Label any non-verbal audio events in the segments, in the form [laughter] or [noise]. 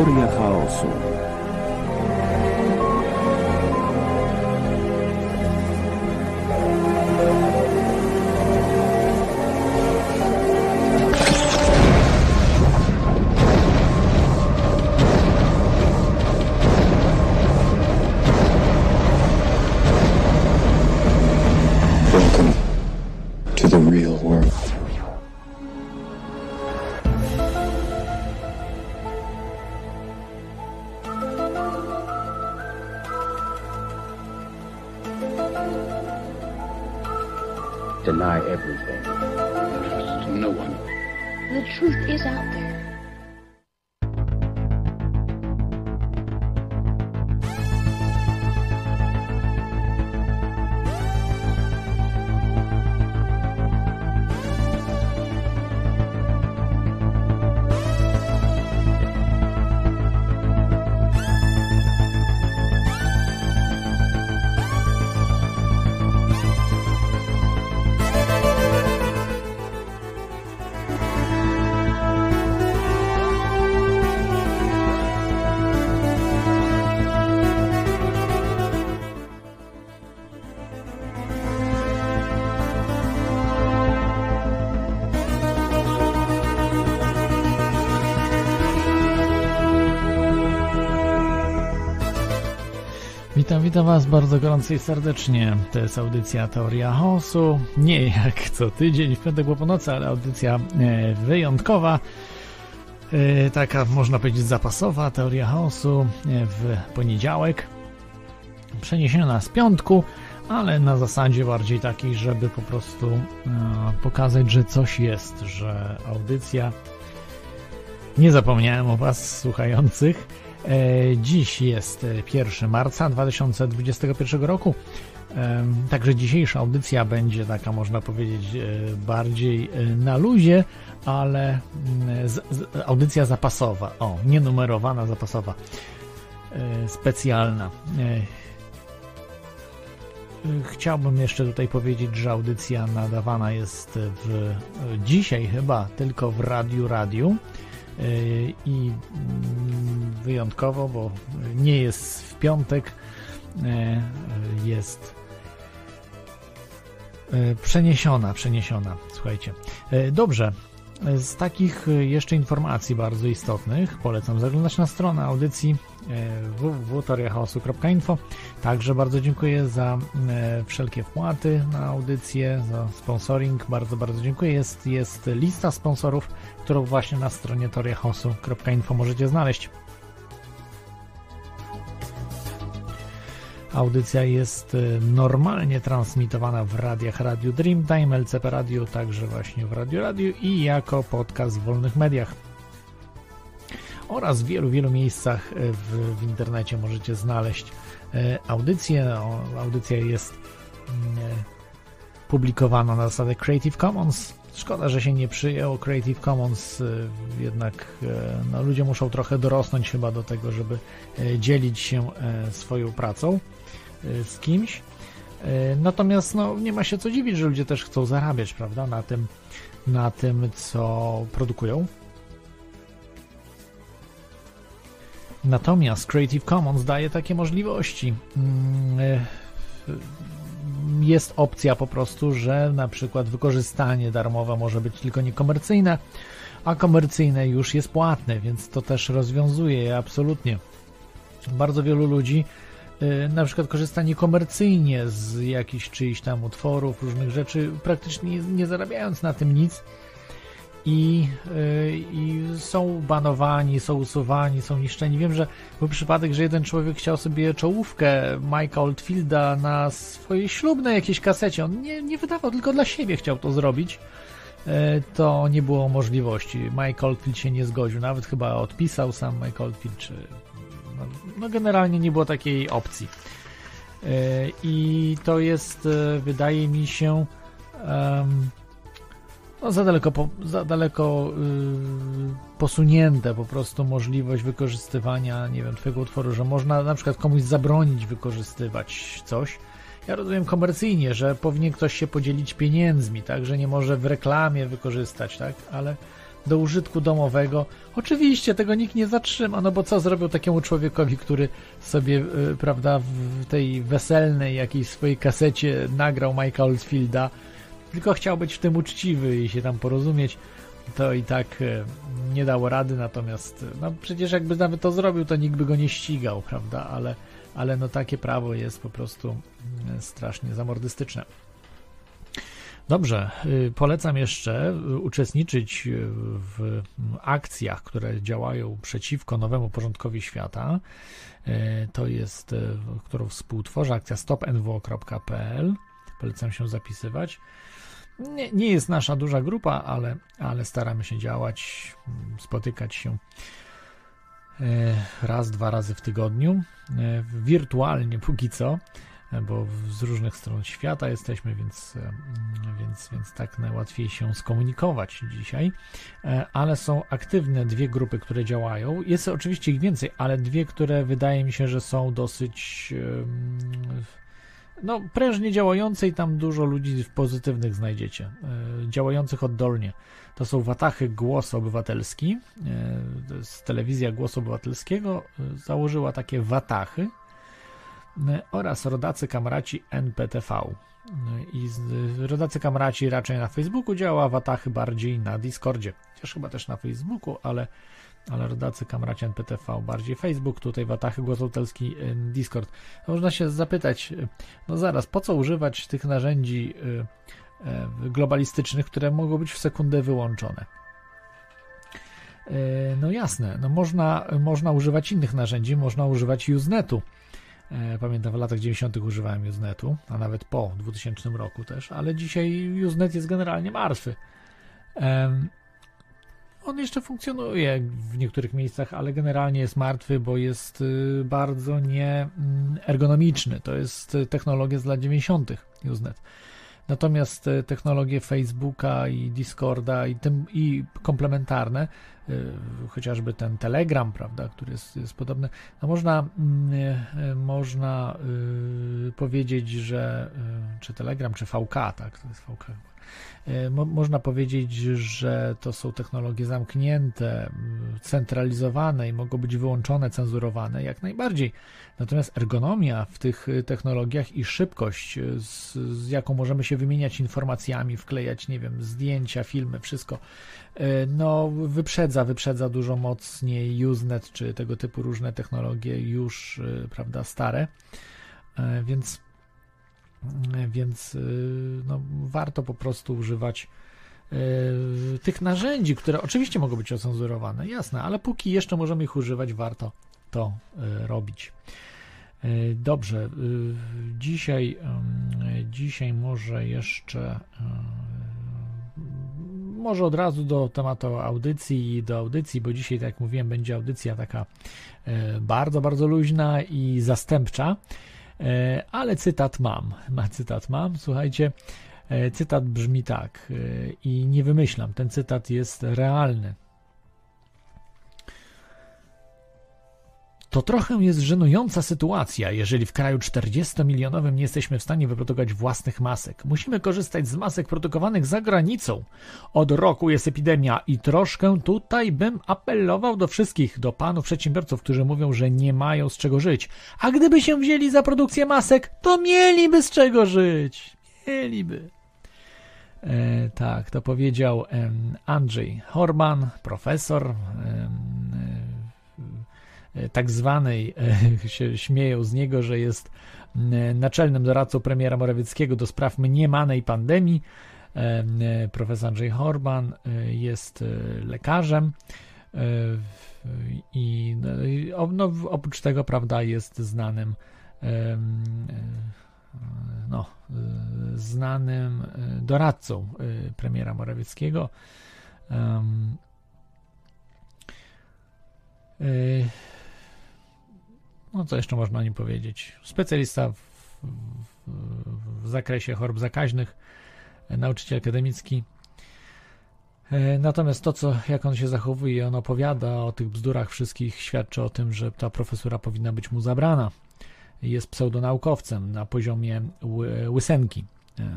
Teoria chaosu. Witam, Was bardzo gorąco i serdecznie. To jest audycja Teoria Chaosu. Nie jak co tydzień w piątek po północy, ale audycja e, wyjątkowa. E, taka można powiedzieć zapasowa Teoria Chaosu e, w poniedziałek. Przeniesiona z piątku, ale na zasadzie bardziej takiej, żeby po prostu pokazać, że coś jest, że audycja. Nie zapomniałem o Was słuchających. E, Dziś jest e, 1 marca 2021 roku. Em, Także dzisiejsza audycja będzie taka, można powiedzieć, e, bardziej e, na luzie, ale mm, audycja zapasowa. O, nienumerowana, zapasowa. E, Specjalna. E, e, Chciałbym jeszcze tutaj powiedzieć, że audycja nadawana jest w, e, dzisiaj chyba tylko w Radiu Radiu i mm, wyjątkowo, bo nie jest w piątek, yy, jest yy, przeniesiona, przeniesiona, słuchajcie. Dobrze, z takich jeszcze informacji bardzo istotnych polecam zaglądać na stronę audycji yy, www.toriachaosu.info. Także bardzo dziękuję za yy, wszelkie wpłaty na audycję, za sponsoring. Bardzo, bardzo dziękuję. Jest, jest lista sponsorów, którą właśnie na stronie toriachaosu.info możecie znaleźć. Audycja jest y, normalnie transmitowana w radiach Radio Dreamtime, LCP Radio, także właśnie w Radio Radio i jako podcast w wolnych mediach. Oraz w wielu, wielu miejscach y, w, w internecie możecie znaleźć y, audycję. Audycja jest mm, publikowana na zasadzie Creative Commons. Szkoda, że się nie przyjęło Creative Commons, jednak no, ludzie muszą trochę dorosnąć chyba do tego, żeby dzielić się swoją pracą z kimś. Natomiast no, nie ma się co dziwić, że ludzie też chcą zarabiać, prawda, na tym, na tym co produkują. Natomiast Creative Commons daje takie możliwości. Mm, y, jest opcja po prostu, że na przykład wykorzystanie darmowe może być tylko niekomercyjne, a komercyjne już jest płatne, więc to też rozwiązuje je absolutnie. Bardzo wielu ludzi y, na przykład korzysta niekomercyjnie z jakichś czyichś tam utworów, różnych rzeczy, praktycznie nie, nie zarabiając na tym nic i, y, i są banowani, są usuwani, są niszczeni. Wiem, że był przypadek, że jeden człowiek chciał sobie czołówkę Mike'a Oldfielda na swojej ślubnej jakiejś kasecie. On nie, nie wydawał, tylko dla siebie chciał to zrobić. E, To nie było możliwości. Mike Oldfield się nie zgodził, nawet chyba odpisał sam Mike Oldfield, czy no, no generalnie nie było takiej opcji. E, I to jest, e, wydaje mi się, em, no za daleko, po, za daleko yy, posunięte po prostu możliwość wykorzystywania, nie wiem, twojego utworu, że można na przykład komuś zabronić wykorzystywać coś. Ja rozumiem komercyjnie, że powinien ktoś się podzielić pieniędzmi, tak, że nie może w reklamie wykorzystać, tak, ale do użytku domowego. Oczywiście tego nikt nie zatrzyma, no bo co zrobił takiemu człowiekowi, który sobie, y, prawda, w tej weselnej jakiejś swojej kasecie nagrał Mike'a Oldfielda, tylko chciał być w tym uczciwy i się tam porozumieć, to i tak y, nie dało rady, natomiast no przecież jakby nawet to zrobił, to nikt by go nie ścigał, prawda, ale, ale no takie prawo jest po prostu y, strasznie zamordystyczne. Dobrze, y, polecam jeszcze y, uczestniczyć w akcjach, które działają przeciwko nowemu porządkowi świata. Y, to jest, którą współtworzę, akcja stopnwo.pl. Polecam się zapisywać. Nie, nie jest nasza duża grupa, ale, ale staramy się działać, spotykać się raz, dwa razy w tygodniu, wirtualnie póki co bo z różnych stron świata jesteśmy, więc, e, więc, więc tak najłatwiej się skomunikować dzisiaj. E, ale są aktywne dwie grupy, które działają. Jest oczywiście ich więcej, ale dwie, które wydaje mi się, że są dosyć no, prężnie działające i tam dużo ludzi pozytywnych znajdziecie, e, działających oddolnie. To są Watachy Głos Obywatelski. To jest telewizja Głosu Obywatelskiego założyła takie Watachy, oraz rodacy kamraci NPTV. I rodacy kamraci raczej na Facebooku działa, Watachy bardziej na Discordzie. Chociaż chyba też na Facebooku, ale, ale rodacy kamraci NPTV bardziej Facebook, tutaj Watachy Głos Obywatelski Discord. Można się zapytać, no zaraz, po co używać tych narzędzi y, y, globalistycznych, które mogą być w sekundę wyłączone? Y, no jasne, no można, można używać innych narzędzi, można używać Usenetu pamiętam w latach 90. używałem Usenetu, a nawet po 2000 roku też, ale dzisiaj Usenet jest generalnie martwy. On jeszcze funkcjonuje w niektórych miejscach, ale generalnie jest martwy, bo jest y, bardzo nieergonomiczny. Mm, to jest technologia z lat 90. Usenet. Natomiast e, technologie Facebooka i Discorda i, tym, i komplementarne, chociażby ten Telegram, prawda, który jest, jest podobny, no można, mm, można powiedzieć, że czy Telegram, czy VK, tak, to jest VK mo można powiedzieć, że to są technologie zamknięte, centralizowane i mogą być wyłączone, cenzurowane jak najbardziej. Natomiast ergonomia w tych technologiach i szybkość, z, z jaką możemy się wymieniać informacjami, wklejać, nie wiem, zdjęcia, filmy, wszystko, e, no wyprzedza, wyprzedza dużo mocniej Usenet czy tego typu różne technologie już, e, prawda, stare. Więc więc y, no, warto po prostu używać y, tych narzędzi, które oczywiście mogą być ocenzurowane, jasne, ale póki jeszcze możemy ich używać, warto to y, robić. Dobrze, dzisiaj, dzisiaj może jeszcze może od razu do tematu audycji do audycji, bo dzisiaj, tak jak mówiłem, będzie audycja taka bardzo, bardzo luźna i zastępcza. E, ale cytat mam. [laughs] Ma cytat mam. Słuchajcie, e, cytat brzmi tak e, i nie wymyślam. Ten cytat jest realny. To trochę jest żenująca sytuacja, jeżeli w kraju 40-milionowym nie jesteśmy w stanie wyprodukować własnych masek. Musimy korzystać z masek produkowanych za granicą. Od roku jest epidemia i troszkę tutaj bym apelował do wszystkich, do panów przedsiębiorców, którzy mówią, że nie mają z czego żyć. A gdyby się wzięli za produkcję masek, to mieliby z czego żyć. Mieliby. E, tak, to powiedział Andrzej Horman, profesor. Tak zwanej, e, [laughs] się śmieją z niego, że jest naczelnym doradcą premiera Morawieckiego do spraw mniemanej pandemii. E, profesor Andrzej Horban jest lekarzem i no, oprócz tego, prawda, jest znanym no, znanym doradcą premiera Morawieckiego. No co jeszcze można o nim powiedzieć? Specjalista w, w, w zakresie chorób zakaźnych, e, nauczyciel akademicki. E, natomiast to, co, jak on się zachowuje, on opowiada o tych bzdurach wszystkich, świadczy o tym, że ta profesura powinna być mu zabrana. Jest pseudonaukowcem na poziomie łysenki. E,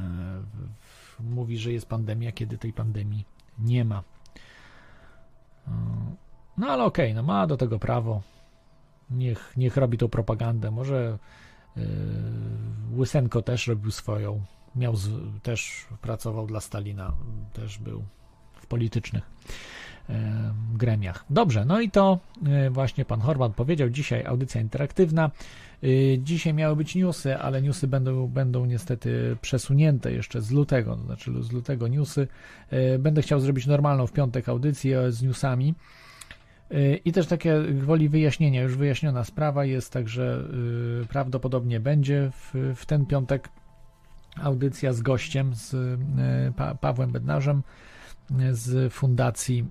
mówi, że jest pandemia, kiedy tej pandemii nie ma. No ale okej, okay, no ma do tego prawo. Niech, niech robi tą propagandę. Może yy, Łysenko też robił swoją. Miał z, też pracował dla Stalina, też był w politycznych yy, gremiach. Dobrze, no i to yy, właśnie pan Horvat powiedział. Dzisiaj audycja interaktywna. Dzisiaj miały być newsy, ale newsy będą, będą niestety przesunięte jeszcze z lutego, znaczy z lutego newsy. Będę chciał zrobić normalną w piątek audycję z newsami. Y, I też takie woli wyjaśnienia, już wyjaśniona sprawa jest, także prawdopodobnie będzie w, w ten piątek audycja z gościem, z pa Pawłem Bednarzem z Fundacji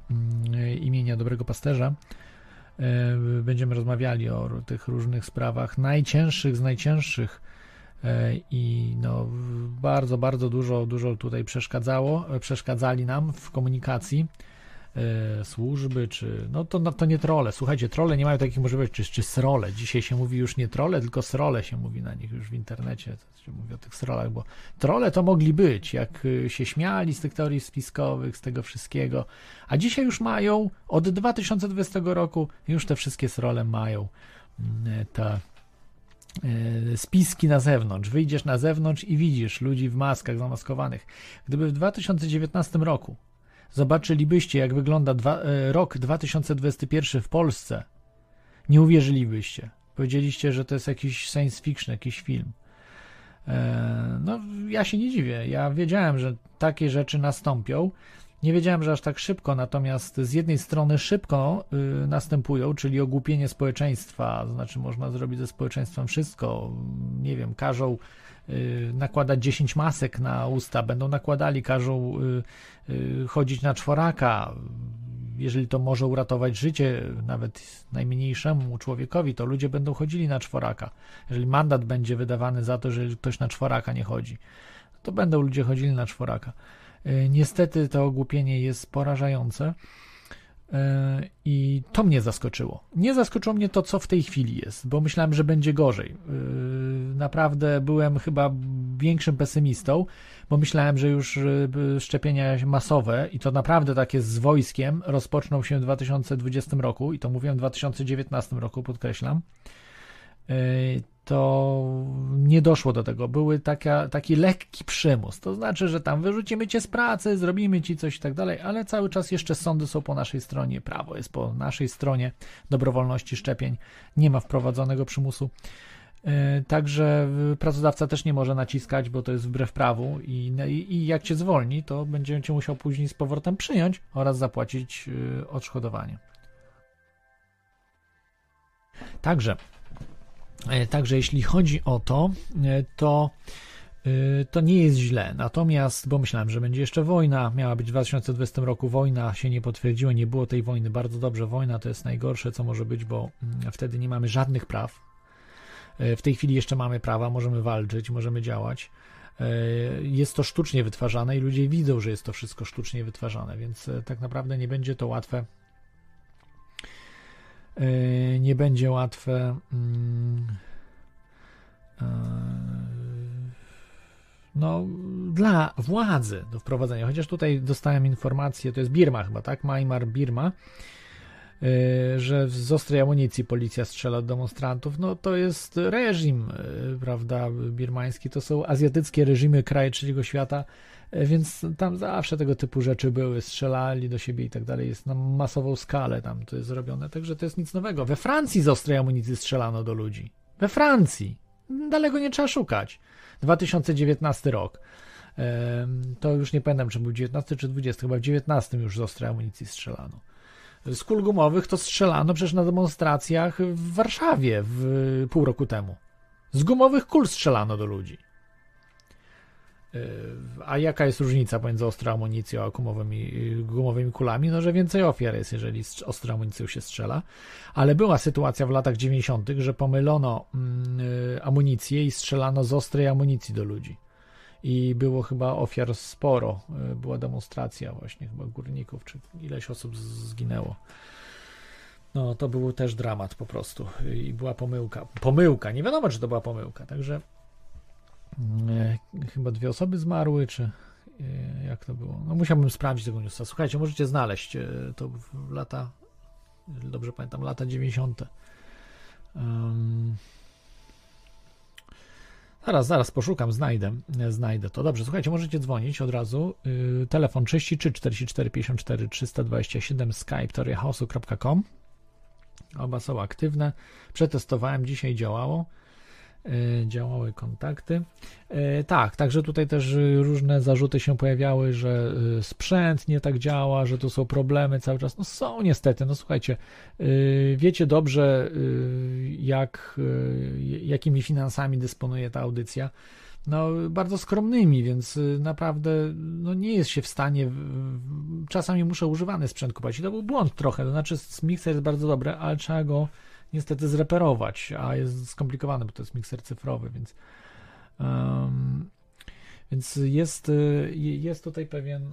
imienia Dobrego Pasterza. Będziemy rozmawiali o tych różnych sprawach, najcięższych z najcięższych i no, bardzo, bardzo dużo, dużo tutaj przeszkadzało, przeszkadzali nam w komunikacji E, służby, czy. No to, no to nie trole. Słuchajcie, trole nie mają takich możliwości, czy, czy srole. Dzisiaj się mówi już nie trole, tylko srole się mówi na nich już w internecie. To się mówi o tych srolach, bo trole to mogli być, jak y, się śmiali z tych teorii spiskowych, z tego wszystkiego. A dzisiaj już mają, od 2020 roku, już te wszystkie srole mają mm, te e, spiski na zewnątrz. Wyjdziesz na zewnątrz i widzisz ludzi w maskach zamaskowanych. Gdyby w 2019 roku zobaczylibyście, jak wygląda dwa, e, rok 2021 w Polsce, nie uwierzylibyście. Powiedzieliście, że to jest jakiś science fiction, jakiś film. E, no, ja się nie dziwię. Ja wiedziałem, że takie rzeczy nastąpią. Nie wiedziałem, że aż tak szybko, natomiast z jednej strony szybko y, następują, czyli ogłupienie społeczeństwa, znaczy można zrobić ze społeczeństwem wszystko, nie wiem, każą nakładać 10 masek na usta, będą nakładali, każą y, y, chodzić na czworaka, jeżeli to może uratować życie nawet najmniejszemu człowiekowi, to ludzie będą chodzili na czworaka. Jeżeli mandat będzie wydawany za to, że ktoś na czworaka nie chodzi, to będą ludzie chodzili na czworaka. Niestety to ogłupienie jest porażające i to mnie zaskoczyło. Nie zaskoczyło mnie to, co w tej chwili jest, bo myślałem, że będzie gorzej. E, naprawdę byłem chyba większym pesymistą, bo myślałem, że już szczepienia masowe i to naprawdę takie z wojskiem rozpoczną się w 2020 roku i to mówiłem w 2019 roku, podkreślam to nie doszło do tego. Były taki lekki przymus. To znaczy, że tam wyrzucimy cię z pracy, zrobimy ci coś i tak dalej, ale cały czas jeszcze sądy są po naszej stronie, prawo jest po naszej stronie dobrowolności szczepień. Nie ma wprowadzonego przymusu. E, także pracodawca też nie może naciskać, bo to jest wbrew prawu i, i, jak cię zwolni, to będzie cię musiał później z powrotem przyjąć oraz zapłacić e, odszkodowanie. Także także jeśli chodzi o to, e, to e, to nie jest źle. Natomiast, bo myślałem, że będzie jeszcze wojna, miała być w 2020 roku wojna, się nie potwierdziło, nie było tej wojny. Bardzo dobrze, wojna to jest najgorsze, co może być, bo mm, wtedy nie mamy żadnych praw. W tej chwili jeszcze mamy prawa, możemy walczyć, możemy działać. Jest to sztucznie wytwarzane i ludzie widzą, że jest to wszystko sztucznie wytwarzane, więc tak naprawdę nie będzie to łatwe E, nie będzie łatwe. Mm, e, no, dla władzy do wprowadzenia. Chociaż tutaj dostałem informację, to jest Birma chyba, tak? Myanmar, Birma, e, że z ostrej amunicji policja strzela do demonstrantów. No to jest reżim, prawda, birmański. To są azjatyckie reżimy, kraje trzeciego świata więc tam zawsze tego typu rzeczy były, strzelali do siebie i tak dalej, jest na masową skalę tam to jest zrobione, także to jest nic nowego. We Francji z ostrej amunicji strzelano do ludzi. We Francji. Daleko nie trzeba szukać. 2019 rok. To już nie pamiętam, czy był 19 czy 20, chyba w 19 już z ostrej amunicji strzelano. Z kul gumowych to strzelano przecież na demonstracjach w Warszawie w pół roku temu. Z gumowych kul strzelano do ludzi. A jaka jest różnica pomiędzy ostrą amunicją a gumowymi, gumowymi kulami? No, że więcej ofiar jest, jeżeli ostrą amunicją się strzela. Ale była sytuacja w latach 90., że pomylono mm, y, amunicję i strzelano z ostrej amunicji do ludzi. I było chyba ofiar sporo. Y, była demonstracja właśnie chyba górników, czy ileś osób zginęło. No, to był też dramat po prostu. I była pomyłka. Pomyłka, nie wiadomo, czy to była pomyłka. Także chyba dwie osoby zmarły, czy e, jak to było? No musiałbym sprawdzić tego newsa. Słuchajcie, możecie znaleźć e, to w lata, dobrze pamiętam, lata 90. Um, zaraz, zaraz poszukam, znajdę, znajdę to. Dobrze, słuchajcie, możecie dzwonić od razu. Yy, telefon 33 44 54 327 skype Oba są aktywne. Przetestowałem, dzisiaj działało. E, działały kontakty. E, tak, także tutaj też różne zarzuty się pojawiały, że e, sprzęt nie tak działa, że tu są problemy cały czas. No są niestety, no słuchajcie, wiecie dobrze, jak, jakimi finansami dysponuje ta audycja. No, bardzo skromnymi, więc naprawdę no, nie jest się w stanie. Czasami muszę używany sprzęt kupować. I to był błąd trochę. To znaczy, mixer jest bardzo dobry, ale trzeba go niestety zreperować, a jest skomplikowane, bo to jest mikser cyfrowy, więc um, więc jest, jest tutaj pewien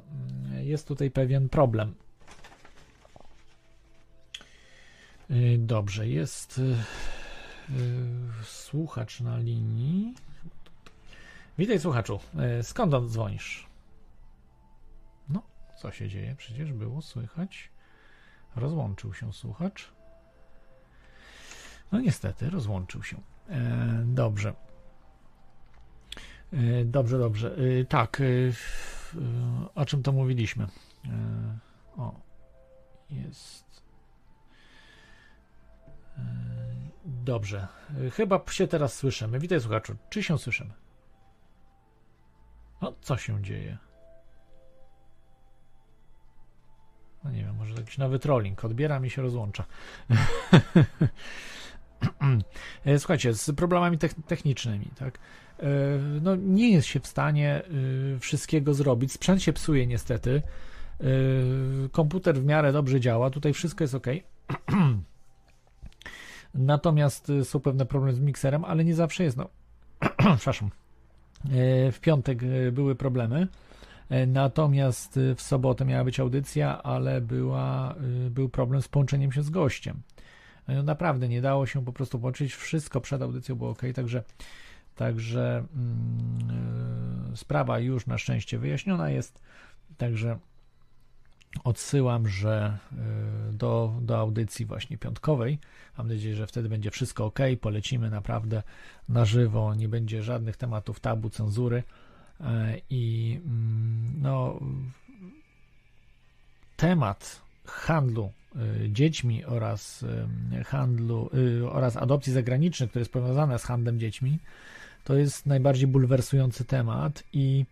jest tutaj pewien problem. Dobrze, jest y, słuchacz na linii. Witaj słuchaczu. Skąd on dzwonisz? No, co się dzieje? Przecież było słychać. Rozłączył się słuchacz. No niestety, rozłączył się. E, dobrze. E, dobrze, dobrze. E, tak, o czym to mówiliśmy? O, jest. Dobrze. Chyba się teraz słyszymy. Witaj słuchaczu. Czy się słyszymy? No, co się dzieje? No nie wiem, może jakiś nowy trolling. Odbiera mi się rozłącza. [laughs] [clears throat] E, słuchajcie, z problemami technicznymi, tak? E, no, nie jest się w stanie e, wszystkiego zrobić. Sprzęt się psuje niestety. Komputer w miarę dobrze działa. Tutaj wszystko jest ok. [clears throat] Natomiast są pewne problemy z mikserem, ale nie zawsze jest. No, [clears throat] przepraszam. W piątek były problemy. Natomiast w sobotę miała być audycja, ale była, był problem z połączeniem się z gościem. No naprawdę nie dało się po prostu połączyć. Wszystko przed audycją było ok, także, także yy, sprawa już na szczęście wyjaśniona jest. Także odsyłam, że yy, do, do audycji właśnie piątkowej. Mam nadzieję, że wtedy będzie wszystko ok. Polecimy naprawdę na żywo, nie będzie żadnych tematów tabu, cenzury. Yy, I mm, no, temat handlu Y, dziećmi oraz y, handlu y, oraz adopcji zagranicznej, które jest powiązane z handlem dziećmi, to jest najbardziej bulwersujący temat i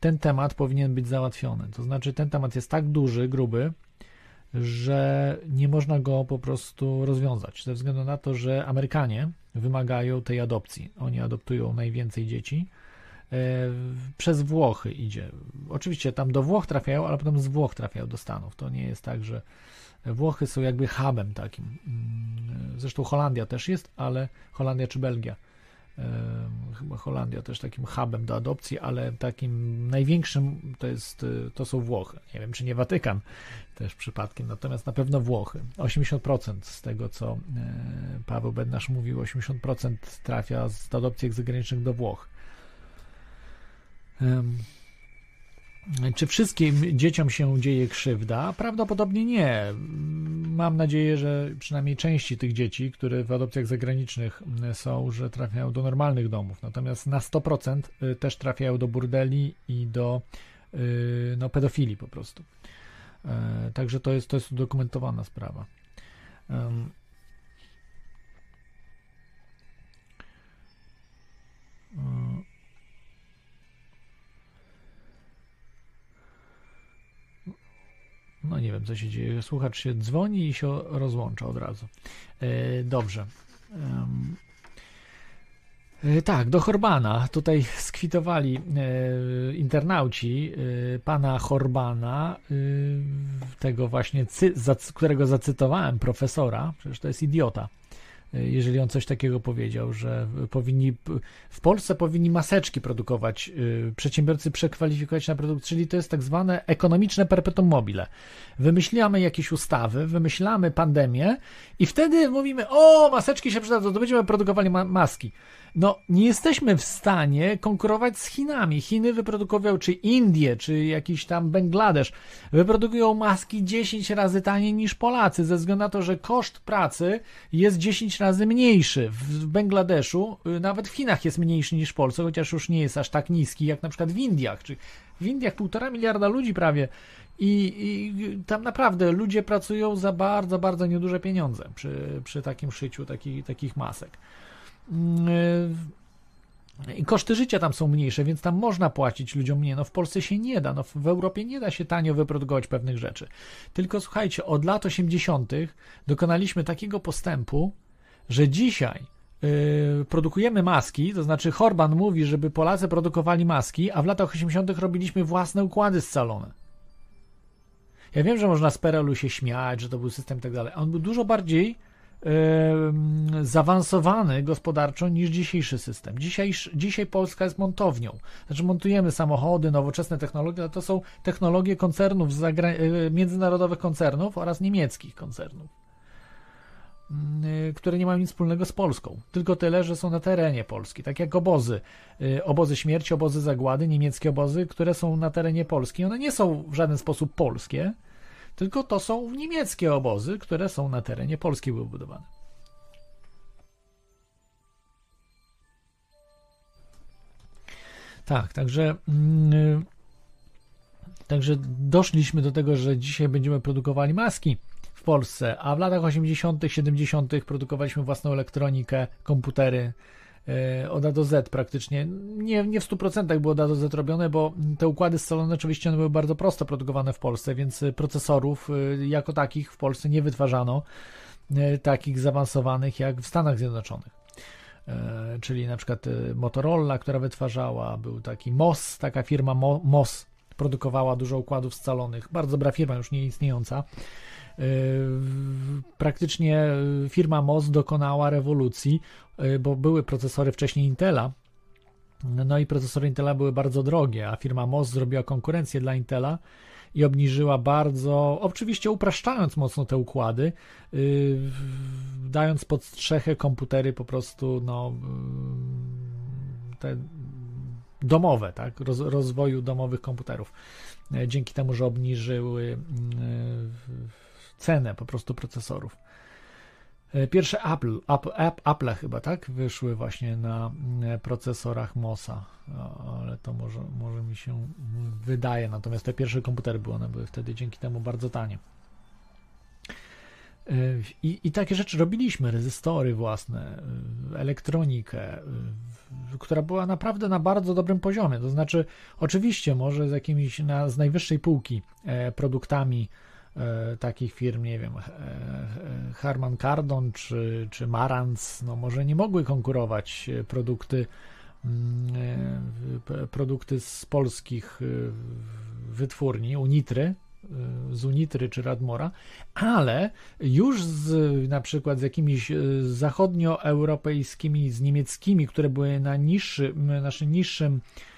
ten temat powinien być załatwiony. To znaczy, ten temat jest tak duży, gruby, że nie można go po prostu rozwiązać, ze względu na to, że Amerykanie wymagają tej adopcji. Oni adoptują najwięcej dzieci przez Włochy idzie. Oczywiście tam do Włoch trafiają, ale potem z Włoch trafiają do Stanów. To nie jest tak, że Włochy są jakby hubem takim. Mm, zresztą Holandia też jest, ale Holandia czy Belgia. E, chyba Holandia też takim hubem do adopcji, ale takim największym to jest, e, to są Włochy. Nie wiem, czy nie Watykan też przypadkiem, natomiast na pewno Włochy. 80% z tego, co Paweł Bednarz mówił, 80% trafia z adopcji zagranicznych do Włoch. Czy wszystkim dzieciom się dzieje krzywda? Prawdopodobnie nie. Mam nadzieję, że przynajmniej części tych dzieci, które w adopcjach zagranicznych są, że trafiają do normalnych domów. Natomiast na 100% y, też trafiają do burdeli i do y, no, pedofilii po prostu. E, także to jest, to jest udokumentowana sprawa. No nie wiem, co się dzieje. Słuchacz się dzwoni i się rozłącza od razu. E, dobrze. E, tak, do Horbana. Tutaj skwitowali e, internauci pana Horbana, tego właśnie, którego zacytowałem, profesora. Przecież to jest idiota. Jeżeli on coś takiego powiedział, że powinni, w Polsce powinni maseczki produkować, y, przedsiębiorcy przekwalifikować na produkt, czyli to jest tak zwane ekonomiczne perpetuum mobile. Wymyślamy jakieś ustawy, wymyślamy pandemię i wtedy mówimy, o, maseczki się przydadzą, to będziemy produkowali ma maski. No, nie jesteśmy w stanie konkurować z Chinami. Chiny wyprodukują, czy Indie, czy jakiś tam Bangladesz, wyprodukują maski 10 razy taniej niż Polacy, ze względu na to, że koszt pracy jest 10 razy mniejszy. W Bangladeszu, y, nawet w Chinach jest mniejszy niż w Polsce, chociaż już nie jest aż tak niski jak na przykład w Indiach, czy w Indiach półtora miliarda ludzi prawie. I, I, tam naprawdę ludzie pracują za bardzo, bardzo nieduże pieniądze przy, przy takim szyciu taki, takich masek. Yy, I koszty życia tam są mniejsze, więc tam można płacić ludziom mniej. No w Polsce się nie da, no w Europie nie da się tanio wyprodukować pewnych rzeczy. Tylko słuchajcie, od lat 80. dokonaliśmy takiego postępu, że dzisiaj yy, produkujemy maski, to znaczy Horban mówi, żeby Polacy produkowali maski, a w latach 80. robiliśmy własne układy scalone. Ja wiem, że można z PRL-u się śmiać, że to był system i tak dalej. On był dużo bardziej zaawansowany gospodarczo niż dzisiejszy system. Dzisiaj, dzisiaj Polska jest montownią. Znaczy montujemy samochody, nowoczesne technologie, ale to są technologie koncernów, e, międzynarodowych koncernów oraz niemieckich koncernów, mm, e, które nie mają nic wspólnego z Polską. Tylko tyle, że są na terenie Polski. Tak jak obozy. E, obozy śmierci, obozy zagłady, niemieckie obozy, które są na terenie Polski. One nie są w żaden sposób polskie, tylko to są niemieckie obozy, które są na terenie Polski były budowane. Tak, także yy, także doszliśmy do tego, że dzisiaj będziemy produkowali maski w Polsce, a w latach 80., 70. produkowaliśmy własną elektronikę, komputery, od A do Z praktycznie. Nie, nie w 100% było od A do Z robione, bo te układy scalone oczywiście one były bardzo prosto produkowane w Polsce, więc procesorów e, jako takich w Polsce nie wytwarzano, e, takich zaawansowanych jak w Stanach Zjednoczonych. Czyli na przykład Motorola, która wytwarzała, był taki MOS, taka firma MOS produkowała dużo układów scalonych, bardzo dobra firma, już nie istniejąca. Praktycznie firma MOS dokonała rewolucji, Y, bo były procesory wcześniej Intela, no i procesory Intela były bardzo drogie, a firma MOS zrobiła konkurencję dla Intela i obniżyła bardzo, oczywiście upraszczając mocno te układy, yy, dając pod strzechę komputery po prostu, no, te domowe, tak, Roz, rozwoju domowych komputerów. Yy, dzięki temu, że obniżyły y, cenę po prostu procesorów. E, pierwsze Apple, Apple, Apple chyba, tak? Wyszły właśnie na e, procesorach MOSa, ale to może, może mi się wydaje. Natomiast te pierwsze komputery były, one były wtedy dzięki temu bardzo tanie. E, I, I takie rzeczy robiliśmy, rezystory własne, elektronikę, która była naprawdę na bardzo dobrym poziomie. To znaczy, oczywiście, może z jakimiś na, z najwyższej półki produktami takich firm, nie wiem, Harman Kardon czy, czy Marantz, no może nie mogły konkurować e, produkty mm, e, produkty z polskich wytwórni, Unitry, z Unitry czy Radmora, ale już z, na przykład z jakimiś zachodnioeuropejskimi, z niemieckimi, które były na niższym, naszym niższym E,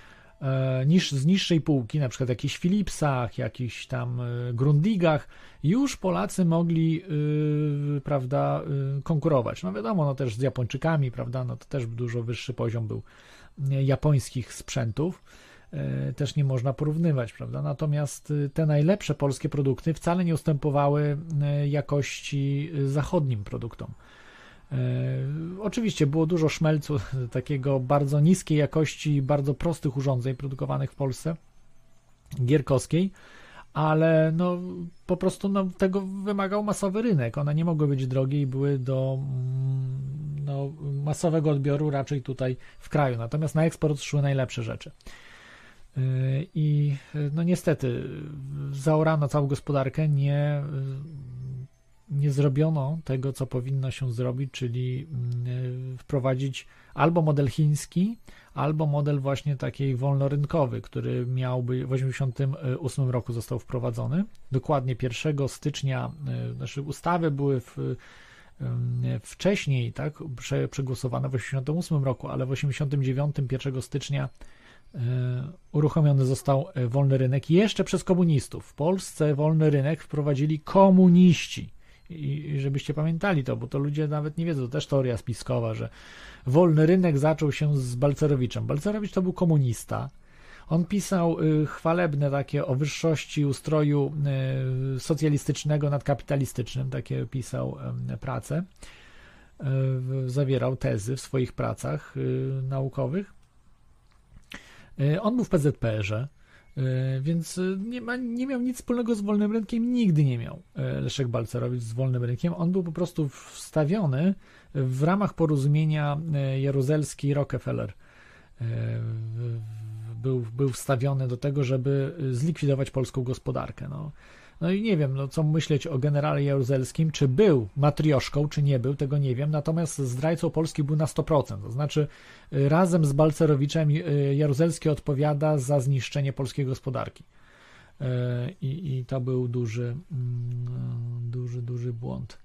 niż, z niższej półki, na przykład jakichś Philipsach, jakichś tam e, Grundigach, już Polacy mogli, yy, prawda, yy, konkurować. No wiadomo, no też z Japończykami, prawda, no to też dużo wyższy poziom był japońskich sprzętów. Yy, też nie można porównywać, prawda? Natomiast te najlepsze polskie produkty wcale nie ustępowały jakości zachodnim produktom. E, oczywiście było dużo szmelcu, [laughs] takiego bardzo niskiej jakości, bardzo prostych urządzeń produkowanych w Polsce, gierkowskiej, ale no, po prostu no, tego wymagał masowy rynek. One nie mogły być drogie i były do mm, no, masowego odbioru raczej tutaj w kraju. Natomiast na eksport szły najlepsze rzeczy. E, I no niestety zaorano całą gospodarkę, nie nie zrobiono tego, co powinno się zrobić, czyli mm, wprowadzić albo model chiński, albo model właśnie takiej wolnorynkowy, który miałby w 1988 roku został wprowadzony. Dokładnie 1 stycznia, e, znaczy ustawy były w wcześniej, tak, prze, przegłosowane w 1988 roku, ale w 1989, 1 stycznia uruchomiony został wolny rynek jeszcze przez komunistów. W Polsce wolny rynek wprowadzili komuniści. I żebyście pamiętali to, bo to ludzie nawet nie wiedzą, to też teoria spiskowa, że wolny rynek zaczął się z Balcerowiczem. Balcerowicz to był komunista. On pisał y, chwalebne takie o wyższości ustroju y, socjalistycznego nad kapitalistycznym, takie pisał prace, y, zawierał tezy w swoich pracach naukowych. On był w PZPR-ze, więc nie, ma, nie miał nic wspólnego z wolnym rynkiem, nigdy nie miał Leszek Balcerowicz z wolnym rynkiem. On był po prostu wstawiony w ramach porozumienia Jaruzelski-Rockefeller był, był wstawiony do tego, żeby zlikwidować polską gospodarkę. No. No i nie wiem, no, co myśleć o generale Jaruzelskim, czy był matrioszką, czy nie był, tego nie wiem, natomiast zdrajcą Polski był na 100%, to znaczy y, razem z Balcerowiczem y, Jaruzelski odpowiada za zniszczenie polskiej gospodarki. Y, I, i to był duży, mm, duży, duży błąd.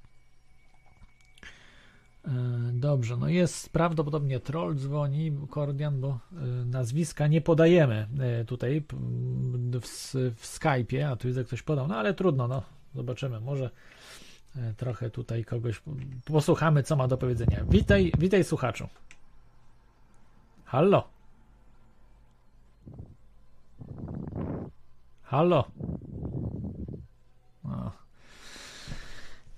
E, dobrze, no jest prawdopodobnie troll dzwoni, Kordian, bo e, nazwiska nie podajemy e, tutaj w, w Skype'ie, a tu widzę ktoś podał, no ale trudno, no zobaczymy, może trochę tutaj kogoś posłuchamy, co ma do powiedzenia. Witaj, witaj słuchaczu. Hallo. Hallo. O.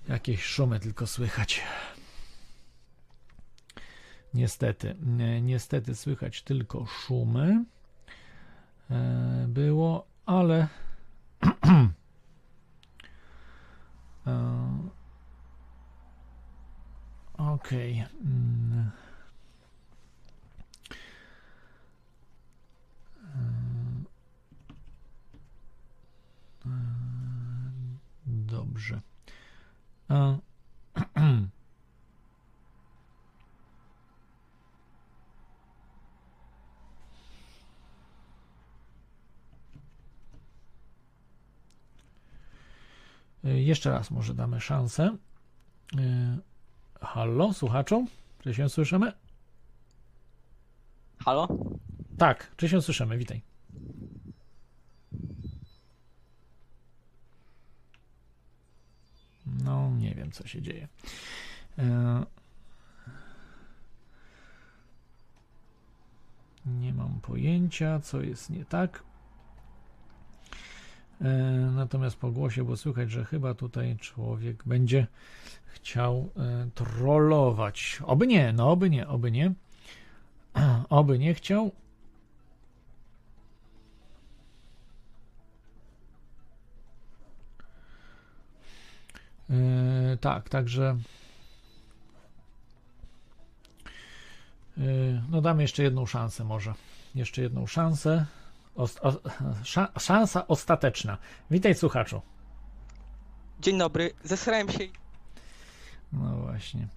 Jakieś szumy tylko słychać. Niestety, niestety słychać tylko szumy. E, było, ale [clears throat] e, Okej. Okay. Mm. E, dobrze. E, jeszcze raz może damy szansę. E, Halo, słuchaczu? Czy się słyszymy? Halo? Tak, czy się słyszymy? Witaj. No, nie wiem, co się dzieje. E, nie mam pojęcia, co jest nie tak. E, natomiast po głosie było słychać, że chyba tutaj człowiek będzie chciał e, trollować. Oby nie, no oby nie, oby nie. [clears throat] Oby nie chciał. Yy, tak, także yy, no damy jeszcze jedną szansę może. Jeszcze jedną szansę. Szansa ostateczna. Witaj, słuchaczu. Dzień dobry. Zesrałem się. No właśnie.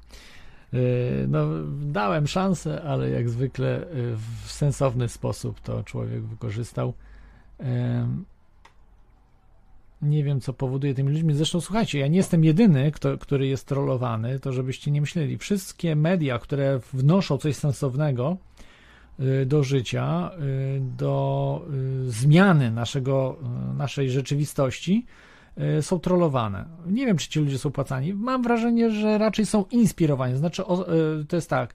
Y, no, dałem szansę, ale jak zwykle y, w sensowny sposób to człowiek wykorzystał. Nie wiem, co powoduje tymi ludźmi. Zresztą słuchajcie, ja nie jestem jedyny, kto, który jest trollowany, to żebyście nie myśleli. Wszystkie media, które wnoszą coś sensownego, do życia, y, do y, zmiany naszego, naszej rzeczywistości, są trollowane. Nie wiem, czy ci ludzie są płacani. Mam wrażenie, że raczej są inspirowani. Znaczy, to jest tak.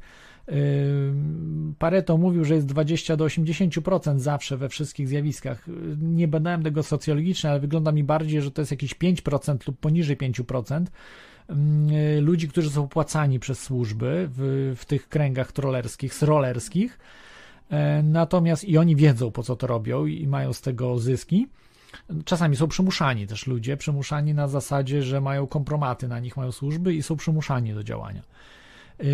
Pareto mówił, że jest 20 do 80% zawsze we wszystkich zjawiskach. Nie badałem tego socjologicznie, ale wygląda mi bardziej, że to jest jakieś 5% lub poniżej 5% ludzi, którzy są płacani przez służby w, w tych kręgach trollerskich, srollerskich E, natomiast i oni wiedzą, po co to robią i mają z tego zyski. Czasami są przymuszani też ludzie, przymuszani na zasadzie, że mają kompromaty na nich, mają służby i są przymuszani do działania. E,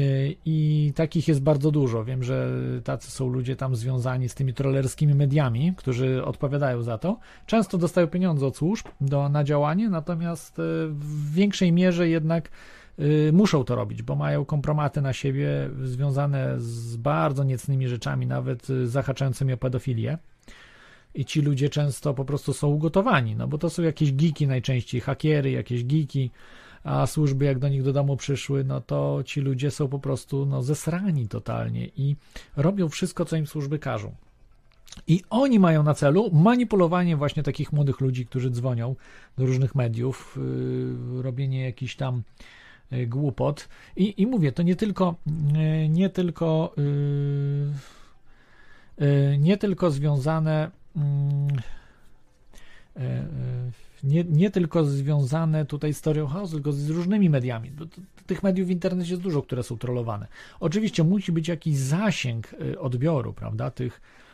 I takich jest bardzo dużo. Wiem, że tacy są ludzie tam związani z tymi trollerskimi mediami, którzy odpowiadają za to. Często dostają pieniądze od służb do, na działanie, natomiast e, w większej mierze jednak muszą to robić, bo mają kompromaty na siebie związane z bardzo niecnymi rzeczami, nawet y, zahaczającymi o pedofilię. I ci ludzie często po prostu są ugotowani, no bo to są jakieś geeki najczęściej, hakiery, jakieś geeki, a służby jak do nich do domu przyszły, no to ci ludzie są po prostu no, zesrani totalnie i robią wszystko, co im służby każą. I oni mają na celu manipulowanie właśnie takich młodych ludzi, którzy dzwonią do różnych mediów, yy, robienie jakichś tam głupot. I, I mówię, to nie tylko, yy, nie tylko, yy, yy, nie tylko związane. Yy, yy, nie, nie tylko związane tutaj z teorią chaosu, tylko z różnymi mediami. Tych mediów w internecie jest dużo, które są trollowane. Oczywiście musi być jakiś zasięg yy, odbioru, prawda, tych, mm,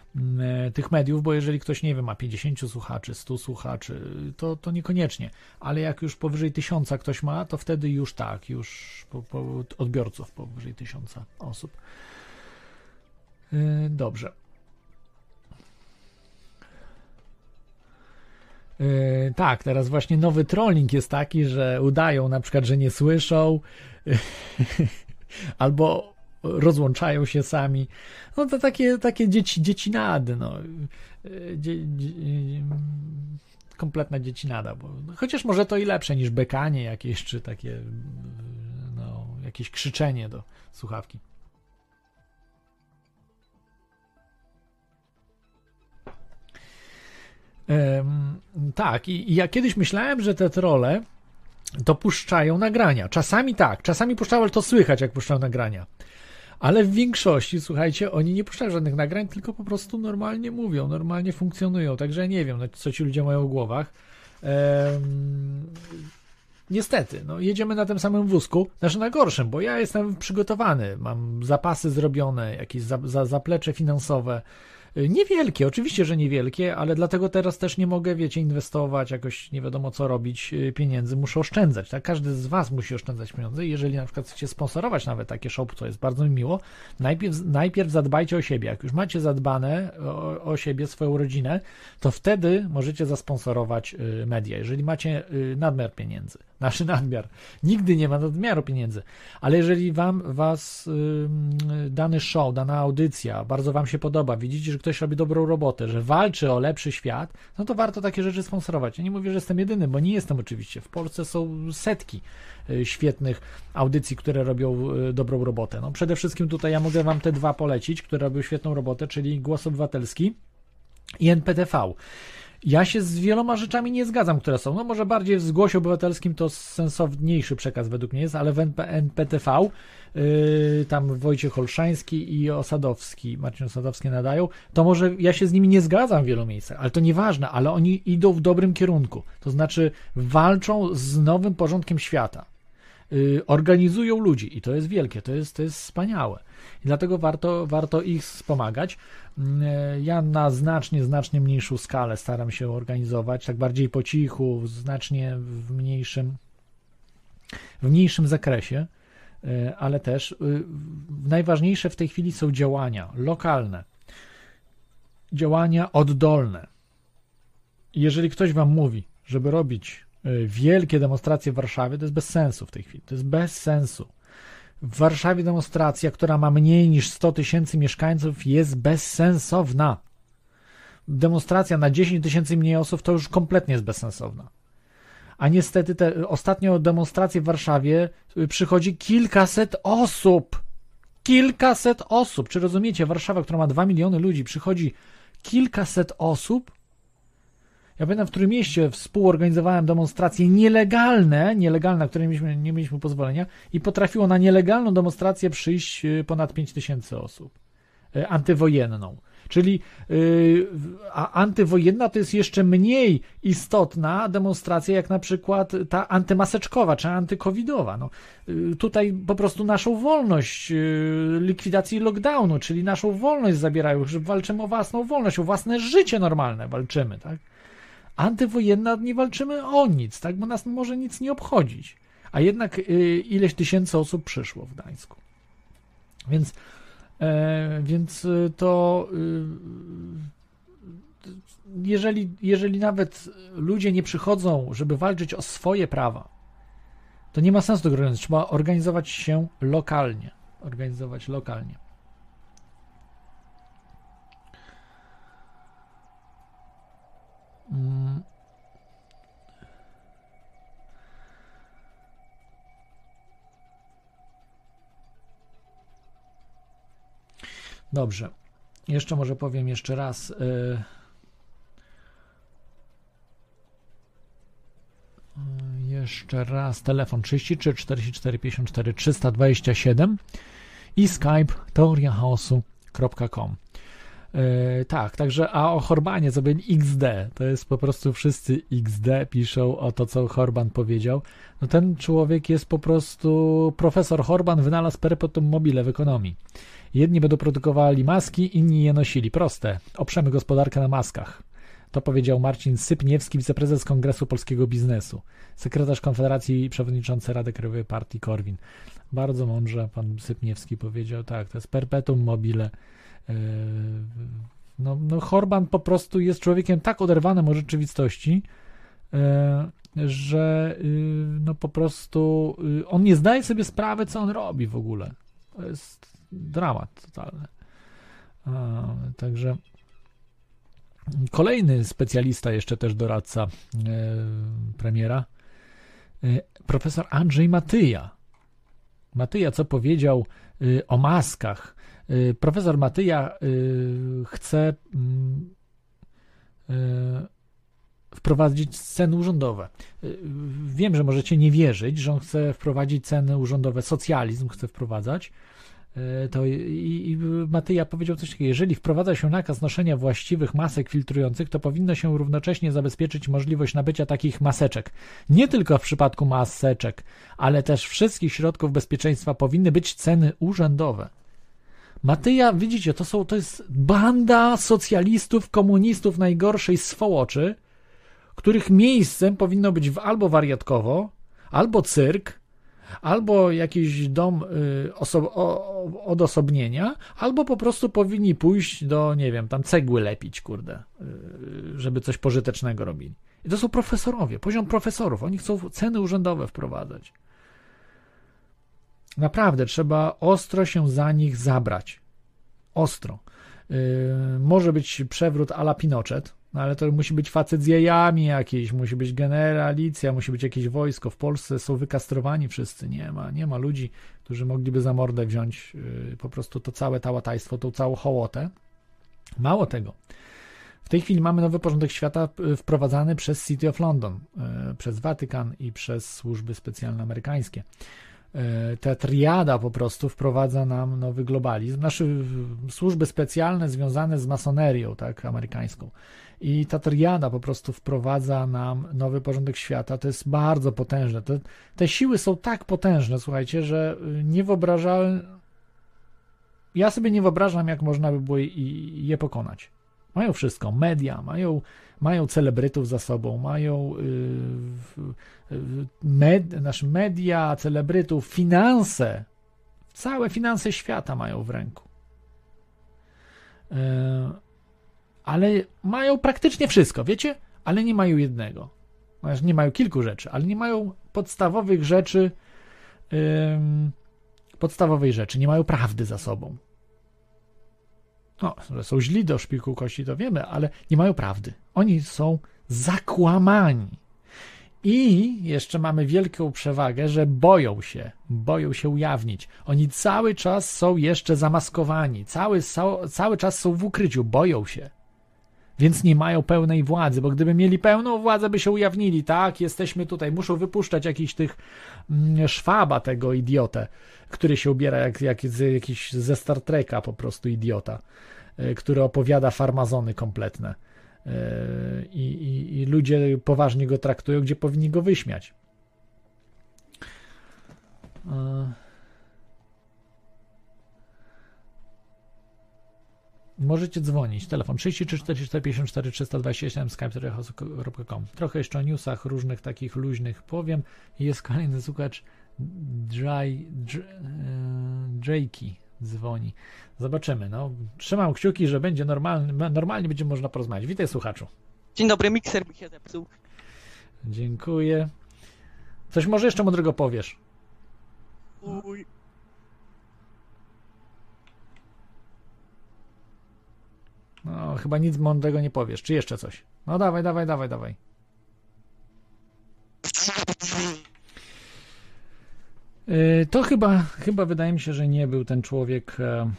tych mediów, bo jeżeli ktoś, nie wiem, ma 50 słuchaczy, 100 słuchaczy, to, to niekoniecznie, ale jak już powyżej 1000 ktoś ma, to wtedy już tak, już po, po odbiorców powyżej 1000 osób. Yy, dobrze. Yy, tak, teraz właśnie nowy trolling jest taki, że udają na przykład, że nie słyszą, [laughs] albo rozłączają się sami. No to takie, takie dzieci, dziecinady, no. Dzie, dzie, kompletna dziecinada, bo chociaż może to i lepsze niż bekanie jakieś, czy takie no, jakieś krzyczenie do słuchawki. tak, i, i ja kiedyś myślałem, że te trole to puszczają nagrania. Czasami tak, czasami puszczają, ale to słychać, jak puszczają nagrania. Ale w większości, słuchajcie, oni nie puszczają żadnych nagrań, tylko po prostu normalnie mówią, normalnie funkcjonują. Także nie wiem, no, co ci ludzie mają w głowach. Ehm, niestety, no, jedziemy na tym samym wózku, znaczy na gorszym, bo ja jestem przygotowany, mam zapasy zrobione, jakieś za, za, zaplecze finansowe, Niewielkie, oczywiście, że niewielkie, ale dlatego teraz też nie mogę, wiecie, inwestować, jakoś nie wiadomo co robić y, pieniędzy, muszę oszczędzać, tak? Każdy z Was musi oszczędzać pieniądze. Jeżeli na przykład chcecie sponsorować nawet takie shop, co jest bardzo mi miło, najpierw, najpierw zadbajcie o siebie. Jak już macie zadbane o, o siebie, swoją rodzinę, to wtedy możecie zasponsorować y, media. Jeżeli macie nadmiar pieniędzy, [laughs] naszy nadmiar, nigdy nie ma nadmiaru pieniędzy, ale jeżeli Wam Was dany show, dana audycja bardzo Wam się podoba, widzicie, że ktoś robi dobrą robotę, że walczy o lepszy świat, no to warto takie rzeczy sponsorować. Ja nie mówię, że jestem jedyny, bo nie jestem oczywiście. W Polsce są setki y, świetnych audycji, które robią y, dobrą robotę. No przede wszystkim tutaj ja mogę wam te dwa polecić, które robią świetną robotę, czyli Głos Obywatelski i NPTV. Ja się z wieloma rzeczami nie zgadzam, które są. No może bardziej w zgłosie obywatelskim to sensowniejszy przekaz według mnie jest, ale w NP, NPTV yy, tam Wojciech Olszański i Osadowski, Marcin Osadowski nadają, to może ja się z nimi nie zgadzam w wielu miejscach, ale to nieważne, ale oni idą w dobrym kierunku. To znaczy walczą z nowym porządkiem świata. Yy, organizują ludzi i to jest wielkie, to jest, to jest wspaniałe. I dlatego warto, warto ich wspomagać. Mm, e, ja na znacznie, znacznie mniejszą skalę staram się organizować, tak bardziej po cichu, znacznie w mniejszym, w mniejszym zakresie, e, ale też y, najważniejsze w tej chwili są działania lokalne, działania oddolne. Jeżeli ktoś wam mówi, żeby robić y, wielkie demonstracje w Warszawie, to jest bez sensu w tej chwili. To jest bez sensu. W Warszawie demonstracja, która ma mniej niż 100 tysięcy mieszkańców, jest bezsensowna. Demonstracja na 10 tysięcy mniej osób to już kompletnie jest bezsensowna. A niestety te ostatnio demonstracje w Warszawie y, przychodzi kilkaset osób. Kilkaset osób. Czy rozumiecie? Warszawa, która ma 2 miliony ludzi, przychodzi kilkaset osób ja pamiętam, w którym mieście współorganizowałem demonstracje nielegalne, nielegalne, na które nie mieliśmy, nie mieliśmy pozwolenia i potrafiło na nielegalną demonstrację przyjść y, ponad 5 tysięcy osób. Y, antywojenną. Czyli yy, a antywojenna to jest jeszcze mniej istotna demonstracja, jak na przykład ta antymaseczkowa czy antykowidowa. No, yy, tutaj po prostu naszą wolność, yy, likwidacji lockdownu, czyli naszą wolność zabierają, że walczymy o własną wolność, o własne życie normalne walczymy, tak? Antywojenna nie walczymy o nic, tak? Bo nas może nic nie obchodzić. A jednak y, ileś tysięcy osób przyszło w Gdańsku. Więc, e, więc y, to y, jeżeli, jeżeli nawet ludzie nie przychodzą, żeby walczyć o swoje prawa, to nie ma sensu tego organizować. Trzeba organizować się lokalnie. Organizować lokalnie. Mm. Dobrze. Jeszcze może powiem jeszcze raz. Y, y, jeszcze raz telefon 33 44 54 327 i skype teoriachaosu.com. Yy, tak, także a o Horbanie sobie XD, to jest po prostu wszyscy XD piszą o to, co Horban powiedział. No ten człowiek jest po prostu profesor Horban wynalazł perpetuum mobile w ekonomii. Jedni będą produkowali maski, inni je nosili. Proste. Oprzemy gospodarkę na maskach. To powiedział Marcin Sypniewski, wiceprezes Kongresu Polskiego Biznesu, sekretarz Konfederacji i przewodniczący Rady Krajowej Partii Korwin. Bardzo mądrze pan Sypniewski powiedział, tak, to jest perpetuum mobile. Yy, No, no Horban po prostu jest człowiekiem tak oderwanym od rzeczywistości, yy, że yy, no po prostu yy, on nie zdaje sobie sprawy, co on robi w ogóle. To jest dramat totalny. Także kolejny specjalista, jeszcze też doradca e, premiera, e, profesor Andrzej Matyja. Matyja, co powiedział e, o maskach. E, Profesor Matyja e, chce mm, e, wprowadzić ceny urzędowe. Wiem, że możecie nie wierzyć, że on chce wprowadzić ceny urzędowe, socjalizm chce wprowadzać. To i, i Matyja powiedział coś takiego, jeżeli wprowadza się nakaz noszenia właściwych masek filtrujących, to powinno się równocześnie zabezpieczyć możliwość nabycia takich maseczek. Nie tylko w przypadku maseczek, ale też wszystkich środków bezpieczeństwa powinny być ceny urzędowe. Matyja, widzicie, to, są, to jest banda socjalistów, komunistów najgorszej swołoczy, których miejscem powinno być albo wariatkowo, albo cyrk, albo jakiś dom y, oso- o- odosobnienia, albo po prostu powinni pójść do, nie wiem, tam cegły lepić, kurde, y, żeby coś pożytecznego robili. I to są profesorowie, poziom profesorów. Oni chcą ceny urzędowe wprowadzać. Naprawdę, trzeba ostro się za nich zabrać. Ostro. Yy, może być przewrót ala Pinochet, no ale to musi być facet z jajami jakiś, musi być generalicja, musi być jakieś wojsko. W Polsce są wykastrowani wszyscy. Nie ma, nie ma ludzi, którzy mogliby za mordę wziąć yy, po prostu to całe tałatajstwo, tą całą hołotę. Mało tego. W tej chwili mamy nowy porządek świata y, wprowadzany przez City of London, y, przez Watykan i przez służby specjalne amerykańskie. Y, Ta triada po prostu wprowadza nam nowy globalizm. Nasze y, służby specjalne związane z masonerią, tak, amerykańską. I ta triada po prostu wprowadza nam nowy porządek świata. To jest bardzo potężne. Te, te siły są tak potężne, słuchajcie, że niewyobrażalne. Ja sobie nie wyobrażam, jak można by było je pokonać. Mają wszystko, media, mają, mają celebrytów za sobą, mają w- med, nasz media, celebrytów, finanse. Całe finanse świata mają w ręku. Yy, ale mają praktycznie wszystko, wiecie? Ale nie mają jednego. Nie mają kilku rzeczy, ale nie mają podstawowych rzeczy. podstawowej rzeczy. Nie mają prawdy za sobą. No, że są źli do szpiku kości, to wiemy, ale nie mają prawdy. Oni są zakłamani. I jeszcze mamy wielką przewagę, że boją się, boją się ujawnić. Oni cały czas są jeszcze zamaskowani, cały, cały, czas są w ukryciu, boją się. Więc nie mają pełnej władzy, bo gdyby mieli pełną władzę, by się ujawnili, tak, jesteśmy tutaj, muszą wypuszczać jakiś tych mm, szwaba, tego idiotę, który się ubiera jak, jak z, jakiś ze Star Treka, po prostu idiota, y, który opowiada farmazony kompletne. Y, I, i, I ludzie poważnie go traktują, gdzie powinni go wyśmiać. Możecie dzwonić. Telefon 33 44 54 327 skype.com. Trochę jeszcze o newsach różnych takich luźnych powiem. Jest kolejny słuchacz Dry, Dr, Jakey dzwoni. Zobaczymy. No, trzymam kciuki, że będzie normalnie, normalnie będzie można porozmawiać. Witaj słuchaczu. Dzień dobry, mikser mi się zepsuł. Dziękuję. Coś może jeszcze mądrego powiesz. Uj. No, chyba nic mądrego nie powiesz. Czy jeszcze coś? No dawaj, dawaj, dawaj, dawaj. Yy, To chyba, chyba wydaje mi się, że nie był ten człowiek. e,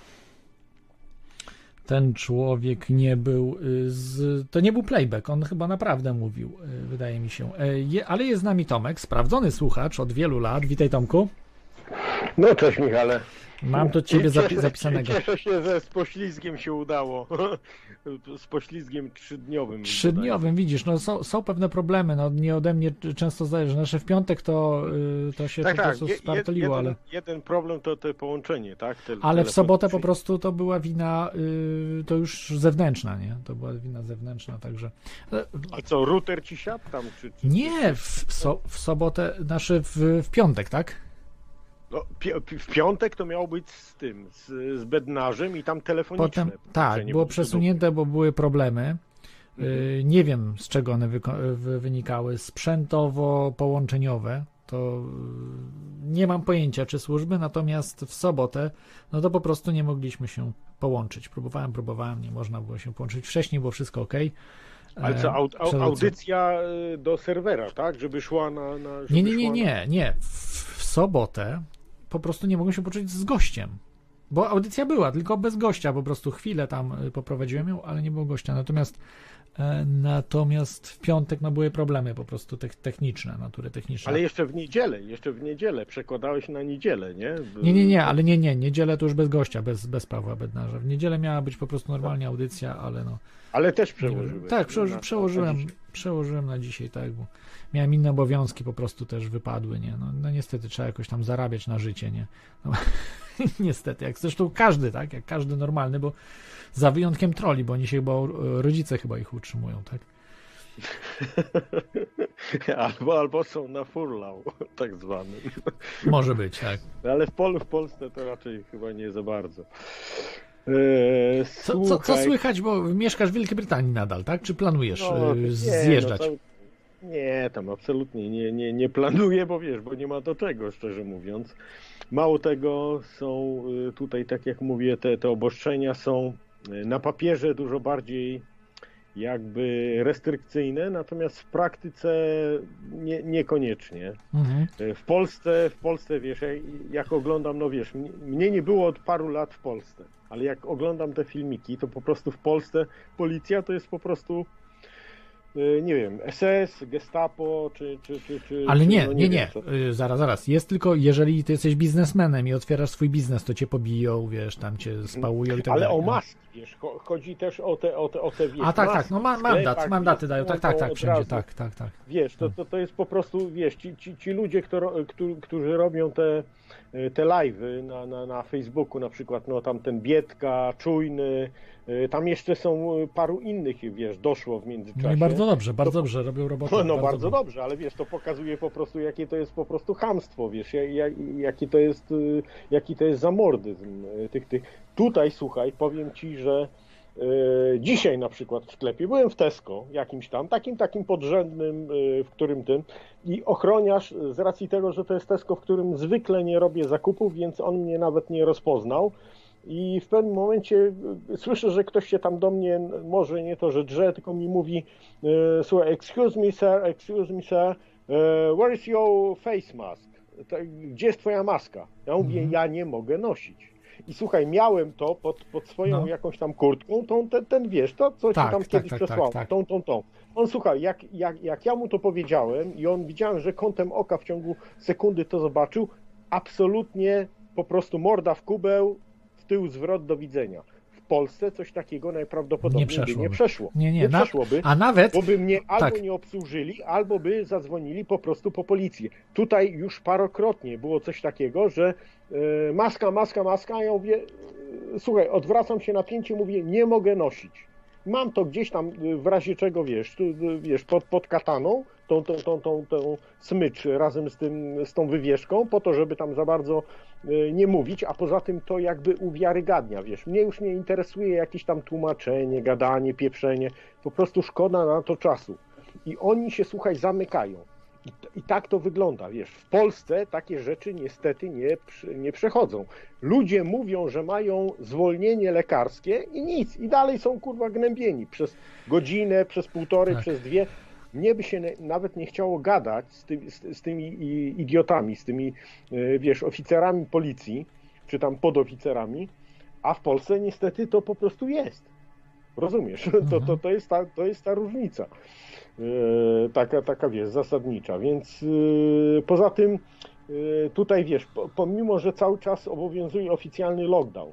ten człowiek nie był y, z. To nie był playback, on chyba naprawdę mówił, y, wydaje mi się. E, ale jest z nami Tomek, sprawdzony słuchacz od wielu lat. Witaj, Tomku. No cześć Michale. Mam to ciebie zapi- Cieszę- zapisanego. Cieszę się, że z poślizgiem się udało. [laughs] Z poślizgiem trzydniowym. Trzydniowym, widzisz, no są, są pewne problemy, no nie ode mnie często zależy. Nasze w piątek to, y, to się Tak, po tak. prostu Je- spartoliło, jeden, ale, jeden problem to te połączenie, tak? Te, ale w sobotę po prostu to była wina y, to już zewnętrzna, nie? To była wina zewnętrzna, także. A co, router ci siadł tam? Czy, czy, Nie, w, so, w sobotę, znaczy w, w piątek, tak? No, pi- w piątek to miało być z tym, z, z bednarzem i tam telefoniczne. Potem, tak, było przesunięte, bo były problemy. Mhm. Y, Nie wiem, z czego one wyko- wynikały. Sprzętowo-połączeniowe. To y, nie mam pojęcia, czy służby, natomiast w sobotę, no to po prostu nie mogliśmy się połączyć. Próbowałem, próbowałem, nie można było się połączyć. Wcześniej było wszystko ok. Ale co, au, au, audycja y, do serwera, tak? Żeby szła na... na żeby Nie, nie, nie, nie, nie. W sobotę po prostu nie mogłem się poczuć z gościem. Bo audycja była, tylko bez gościa. Po prostu chwilę tam y, poprowadziłem ją, ale nie było gościa. Natomiast e, natomiast w piątek no, były problemy po prostu te, techniczne, natury techniczne. Ale jeszcze w niedzielę, jeszcze w niedzielę. Przekładałeś na niedzielę, nie? Nie, nie, nie, ale nie, nie. Niedzielę to już bez gościa, bez, bez Pawła Bednarza. W niedzielę miała być po prostu normalnie audycja, ale no. Ale też przełożyłeś. Tak, przełoży, przełożyłem, przełożyłem na dzisiaj, tak, bo miałem inne obowiązki, po prostu też wypadły, nie? No, no niestety trzeba jakoś tam zarabiać na życie, nie? No, [laughs] niestety, jak zresztą każdy, tak? Jak każdy normalny, bo za wyjątkiem troli, bo oni się chyba, rodzice chyba ich utrzymują, tak? [laughs] albo, albo są na furlau, [laughs] tak zwanym. Może być, tak. Ale w, Pol w Polsce to raczej chyba nie za bardzo. Eee, Co, co, co słychać, bo mieszkasz w Wielkiej Brytanii nadal, tak? Czy planujesz no, y, nie, zjeżdżać? No, cały- nie, tam absolutnie nie, nie, nie planuję, bo wiesz, bo nie ma do czego, szczerze mówiąc. Mało tego, są y, tutaj, tak jak mówię, te, te obostrzenia są y, na papierze dużo bardziej jakby restrykcyjne, natomiast w praktyce nie, niekoniecznie. Mhm. W Polsce, w Polsce, wiesz, jak, oglądam, no wiesz, mnie- nie było od paru lat w Polsce, ale jak oglądam te filmiki, to po prostu w Polsce policja to jest po prostu, y, nie wiem, SS, Gestapo, czy... czy, czy, czy Ale nie, no nie, nie. wiem. Y, Zaraz, zaraz. Jest tylko, jeżeli ty jesteś biznesmenem i otwierasz swój biznes, to cię pobiją, wiesz, tam cię spałują i tak Ale dalej. o no. maski, wiesz, cho- chodzi też o te, o te, o te wiesz, A tak, tak, no ma, mandat, sklepach, mandaty wiesz, dają, tak, no tak, tak, wszędzie, razu. tak, tak, tak. Wiesz, to, to, to jest po prostu, wiesz, ci, ci, ci ludzie, którzy, którzy, robią te, te live'y na, na, na Facebooku na przykład, no tam ten Bietka, Czujny, y, tam jeszcze są y, paru innych, wiesz, doszło w międzyczasie. No i bardzo dobrze, bardzo dobrze, robią robotę. [laughs] No, no bardzo dobrze, ale wiesz, to pokazuje po prostu, jakie to jest po prostu chamstwo, wiesz, jak, jak, jaki to jest, y, jaki to jest zamordyzm y, tych, tych. Tutaj, słuchaj, powiem ci, że y, dzisiaj na przykład w sklepie byłem w Tesco, jakimś tam, takim, takim podrzędnym, y, w którym tym i ochroniarz z racji tego, że to jest Tesco, w którym zwykle nie robię zakupów, więc on mnie nawet nie rozpoznał. I w pewnym momencie y, słyszę, że ktoś się tam do mnie, może nie to, że drze, tylko mi mówi, e, słuchaj, excuse me sir, excuse me sir, e, where is your face mask? Gdzie jest twoja maska? Ja mówię, ja nie mogę nosić. I słuchaj, miałem to pod, pod swoją No. jakąś tam kurtką, tą, ten, ten wiesz, to co Tak, ci tam tak, kiedyś tak, tak, przesłałem, tak. tą, tą, tą. On słuchaj, jak, jak, jak ja mu to powiedziałem i on widziałem, że kątem oka w ciągu sekundy to zobaczył, absolutnie po prostu morda w kubeł, tył zwrot do widzenia. W Polsce coś takiego najprawdopodobniej Nie by przeszłoby. nie przeszło. Nie, nie, na- przeszłoby, A nawet, bo by mnie albo tak. nie obsłużyli, albo by zadzwonili po prostu po policję. Tutaj już parokrotnie było coś takiego, że e, maska, maska, maska, a ja mówię, e, słuchaj, odwracam się na pięcie, mówię, nie mogę nosić. Mam to gdzieś tam e, w razie czego, wiesz, tu, wiesz pod, pod kataną, tą, tą, tą, tą, tą smycz razem z, tym, z tą wywieszką, po to, żeby tam za bardzo e, nie mówić, a poza tym to jakby uwiarygadnia, wiesz, mnie już nie interesuje jakieś tam tłumaczenie, gadanie, pieprzenie, po prostu szkoda na to czasu. I oni się, słuchaj, zamykają. I, I tak to wygląda, wiesz. W Polsce takie rzeczy niestety nie, nie przechodzą. Ludzie mówią, że mają zwolnienie lekarskie i nic. I dalej są kurwa gnębieni przez godzinę, przez półtorej, Tak. przez dwie. Mnie by się nawet nie chciało gadać z, tymi- z, z tymi idiotami, z tymi, e, wiesz, oficerami policji, czy tam podoficerami, A w Polsce niestety to po prostu jest. Rozumiesz? [laughs] To, to, to, jest, ta, to jest ta różnica. E, taka, taka wiesz, zasadnicza. Więc e, poza tym tutaj wiesz, po, pomimo, że cały czas obowiązuje oficjalny lockdown,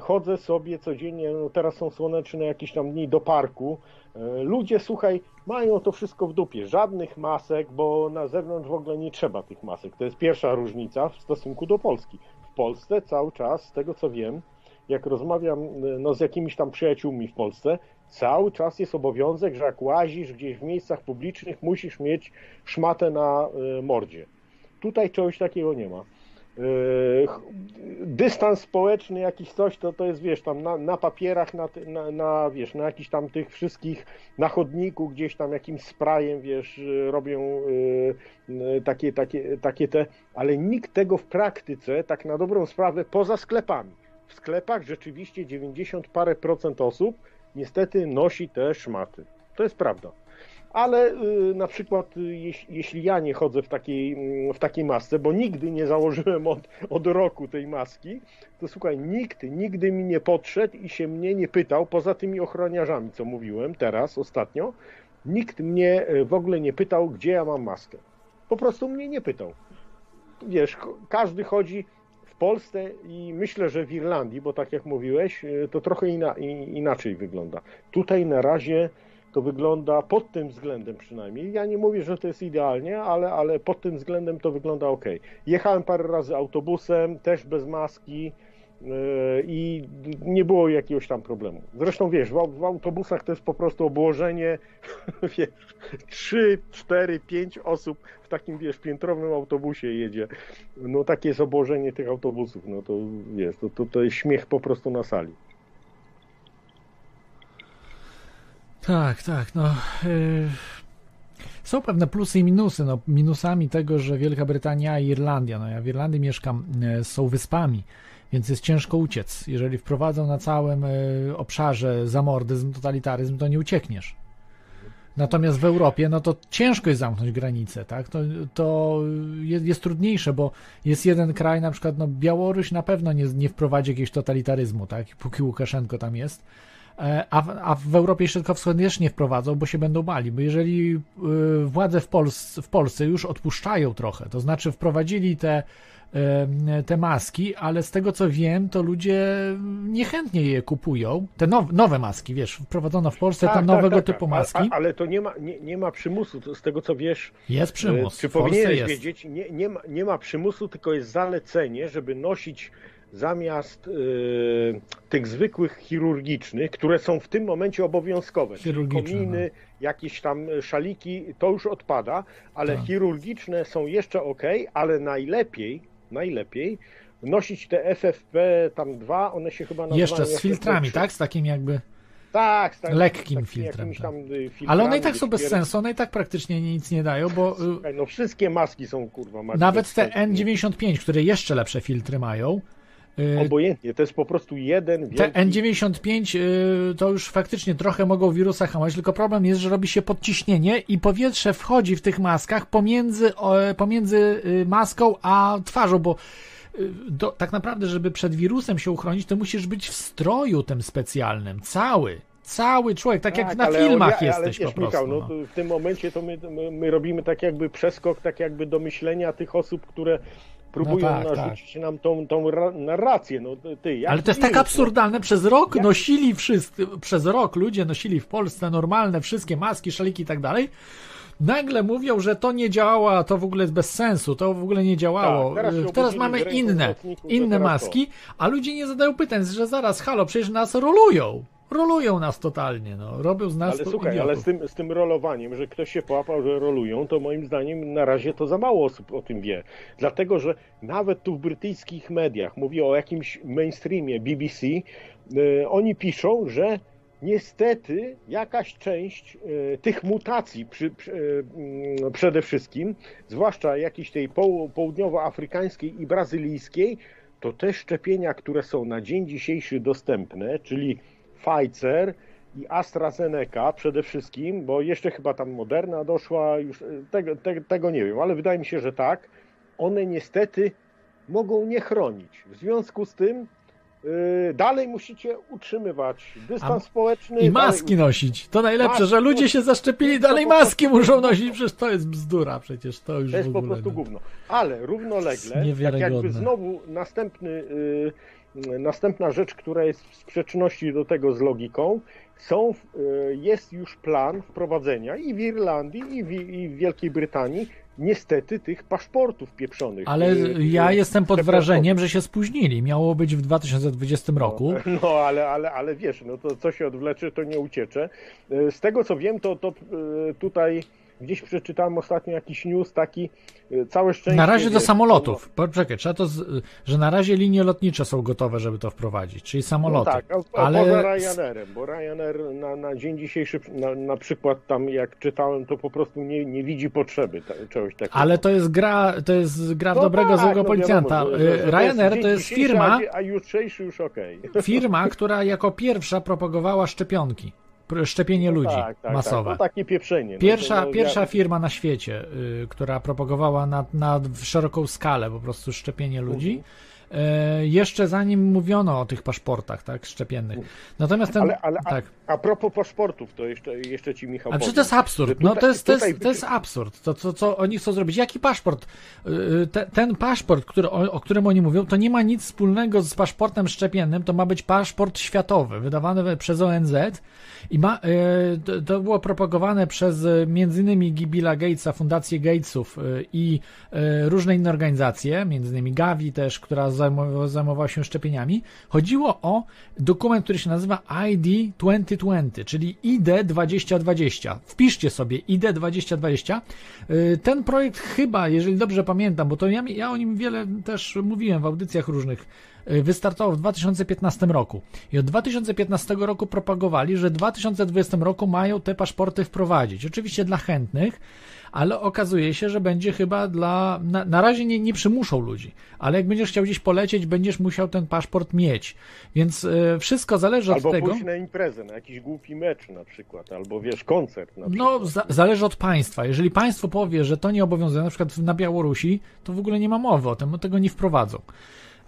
chodzę sobie codziennie, no teraz są słoneczne jakieś tam dni do parku, e, ludzie, słuchaj, mają to wszystko w dupie, żadnych masek, bo na zewnątrz w ogóle nie trzeba tych masek. To jest pierwsza różnica w stosunku do Polski. W Polsce cały czas, z tego co wiem, jak rozmawiam e, no, z jakimiś tam przyjaciółmi w Polsce, cały czas jest obowiązek, że jak łazisz gdzieś w miejscach publicznych, musisz mieć szmatę na e, mordzie. Tutaj czegoś takiego nie ma. Ch- Dystans społeczny, jakiś coś, to, to jest, wiesz, tam na, na papierach, na, na, na, wiesz, na jakichś tam tych wszystkich, na chodniku gdzieś tam jakimś sprayem, wiesz, e, robią e, takie, takie, takie te, ale nikt tego w praktyce, tak na dobrą sprawę, poza sklepami. W sklepach rzeczywiście 90 parę procent osób niestety nosi te szmaty. To jest prawda. Ale y, na przykład, y, jeś, jeśli ja nie chodzę w takiej, mm, w takiej masce, bo nigdy nie założyłem od, od roku tej maski, to słuchaj, nikt nigdy mi nie podszedł i się mnie nie pytał, poza tymi ochroniarzami, co mówiłem teraz, ostatnio, nikt mnie y, w ogóle nie pytał, gdzie ja mam maskę. Po prostu mnie nie pytał. Wiesz, każdy chodzi w Polsce i myślę, że w Irlandii, bo tak jak mówiłeś, to trochę ina, inaczej wygląda. Tutaj na razie to wygląda pod tym względem przynajmniej. Ja nie mówię, że to jest idealnie, ale, ale pod tym względem to wygląda ok. Jechałem parę razy autobusem, też bez maski yy, i nie było jakiegoś tam problemu. Zresztą wiesz, w, au- w autobusach to jest po prostu obłożenie, [laughs] wiesz, 3, 4, 5 osób w takim, wiesz, piętrowym autobusie jedzie. No takie jest obłożenie tych autobusów, no to wiesz, to, to, to jest śmiech po prostu na sali. Tak, tak, no. y, Są pewne plusy i minusy. No, minusami tego, że Wielka Brytania i Irlandia, no ja w Irlandii mieszkam, y, są wyspami, więc jest ciężko uciec. Jeżeli wprowadzą na całym y, obszarze zamordyzm, totalitaryzm, to nie uciekniesz. Natomiast w Europie, no to ciężko jest zamknąć granicę, tak? To, to jest, jest trudniejsze, bo jest jeden kraj, na przykład, no Białoruś na pewno nie, nie wprowadzi jakiegoś totalitaryzmu, tak? Póki Łukaszenko tam jest. E, A w, a w Europie Środkowo-Wschodniej też nie wprowadzą, bo się będą bali. Bo jeżeli y, władze w, Pols w Polsce już odpuszczają trochę, to znaczy wprowadzili te, y, te maski, ale z tego co wiem, to ludzie niechętnie je kupują. Te now, nowe maski, wiesz, wprowadzono w Polsce Tak, tam tak, nowego tak, typu a- maski. A, ale to nie ma, nie, nie ma przymusu, to z tego co wiesz, Jest przymus. E, Czy Polsce powinieneś jest. wiedzieć, nie, nie, ma, nie ma przymusu, tylko jest zalecenie, żeby nosić zamiast e, tych zwykłych chirurgicznych, które są w tym momencie obowiązkowe, czyli kominy, jakieś tam szaliki, to już odpada, ale Tak. chirurgiczne są jeszcze ok, ale najlepiej, najlepiej nosić te FFP tam dwa, one się chyba nazywają Jeszcze z FFP3. filtrami, tak? Z takim jakby. Tak, z takim- Lekkim takimi filtrem, tak. Y, Ale one i tak są bez sensu, one i tak praktycznie nic nie dają, bo y, Słuchaj, No wszystkie maski są kurwa maski nawet te sensu. N95, które jeszcze lepsze filtry mają, y, Obojętnie, to jest po prostu jeden Te wielki... N95 y, to już faktycznie trochę mogą wirusa hamować, tylko problem jest, że robi się podciśnienie i powietrze wchodzi w tych maskach pomiędzy, pomiędzy y, maską a twarzą, bo y, do, tak naprawdę, żeby przed wirusem się uchronić, to musisz być w stroju tym specjalnym, cały. Cały człowiek, tak, jak na filmach ja- jesteś wiesz, po prostu. Michał, no, no. w tym momencie to my, my, my robimy tak jakby przeskok, tak jakby do myślenia tych osób, które próbują tak, narzucić nam tą, tą ra- narrację. No, ty, Ale to jest tak wirus, absurdalne. Przez rok Jak- nosili wszyscy, przez rok ludzie nosili w Polsce normalne wszystkie maski, szaliki i tak dalej. Nagle mówią, że to nie działa, to w ogóle jest bez sensu, to w ogóle nie działało. Tak, teraz teraz mamy inne, inne maski, a ludzie nie zadają pytań, że zaraz, halo, przecież nas rolują. Rolują nas totalnie, no. Robią z nas Ale słuchaj, idiotów. ale z tym, z tym rolowaniem, że ktoś się połapał, że rolują, to moim zdaniem na razie to za mało osób o tym wie. Dlatego, że nawet tu w brytyjskich mediach, mówię o jakimś mainstreamie BBC, e, oni piszą, że niestety jakaś część e, tych mutacji przy, przy, e, mm, przede wszystkim, zwłaszcza jakiejś tej poł- południowoafrykańskiej i brazylijskiej, to te szczepienia, które są na dzień dzisiejszy dostępne, czyli Pfizer i AstraZeneca przede wszystkim, bo jeszcze chyba tam Moderna doszła, już e, tego, te, tego nie wiem, ale wydaje mi się, że tak, one niestety mogą nie chronić. W związku z tym y, dalej musicie utrzymywać dystans A- społeczny. I dalej maski nosić. To najlepsze, Maski że ludzie się zaszczepili, dalej maski muszą nosić. Przecież to jest bzdura, przecież to już To jest po prostu no. gówno. Ale równolegle, tak jakby znowu następny, y, następna rzecz, która jest w sprzeczności do tego z logiką, są, y, jest już plan wprowadzenia i w Irlandii, i w, i w Wielkiej Brytanii niestety tych paszportów pieprzonych. Ale y, ja y, jestem pod wrażeniem, że się spóźnili. Miało być w 2020 roku. [laughs] No ale, ale, ale wiesz, no to co się odwlecze, to nie uciecze. Z tego co wiem, to, to tutaj gdzieś przeczytałem ostatnio jakiś news taki, y, całe szczęście... Na razie do samolotów. Poczekaj, trzeba to, z, że na razie linie lotnicze są gotowe, żeby to wprowadzić, czyli No samoloty. tak, a, a Ale poza Ryanerem, bo Ryanair na, na dzień dzisiejszy, na, na przykład tam jak czytałem, to po prostu nie, nie widzi potrzeby ta, czegoś takiego. Ale to jest gra, to jest gra w No dobrego, tak, złego no policjanta. wiadomo, że- że- Ryanair to jest dzisiejszy, firma, A, a jutrzejszy już okej. firma, która jako pierwsza propagowała szczepionki. Szczepienie ludzi tak, tak, masowe. Tak, no takie pieprzenie. No Pierwsza, to, no, pierwsza ja- firma na świecie, y, która propagowała na, na szeroką skalę po prostu szczepienie ludzi. E, jeszcze zanim mówiono o tych paszportach, tak, szczepiennych. Natomiast ten. Ale, ale tak. A propos paszportów, to jeszcze, jeszcze ci Michał A przecież powiem. to jest absurd. No to jest, to jest, tutaj- to jest absurd. To, co, co oni chcą zrobić? Jaki paszport? Yy, Te, ten paszport, który, o, o którym oni mówią, to nie ma nic wspólnego z paszportem szczepiennym. To ma być paszport światowy, wydawany przez ONZ. I ma, yy, to, było propagowane przez między innymi Billa Gatesa, Fundację Gatesów i różne inne organizacje, między innymi Gavi też, która zajmowała, się szczepieniami. Chodziło o dokument, który się nazywa ID 2020, czyli ID 2020. Wpiszcie sobie ID 2020. Yy, Ten projekt chyba, jeżeli dobrze pamiętam, bo to ja, ja o nim wiele też mówiłem w audycjach różnych, yy, wystartował w 2015 roku. I od 2015 roku propagowali, że w 2020 roku mają te paszporty wprowadzić. Oczywiście dla chętnych, ale okazuje się, że będzie chyba dla. Na, na razie nie, nie przymuszą ludzi, ale jak będziesz chciał gdzieś polecieć, będziesz musiał ten paszport mieć. Więc y, wszystko zależy od Albo tego. pójść na imprezę, na jakiś głupi mecz na przykład, albo wiesz, koncert na No, przykład. za, zależy od państwa. Jeżeli państwo powie, że to nie obowiązuje, na przykład na Białorusi, to w ogóle nie ma mowy o tym, bo tego nie wprowadzą.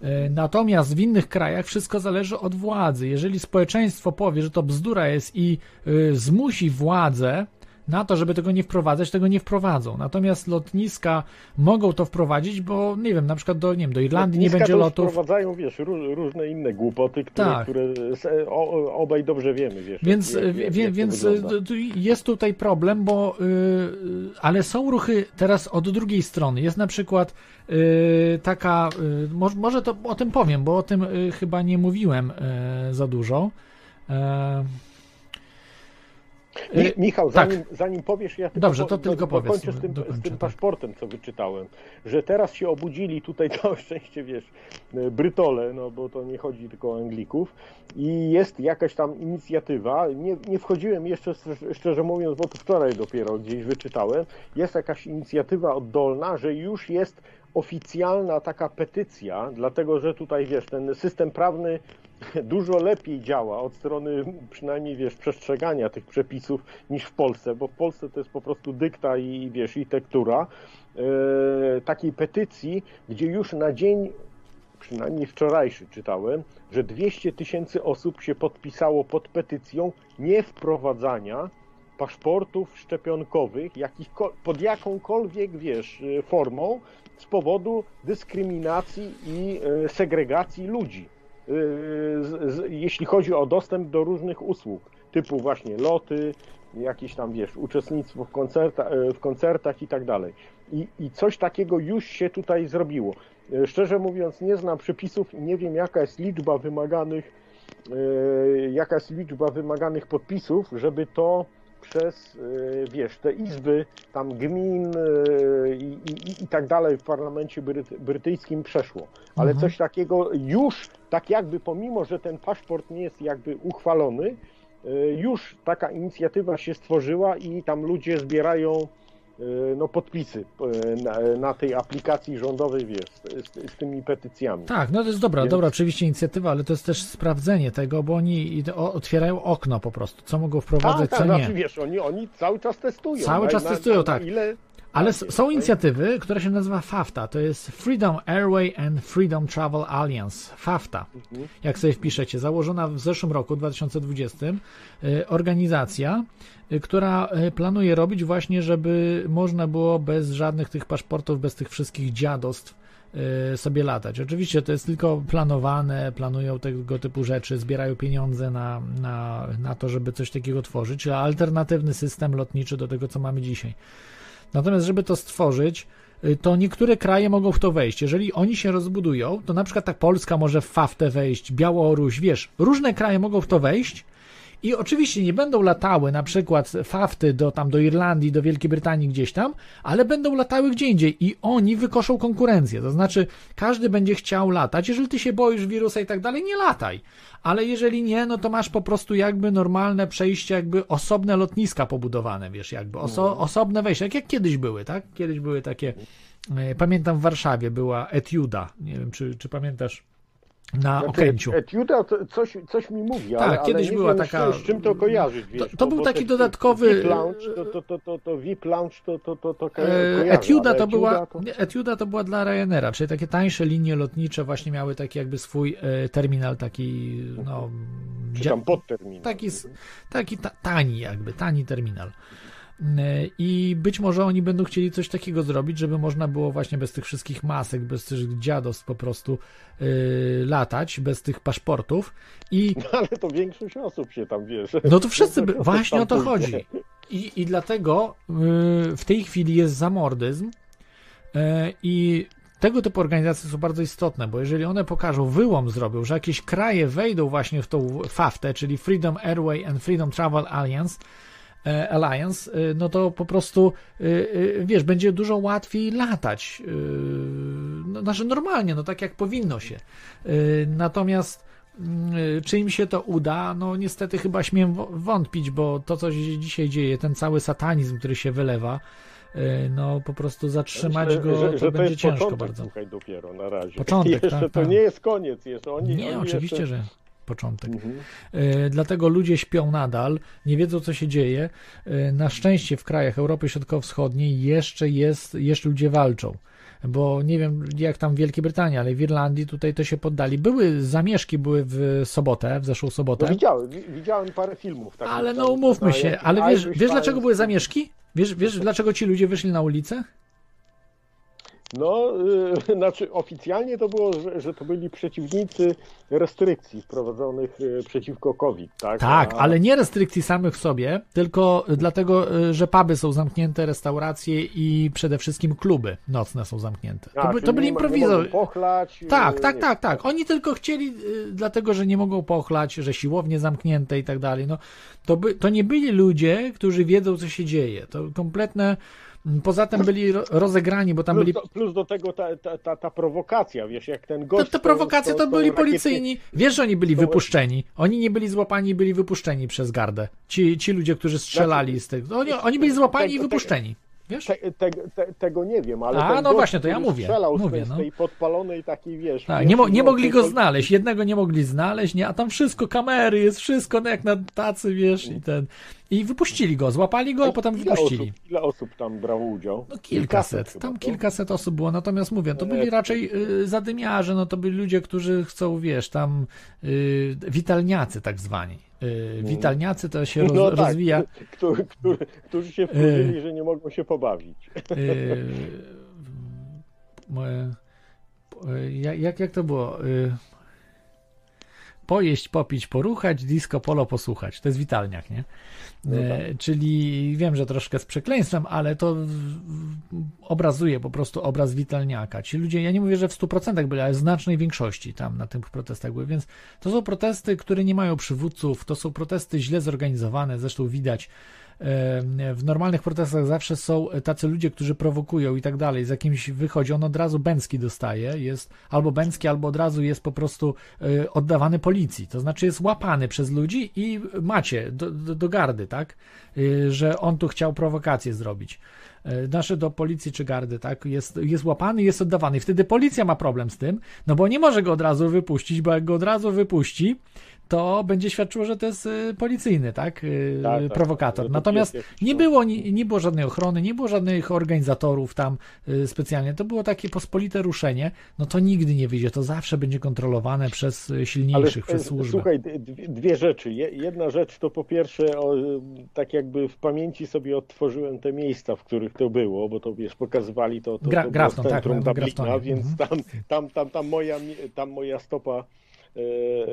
E, Natomiast w innych krajach wszystko zależy od władzy. Jeżeli społeczeństwo powie, że to bzdura jest i y, zmusi władzę na to, żeby tego nie wprowadzać, tego nie wprowadzą. Natomiast lotniska mogą to wprowadzić, bo nie wiem, na przykład do, nie wiem, do Irlandii nie Lotniska będzie to już lotów. wprowadzają, wiesz, ró- różne inne głupoty, które, Tak. które obaj dobrze wiemy, wiesz. Więc, jak, wie- jak więc wygląda. y, jest tutaj problem, bo y, y, ale są ruchy teraz od drugiej strony. Jest na przykład y, taka, y, może, może to o tym powiem, bo o tym y, chyba nie mówiłem y, za dużo. E, Mi, y, Michał, tak. zanim, zanim powiesz, ja tylko Dobrze, to tylko do, powiedz, dokończę z tym, dokończę, z tym tak. paszportem, co wyczytałem, że teraz się obudzili tutaj [laughs] całe szczęście, wiesz, e, Brytole, no bo to nie chodzi tylko o Anglików i jest jakaś tam inicjatywa, nie, nie wchodziłem jeszcze, szczerze- szczerze mówiąc, bo to wczoraj dopiero gdzieś wyczytałem, jest jakaś inicjatywa oddolna, że już jest oficjalna taka petycja, dlatego że tutaj, wiesz, ten system prawny [laughs] dużo lepiej działa od strony przynajmniej, wiesz, przestrzegania tych przepisów niż w Polsce, bo w Polsce to jest po prostu dykta i, wiesz, i tektura e, takiej petycji, gdzie już na dzień, przynajmniej wczorajszy czytałem, że 200 tysięcy osób się podpisało pod petycją niewprowadzania paszportów szczepionkowych jakich, pod jakąkolwiek, wiesz, e, formą z powodu dyskryminacji i e, segregacji ludzi. E, jeśli chodzi o dostęp do różnych usług, typu właśnie loty, jakieś tam, wiesz, uczestnictwo w, koncerta, e, w koncertach i tak dalej. I, I coś takiego już się tutaj zrobiło. Szczerze mówiąc, nie znam przepisów i nie wiem, jaka jest liczba wymaganych, jaka jest liczba wymaganych podpisów, żeby to przez, e, wiesz, te izby tam gmin e, i, i, i tak dalej w parlamencie bryty, brytyjskim przeszło. Ale Mhm. coś takiego już, tak jakby pomimo, że ten paszport nie jest jakby uchwalony, e, już taka inicjatywa się stworzyła i tam ludzie zbierają no, podpisy e, na, na tej aplikacji rządowej, wiesz, z, z tymi petycjami. Tak, no to jest dobra, Więc- dobra oczywiście inicjatywa, ale to jest też sprawdzenie tego, bo oni otwierają okno po prostu, co mogą wprowadzać, tak, co tak, nie. znaczy, wiesz, oni, oni cały czas testują. Cały czas testują, tak. Ile, Ale są inicjatywy, która się nazywa FAFTA. To jest Freedom Airway and Freedom Travel Alliance. FAFTA. Jak sobie wpiszecie, założona w zeszłym roku, 2020, y, organizacja, y, która y, planuje robić właśnie, żeby można było bez żadnych tych paszportów, bez tych wszystkich dziadostw sobie latać. Oczywiście to jest tylko planowane, planują tego typu rzeczy, zbierają pieniądze na, na, na to, żeby coś takiego tworzyć, czyli alternatywny system lotniczy do tego, co mamy dzisiaj. Natomiast, żeby to stworzyć, y, to niektóre kraje mogą w to wejść. Jeżeli oni się rozbudują, to na przykład tak Polska może w FAFTę wejść, Białoruś, wiesz, różne kraje mogą w to wejść i oczywiście nie będą latały na przykład FAFTY do tam do Irlandii, do Wielkiej Brytanii gdzieś tam, ale będą latały gdzie indziej i oni wykoszą konkurencję. To znaczy każdy będzie chciał latać. Jeżeli ty się boisz wirusa i tak dalej, nie lataj. Ale jeżeli nie, no to masz po prostu jakby normalne przejście, jakby osobne lotniska pobudowane, wiesz, jakby oso, osobne wejścia, tak jak kiedyś były, tak? Kiedyś były takie, e, pamiętam w Warszawie była Etiuda, nie wiem, czy, czy pamiętasz, na Znaczy, Okęciu. Etiuda to coś, coś mi mówi, Tak, ale, ale kiedyś nie była wiem, taka- Z, czym to kojarzyć, wiesz, to bo- był taki te- dodatkowy- VIP Lounge, to, to, to, to, to VIP Lounge, to, to, to, to E, kojarzę, Etiuda ale to była, to- Etiuda to była dla Ryanaira, czyli takie tańsze linie lotnicze właśnie miały taki jakby swój e, terminal taki, no, Czy tam podtermin. taki, taki ta, tani jakby, tani terminal. E, I być może oni będą chcieli coś takiego zrobić, żeby można było właśnie bez tych wszystkich masek, bez tych dziadostw po prostu e, latać, bez tych paszportów i [laughs] Ale to większość osób się tam wiesz. no to wszyscy, by, [laughs] właśnie o to chodzi. I, I dlatego y, w tej chwili jest zamordyzm y, i tego typu organizacje są bardzo istotne, bo jeżeli one pokażą, wyłom zrobią, że jakieś kraje wejdą właśnie w tą FAFTę, czyli Freedom Airway and Freedom Travel Alliance, Alliance, y, no to po prostu, y, wiesz, będzie dużo łatwiej latać. No, znaczy normalnie, no tak jak powinno się. Natomiast y, czy im się to uda? No niestety chyba śmiem wątpić, bo to, co się dzisiaj dzieje, ten cały satanizm, który się wylewa, no po prostu zatrzymać go że, to że to będzie jest ciężko początek, bardzo. słuchaj, dopiero na razie. Początek, [laughs] jeszcze tak, to tak. nie jest koniec jeszcze. Oni, Nie, oni oczywiście, jeszcze... że początek. Mhm. E, Dlatego ludzie śpią nadal, nie wiedzą co się dzieje. E, Na szczęście w krajach Europy Środkowo-Wschodniej jeszcze jest, jeszcze ludzie walczą. Bo nie wiem jak tam w Wielkiej Brytanii, ale w Irlandii tutaj to się poddali. Były zamieszki, były w sobotę, w zeszłą No sobotę. widziałem, wi- widziałem parę filmów. Takich Ale no umówmy się, ale wiesz, wiesz dlaczego były zamieszki? Wiesz, wiesz dlaczego ci ludzie wyszli na ulicę? No, y, [laughs] znaczy oficjalnie to było, że, że to byli przeciwnicy restrykcji wprowadzonych y, przeciwko COVID, tak? Tak, A- ale nie restrykcji samych w sobie, tylko dlatego, y, że puby są zamknięte, restauracje i przede wszystkim kluby nocne są zamknięte. A, To, by, to byli mogą pochlać. y, Tak, tak, nie- tak, tak. Oni tylko chcieli, y, dlatego że nie mogą pochlać, że siłownie zamknięte i tak dalej. No, to, by, to nie byli ludzie, którzy wiedzą, co się dzieje. To kompletne. Poza tym byli ro- rozegrani, bo tam Plus byli. do, plus do tego ta, ta, ta, ta prowokacja, wiesz, jak ten Te, gość... te z tą- prowokacje z tą- to z tą byli policyjni. Wiesz, że oni byli wypuszczeni. Oni nie byli złapani, byli wypuszczeni przez gardę. Ci, ci ludzie, którzy strzelali z tych. Oni, oni byli złapani i wypuszczeni. Wiesz? Te, te, te, tego nie wiem, ale A, no gość, właśnie, to ja mówię, strzelał z mówię, tej, no. z tej podpalonej takiej, wiesz... Tak, nie, mo- nie no, mogli go znaleźć, jednego nie mogli znaleźć, nie, a tam wszystko, kamery, jest wszystko, no jak na tacy, wiesz, i ten. I wypuścili go, złapali go, a potem ile wypuścili. Osób, ile osób tam brało udział? No kilkaset, tam kilkaset osób było, natomiast mówię, to byli Nie, raczej y, zadymiarze, no to byli ludzie, którzy chcą, wiesz, tam y, witalniacy tak zwani. Y, witalniacy to się roz, No tak, rozwija. Który, który, którzy się wkurzyli, że nie mogą się pobawić. y, moje- y, jak, jak to było? Pojeść, popić, poruchać, disco polo posłuchać. To jest witalniak, nie? No E, Czyli wiem, że troszkę z przekleństwem, ale to obrazuje po prostu obraz witalniaka. Ci ludzie, ja nie mówię, że w 100% byli, ale w znacznej większości tam na tych protestach były, więc to są protesty, które nie mają przywódców, to są protesty źle zorganizowane, zresztą widać w normalnych protestach zawsze są tacy ludzie, którzy prowokują i tak dalej. Z jakimś wychodzi, on od razu Bęcki dostaje, jest albo Bęcki, albo od razu jest po prostu e, oddawany policji. To znaczy jest łapany przez ludzi i macie do, do, do gardy, tak? E, Że on tu chciał prowokację zrobić. e, nasze do policji czy gardy, tak, jest, jest łapany, jest oddawany. I wtedy policja ma problem z tym, no bo nie może go od razu wypuścić, bo jak go od razu wypuści, to będzie świadczyło, że to jest y, policyjny, tak? y, Tak, tak, prowokator. tak. Natomiast nie było, nie, nie było żadnej ochrony, nie było żadnych organizatorów tam y, specjalnie. To było takie pospolite ruszenie. No to nigdy nie wyjdzie. To zawsze będzie kontrolowane przez y, Ale silniejszych, e, przez służbę. słuchaj, dwie, dwie rzeczy. Je- Jedna rzecz to po pierwsze, o, tak jakby w pamięci sobie odtworzyłem te miejsca, w których to było, bo to wiesz, pokazywali to, to, Gra- to Grafton, tak, centrum no, Dublina, więc Mhm. tam, tam, tam, tam, moja, tam moja stopa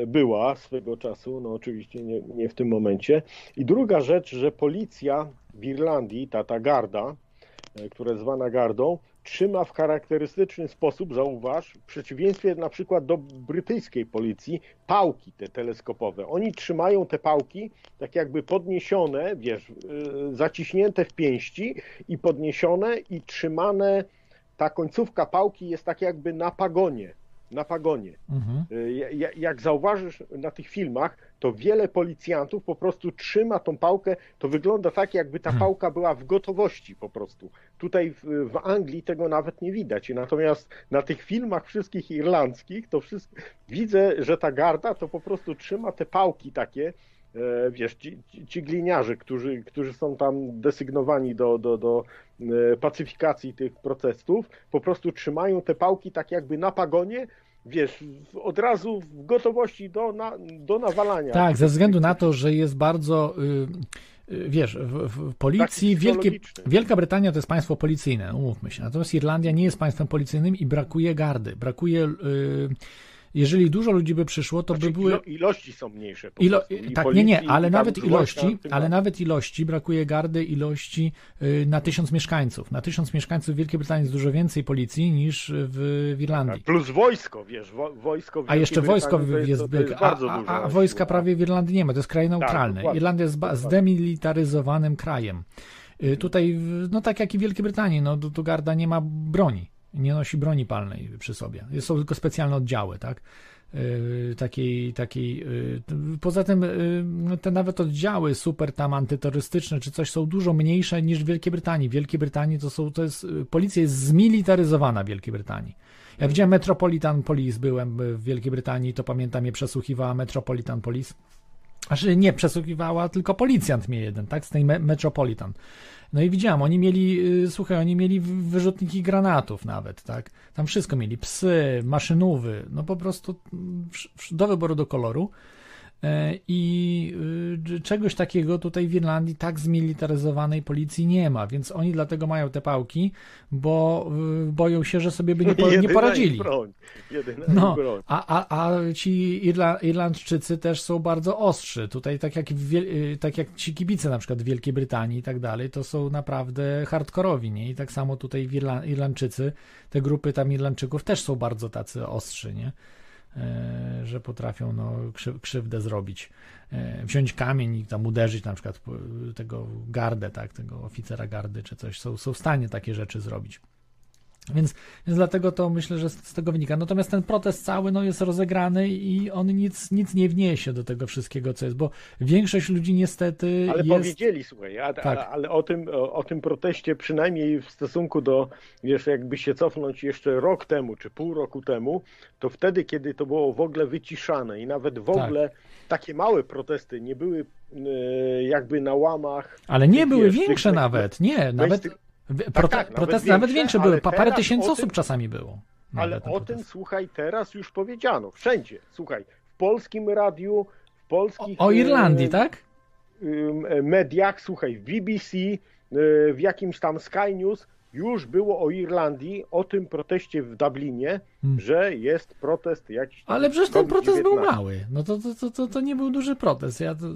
była swego czasu, no oczywiście nie, nie w tym momencie. I druga rzecz, że policja w Irlandii, ta, ta garda, e, która jest zwana gardą, trzyma w charakterystyczny sposób, zauważ, w przeciwieństwie na przykład do brytyjskiej policji, pałki te teleskopowe. Oni trzymają te pałki tak jakby podniesione, wiesz, yy, zaciśnięte w pięści i podniesione i trzymane, ta końcówka pałki jest tak jakby na pagonie, na pagonie. Mhm. Y, ja- Jak zauważysz na tych filmach, to wiele policjantów po prostu trzyma tą pałkę. To wygląda tak, jakby ta pałka była w gotowości po prostu. Tutaj w, w Anglii tego nawet nie widać. Natomiast na tych filmach wszystkich irlandzkich, to wszystko, widzę, że ta garda to po prostu trzyma te pałki takie. E, Wiesz, ci, ci- gliniarze, którzy, którzy są tam desygnowani do, do, do e, pacyfikacji tych protestów, po prostu trzymają te pałki tak jakby na pagonie, wiesz, od razu w gotowości do, na, do nawalania. Tak, ze względu na to, że jest bardzo. y, y, Wiesz, w, w policji Taki Wielkie. Wielka Brytania to jest państwo policyjne, umówmy się. Natomiast Irlandia nie jest państwem policyjnym i brakuje gardy. Brakuje. y, Jeżeli dużo ludzi by przyszło, to Znaczy, by były. ilo, ilości są mniejsze. Po Ilo. I tak, nie, policji, nie, ale nawet ilości, ale nawet ilości brakuje gardy ilości y, na tysiąc mieszkańców. Na tysiąc mieszkańców w Wielkiej Brytanii jest dużo więcej policji niż w, w Irlandii. Tak, Plus wojsko, wiesz, wo, wojsko A jeszcze wojsko Brytanii jest, jest to, to jest a, bardzo a, dużo. a siła. wojska prawie w Irlandii nie ma, to jest kraj neutralny. dokładnie. Irlandia jest zdemilitaryzowanym krajem. Y, Tutaj, no tak jak i w Wielkiej Brytanii, no tu garda nie ma broni, nie nosi broni palnej przy sobie. Są tylko specjalne oddziały, tak? Y, takiej, takiej, y, poza tym y, no te nawet oddziały super tam antyterrorystyczne czy coś są dużo mniejsze niż w Wielkiej Brytanii. W Wielkiej Brytanii to są, to jest, policja jest zmilitaryzowana w Wielkiej Brytanii. Ja widziałem Metropolitan Police, byłem w Wielkiej Brytanii, to pamiętam, je przesłuchiwała Metropolitan Police. Znaczy nie przesłuchiwała, tylko policjant mnie jeden, tak, z tej me- Metropolitan. No i widziałem, oni mieli, y, słuchaj, oni mieli wyrzutniki granatów nawet, tak. Tam wszystko mieli, psy, maszynówy, no po prostu mm, do wyboru do koloru. E, I y, czegoś takiego tutaj w Irlandii tak zmilitaryzowanej policji nie ma, więc oni dlatego mają te pałki, bo y, boją się, że sobie by nie, po, nie poradzili. No, a, a, a ci Irla, Irlandczycy też są bardzo ostrzy. Tutaj, tak jak, w, y, tak jak ci kibice na przykład w Wielkiej Brytanii i tak dalej, to są naprawdę hardkorowi, nie? I tak samo tutaj w Irla, Irlandczycy, te grupy tam Irlandczyków też są bardzo tacy ostrzy, nie? E, że potrafią no, krzy, krzywdę zrobić. E, wziąć kamień i tam uderzyć na przykład po- tego gardę, tak, tego oficera gardy czy coś. Są, są w stanie takie rzeczy zrobić. Więc, więc dlatego to myślę, że z, z tego wynika. Natomiast ten protest cały no, jest rozegrany i on nic, nic nie wniesie do tego wszystkiego, co jest, bo większość ludzi niestety Ale jest... powiedzieli, słuchaj, a, Tak. a, ale o tym, o, o tym proteście, przynajmniej w stosunku do, wiesz, jakby się cofnąć jeszcze rok temu, czy pół roku temu, to wtedy, kiedy to było w ogóle wyciszane i nawet w Tak. ogóle takie małe protesty nie były e, jakby na łamach. Ale nie tych, były wiesz, tych większe me- nawet, nie, nawet... tych- Prote- tak, nawet protesty nawet większe, większe ale były, pa- parę tysięcy o osób tym- czasami było. Ale nawet o tym, słuchaj, teraz już powiedziano, wszędzie. Słuchaj, w polskim radiu, w polskich... O Irlandii, e, tak? ym, mediach, słuchaj, w BBC, y, w jakimś tam Sky News już było o Irlandii, o tym proteście w Dublinie, Hmm. że jest protest jakiś tam Ale przecież ten protest był COVID-19. mały. No to, to, to, to, nie był duży protest. Ja to,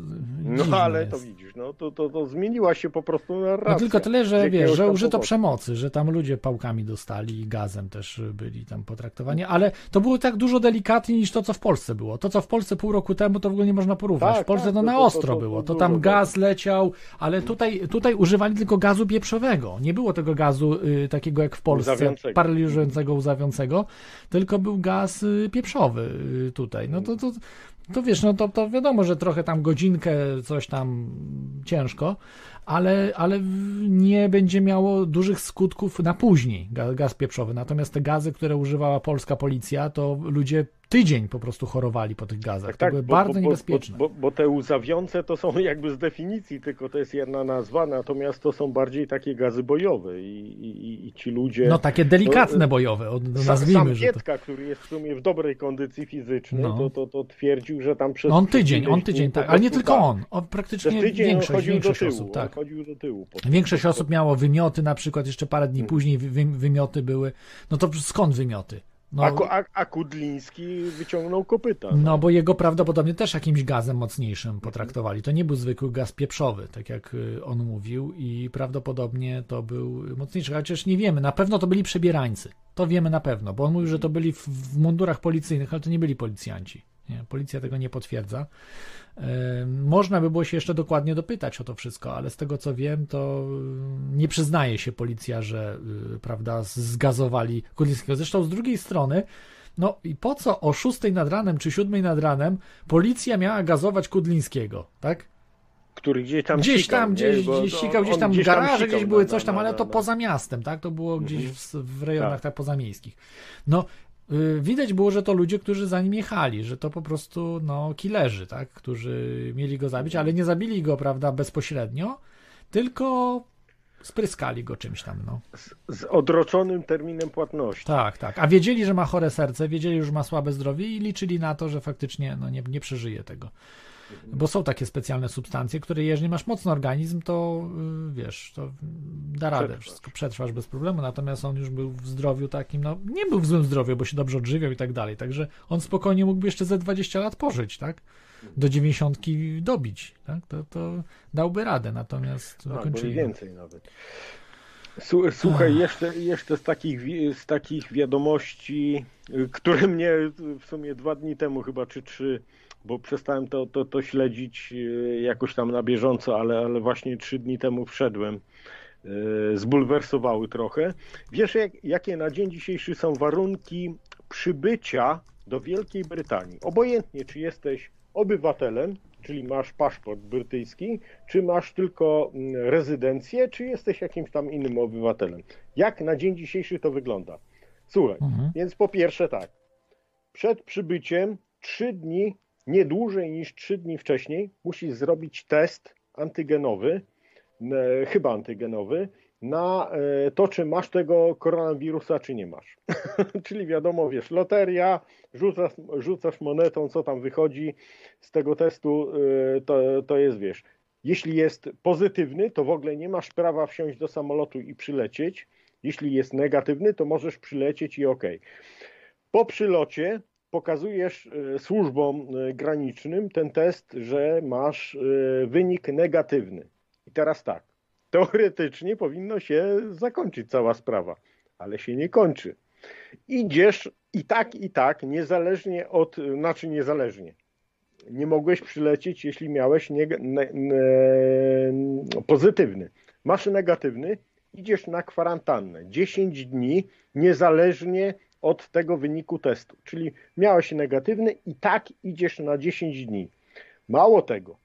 No ale jest. to widzisz, no to, to, to zmieniła się po prostu narracja. No tylko tyle, że wiesz, że użyto powodu. przemocy, że tam ludzie pałkami dostali i gazem też byli tam potraktowani, ale to było tak dużo delikatniej niż to, co w Polsce było. To, co w Polsce pół roku temu, to w ogóle nie można porównać. Tak, w Polsce tak, to to- na ostro było. To tam gaz leciał, ale tutaj, tutaj używali tylko gazu pieprzowego. Nie było tego gazu gazu y, takiego jak w Polsce, Łzawiącego. paraliżującego, łzawiącego, tylko był gaz y, pieprzowy y, tutaj. No to, to, to wiesz, no to, to wiadomo, że trochę tam godzinkę coś tam ciężko, ale, ale nie będzie miało dużych skutków na później ga- gaz pieprzowy. Natomiast te gazy, które używała polska policja, to ludzie tydzień po prostu chorowali po tych gazach. to były bardzo niebezpieczne. Bo, bo, bo te łzawiące to są [laughs] jakby z definicji, tylko to jest jedna nazwa, natomiast to są bardziej takie gazy bojowe i, i, i ci ludzie... No takie delikatne No, bojowe, od- nazwijmy, Sam że to... Pietka, który jest w sumie w dobrej kondycji fizycznej, No. to, to, to twierdził, że tam przez... No on tydzień, on tydzień, tak, ale nie tylko tak. on, o, Przez praktycznie tydzień on większość, chodził większość tyłu, osób, on tak. chodził do tyłu. Większość osób miało wymioty na przykład, jeszcze parę dni Mm. później wy, wymioty były. No to skąd wymioty? No, A, a, Kudliński wyciągnął kopyta. no bo jego prawdopodobnie też jakimś gazem mocniejszym potraktowali. To nie był zwykły gaz pieprzowy, tak jak y, on mówił i prawdopodobnie to był mocniejszy. Chociaż nie wiemy, na pewno to byli przebierańcy. To wiemy na pewno, bo on mówił, że to byli w, w mundurach policyjnych, ale to nie byli policjanci. Nie, policja tego nie potwierdza. Można by było się jeszcze dokładnie dopytać o to wszystko, ale z tego co wiem, to y, nie przyznaje się policja, że y, prawda, zgazowali Kudlińskiego. Zresztą z drugiej strony, no i po co o 6 nad ranem czy 7 nad ranem policja miała gazować Kudlińskiego, tak? Który gdzieś tam Gdzieś sikał, tam, gdzieś, gdzieś sikał, gdzieś tam w garaże, gdzieś były na- coś tam, na- ale na- to poza miastem, tak? To było gdzieś Mhm. w, w rejonach Tak. tak pozamiejskich. No, widać było, że to ludzie, którzy za nim jechali, że to po prostu, no, killerzy, tak? Którzy mieli go zabić, ale nie zabili go, prawda, bezpośrednio, tylko spryskali go czymś tam, no. Z odroczonym terminem płatności. Tak, tak. A wiedzieli, że ma chore serce, wiedzieli, że ma słabe zdrowie i liczyli na to, że faktycznie no, nie, nie przeżyje tego. Bo są takie specjalne substancje, które jeżeli masz mocny organizm, to y, wiesz, to da radę, Przetrwasz. wszystko przetrwasz bez problemu, natomiast on już był w zdrowiu takim, no nie był w złym zdrowiu, bo się dobrze odżywiał i tak dalej, także on spokojnie mógłby jeszcze ze 20 lat pożyć, tak? Do 90 dobić, tak? To, to dałby radę, natomiast wykończyli go. więcej nawet. Słuchaj, jeszcze, jeszcze z, takich, z takich wiadomości, y, które mnie w sumie dwa dni temu chyba, czy trzy, bo przestałem to, to, to śledzić y, jakoś tam na bieżąco, ale, ale właśnie trzy dni temu wszedłem, y, zbulwersowały trochę. Wiesz, jak, jakie na dzień dzisiejszy są warunki przybycia do Wielkiej Brytanii? Obojętnie, czy jesteś obywatelem, czyli masz paszport brytyjski, czy masz tylko mm, rezydencję, czy jesteś jakimś tam innym obywatelem. Jak na dzień dzisiejszy to wygląda? Słuchaj, Mhm. więc po pierwsze tak, przed przybyciem trzy dni, nie dłużej niż trzy dni wcześniej, musisz zrobić test antygenowy, e, chyba antygenowy, na e, to, czy masz tego koronawirusa, czy nie masz. [laughs] Czyli wiadomo, wiesz, loteria, rzucasz, rzucasz monetą, co tam wychodzi z tego testu, e, to, to jest, wiesz, jeśli jest pozytywny, to w ogóle nie masz prawa wsiąść do samolotu i przylecieć. Jeśli jest negatywny, to możesz przylecieć i ok. Po przylocie pokazujesz e, służbom e, granicznym ten test, że masz e, wynik negatywny. I teraz tak, teoretycznie powinno się zakończyć cała sprawa, ale się nie kończy. Idziesz i tak, i tak, niezależnie od, znaczy niezależnie. Nie mogłeś przylecieć, jeśli miałeś neg- ne, ne, pozytywny. Masz negatywny, idziesz na kwarantannę 10 dni, niezależnie od tego wyniku testu. Czyli miałeś negatywny i tak idziesz na 10 dni. Mało tego,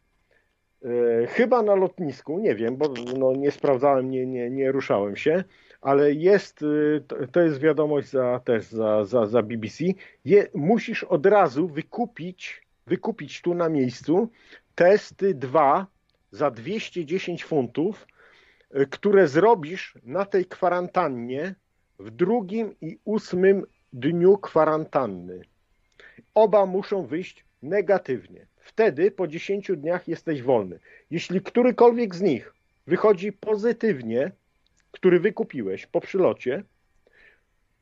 e, chyba na lotnisku, nie wiem, bo no, nie sprawdzałem, nie, nie, nie ruszałem się, ale jest, to- to jest wiadomość za, też za, za, za BBC, je, musisz od razu wykupić, wykupić tu na miejscu testy 2 za 210 funtów, e, które zrobisz na tej kwarantannie w drugim i ósmym dniu kwarantanny. Oba muszą wyjść negatywnie. Wtedy po 10 dniach jesteś wolny. Jeśli którykolwiek z nich wychodzi pozytywnie, który wykupiłeś po przylocie,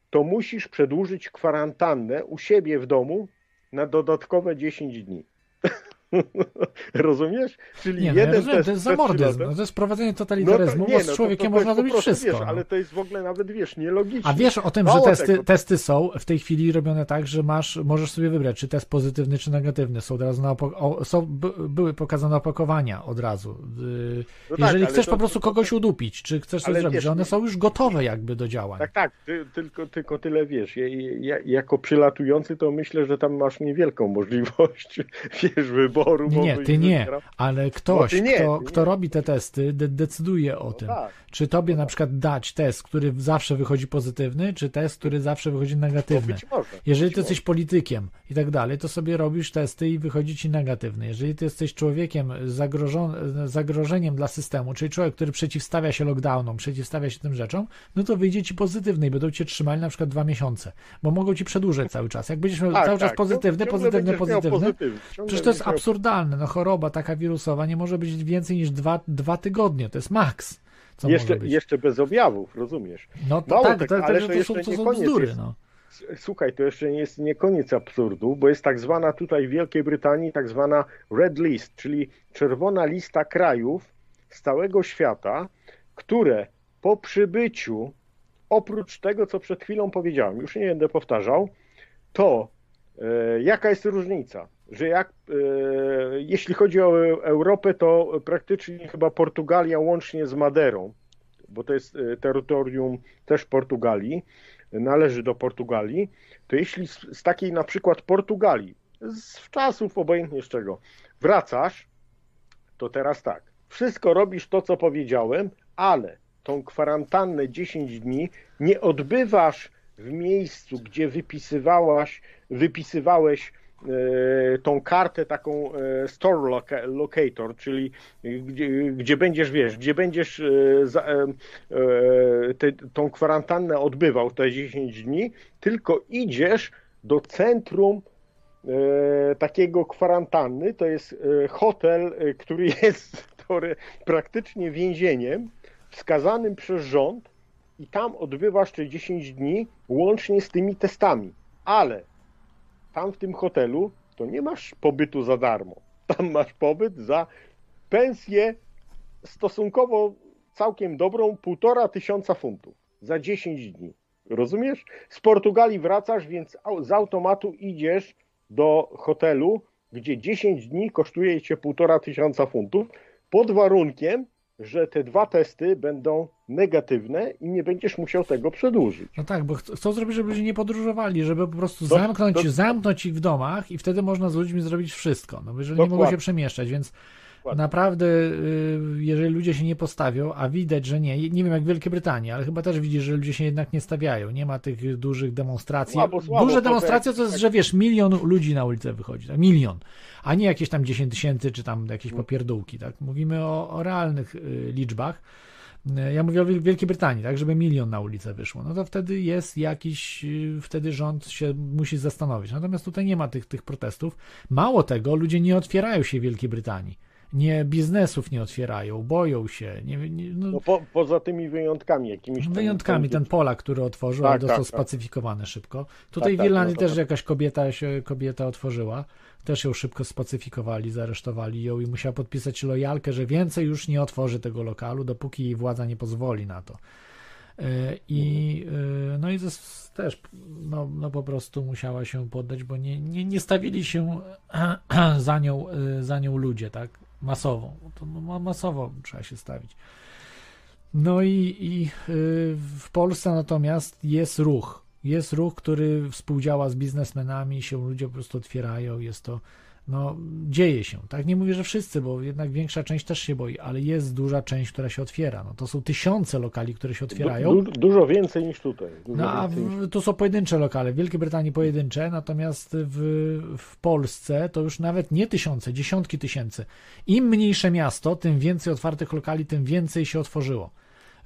to musisz przedłużyć kwarantannę u siebie w domu na dodatkowe 10 dni. [laughs] [laughs] Rozumiesz? Czyli Nie, no ja jeden rozumiem, test to jest zamordyzm, no to jest prowadzenie No to- totalitaryzmu, nie, bo no z człowiekiem to- to można zrobić wszystko. Wiesz, no. ale to jest w ogóle nawet, wiesz, nielogiczne. A wiesz o tym, Mało że testy, tego, testy są w tej chwili robione tak, że masz, możesz sobie wybrać, czy test pozytywny, czy negatywny. Są od razu na o, są, by, były pokazane opakowania od razu. No tak, Jeżeli ale chcesz po prostu kogoś udupić, czy chcesz coś zrobić, wiesz, że one nie- są już gotowe jakby do działań. Tak, tak, ty, tylko, tylko tyle wiesz. Ja, ja, jako przylatujący to myślę, że tam masz niewielką możliwość, [laughs] wiesz, wyboru. Nie, bo nie, ty nie, ale ktoś, No nie, kto, ty kto nie. robi te testy, de- decyduje o tym. tak. Czy tobie na przykład dać test, który zawsze wychodzi pozytywny, czy test, który zawsze wychodzi No negatywny. być może. Jeżeli ty jesteś politykiem i tak dalej, to sobie robisz testy i wychodzi ci negatywny. Jeżeli ty jesteś człowiekiem zagrożeniem dla systemu, czyli człowiek, który przeciwstawia się lockdownom, przeciwstawia się tym rzeczom, no to wyjdzie ci pozytywny i będą cię trzymali na przykład dwa miesiące, bo mogą ci przedłużać cały czas. Jak będziesz miał Tak, cały czas tak, pozytywny, pozytywny, pozytywny, pozytywny, ciągle przecież to jest miał- absurdalne. No choroba taka wirusowa nie może być więcej niż dwa, dwa tygodnie. To jest maks. Co Jeszcze, może być. jeszcze bez objawów, rozumiesz? No to mało tak, to, ale to, to to, są, jeszcze to są bzdury. jest. No. Słuchaj, to jeszcze nie jest nie koniec absurdu, bo jest tak zwana tutaj w Wielkiej Brytanii tak zwana red list, czyli czerwona lista krajów z całego świata, które po przybyciu, oprócz tego, co przed chwilą powiedziałem, już nie będę powtarzał, to e, jaka jest różnica? Że jak, e, jeśli chodzi o Europę, to praktycznie chyba Portugalia łącznie z Maderą, bo to jest e, terytorium też Portugalii, należy do Portugalii, to jeśli z, takiej na przykład Portugalii, z czasów obojętnie z czego, wracasz, to teraz tak, wszystko robisz to, co powiedziałem, ale tą kwarantannę 10 dni nie odbywasz w miejscu, gdzie wypisywałaś, wypisywałeś tą kartę taką e, store loca locator, czyli gdzie, gdzie będziesz, wiesz, gdzie będziesz e, za, e, e, te, tą kwarantannę odbywał te 10 dni, tylko idziesz do centrum e, takiego kwarantanny, to jest e, hotel, e, który [laughs] jest który, praktycznie więzieniem, wskazanym przez rząd i tam odbywasz te 10 dni łącznie z tymi testami, ale tam w tym hotelu to nie masz pobytu za darmo. Tam masz pobyt za pensję stosunkowo całkiem dobrą, półtora tysiąca funtów za 10 dni. Rozumiesz? Z Portugalii wracasz, więc z automatu idziesz do hotelu, gdzie 10 dni kosztuje cię półtora tysiąca funtów, pod warunkiem, że te dwa testy będą negatywne i nie będziesz musiał tego przedłużyć. No tak, bo ch- chcą zrobić, żeby ludzie nie podróżowali, żeby po prostu Do- zamknąć, do- zamknąć ich w domach i wtedy można z ludźmi zrobić wszystko. No bo jeżeli nie mogą się Dokładnie. przemieszczać, więc Dokładnie. naprawdę, y, jeżeli ludzie się nie postawią, a widać, że nie, nie wiem jak w Wielkiej Brytanii, ale chyba też widzisz, że ludzie się jednak nie stawiają. Nie ma tych dużych demonstracji. Słabo, słabo, Duże demonstracje to jest, że wiesz, milion ludzi na ulicę wychodzi, tak? milion, a nie jakieś tam 10 tysięcy czy tam Mm. jakieś popierdółki, tak? Mówimy o, o realnych y, liczbach. Y, Ja mówię o Wiel- Wielkiej Brytanii, tak, żeby milion na ulicę wyszło. No to wtedy jest jakiś, wtedy rząd się musi zastanowić. Natomiast tutaj nie ma tych, tych protestów. Mało tego, ludzie nie otwierają się w Wielkiej Brytanii. Nie biznesów nie otwierają, boją się. Nie, nie, no, No po, poza tymi wyjątkami jakimiś. tam- wyjątkami ten Polak, który otworzył, Tak, ale został tak, tak. spacyfikowany szybko. Tutaj Tak, w tak, Irlandii no też tak. jakaś kobieta się kobieta otworzyła. Też ją szybko spacyfikowali, zaresztowali ją i musiała podpisać lojalkę, że więcej już nie otworzy tego lokalu, dopóki jej władza nie pozwoli na to. Yy, I yy, no i też no, no po prostu musiała się poddać, bo nie, nie, nie stawili się [clears throat] za nią, yy, za nią ludzie, tak? Masowo. To ma- masowo trzeba się stawić. No i, i yy, w Polsce natomiast jest ruch. Jest ruch, który współdziała z biznesmenami, się ludzie po prostu otwierają, jest to, no, dzieje się, tak? Nie mówię, że wszyscy, bo jednak większa część też się boi, ale jest duża część, która się otwiera. No, to są tysiące lokali, które się otwierają. Du, du, dużo więcej niż tutaj. Dużo No a w, to są pojedyncze lokale. W Wielkiej Brytanii pojedyncze, natomiast w, w Polsce to już nawet nie tysiące, dziesiątki tysięcy. Im mniejsze miasto, tym więcej otwartych lokali, tym więcej się otworzyło.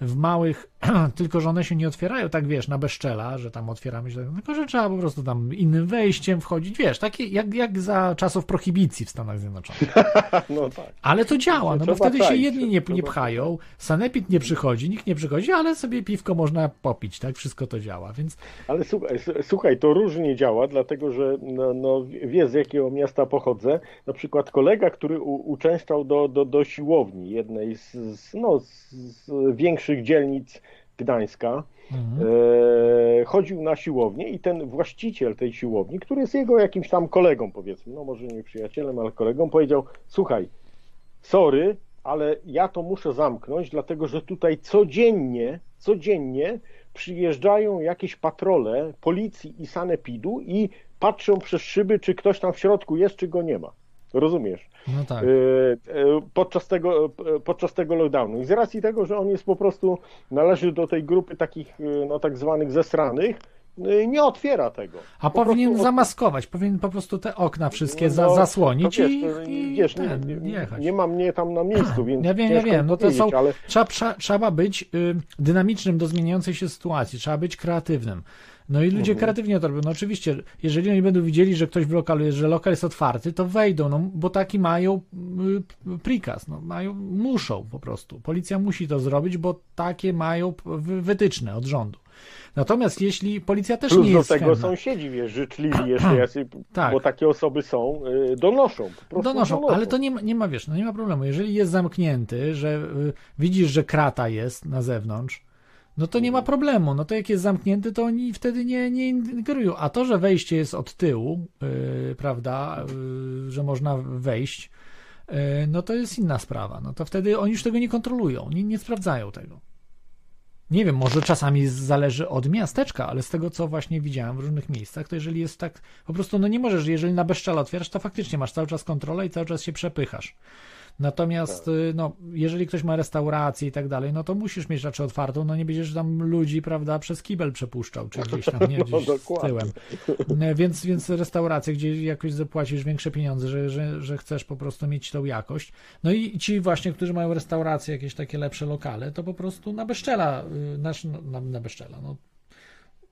W małych, [clears throat] tylko że one się nie otwierają tak, wiesz, na bezczela, że tam otwieramy się, tylko że trzeba po prostu tam innym wejściem wchodzić, wiesz, takie jak, jak za czasów prohibicji w Stanach Zjednoczonych. [laughs] No tak. Ale to działa, no bo wtedy się jedni nie, nie pchają, sanepid nie przychodzi, nikt nie przychodzi, ale sobie piwko można popić, tak? Wszystko to działa, więc Ale słuchaj, słuchaj, to różnie działa, dlatego że no, no, wie z jakiego miasta pochodzę. Na przykład kolega, który u, uczęszczał do, do, do siłowni, jednej z, z, no, z, z większych dzielnic Gdańska, e, chodził na siłownię i ten właściciel tej siłowni, który jest jego jakimś tam kolegą, powiedzmy, no może nie przyjacielem, ale kolegą, powiedział: Słuchaj, sorry, ale ja to muszę zamknąć, dlatego że tutaj codziennie, codziennie przyjeżdżają jakieś patrole policji i sanepidu i patrzą przez szyby, czy ktoś tam w środku jest, czy go nie ma. Rozumiesz? no tak. E, e, Podczas tego, e, podczas tego lockdownu. I z racji tego, że on jest po prostu, należy do tej grupy takich, no tak zwanych zesranych, nie otwiera tego. A Po powinien prostu- zamaskować, powinien po prostu te okna wszystkie za, No, zasłonić wiesz, i, i wiesz, ten, nie, nie, nie ma mnie tam na miejscu, więc Ja wiem, ja wiem, no to są, ale trzeba, trzeba, trzeba być y, dynamicznym do zmieniającej się sytuacji, trzeba być kreatywnym. No i ludzie Mhm. kreatywnie to robią. No oczywiście, jeżeli oni będą widzieli, że ktoś w lokalu jest, że lokal jest otwarty, to wejdą, no bo taki mają y, prikaz, no mają, muszą po prostu. Policja musi to zrobić, bo takie mają wytyczne od rządu. Natomiast jeśli policja też plus nie do jest tego chętna, sąsiedzi, wiesz, życzliwi jeszcze, [clears throat] jacy, Tak. bo takie osoby są, y, donoszą. Prostu Donoszą, ale to nie ma, nie ma, wiesz, no nie ma problemu. Jeżeli jest zamknięty, że y, widzisz, że krata jest na zewnątrz, no to nie ma problemu. No to jak jest zamknięty, to oni wtedy nie, nie ingerują. A to, że wejście jest od tyłu, y, prawda, y, że można wejść, y, no to jest inna sprawa. No to wtedy oni już tego nie kontrolują, nie, nie sprawdzają tego. Nie wiem, może czasami zależy od miasteczka, ale z tego, co właśnie widziałem w różnych miejscach, to jeżeli jest tak, po prostu no nie możesz, jeżeli na bezczela otwierasz, to faktycznie masz cały czas kontrolę i cały czas się przepychasz. Natomiast, y, no, jeżeli ktoś ma restaurację i tak dalej, no to musisz mieć raczej otwartą, no nie będziesz tam ludzi, prawda, przez kibel przepuszczał, czy gdzieś tam, nie, [laughs] No, gdzieś z dokładnie. tyłem. E, Więc, więc restauracje, gdzie jakoś zapłacisz większe pieniądze, że, że, że chcesz po prostu mieć tą jakość. No i ci właśnie, którzy mają restauracje, jakieś takie lepsze lokale, to po prostu na bezczela, y, na, na, na bezczela, no.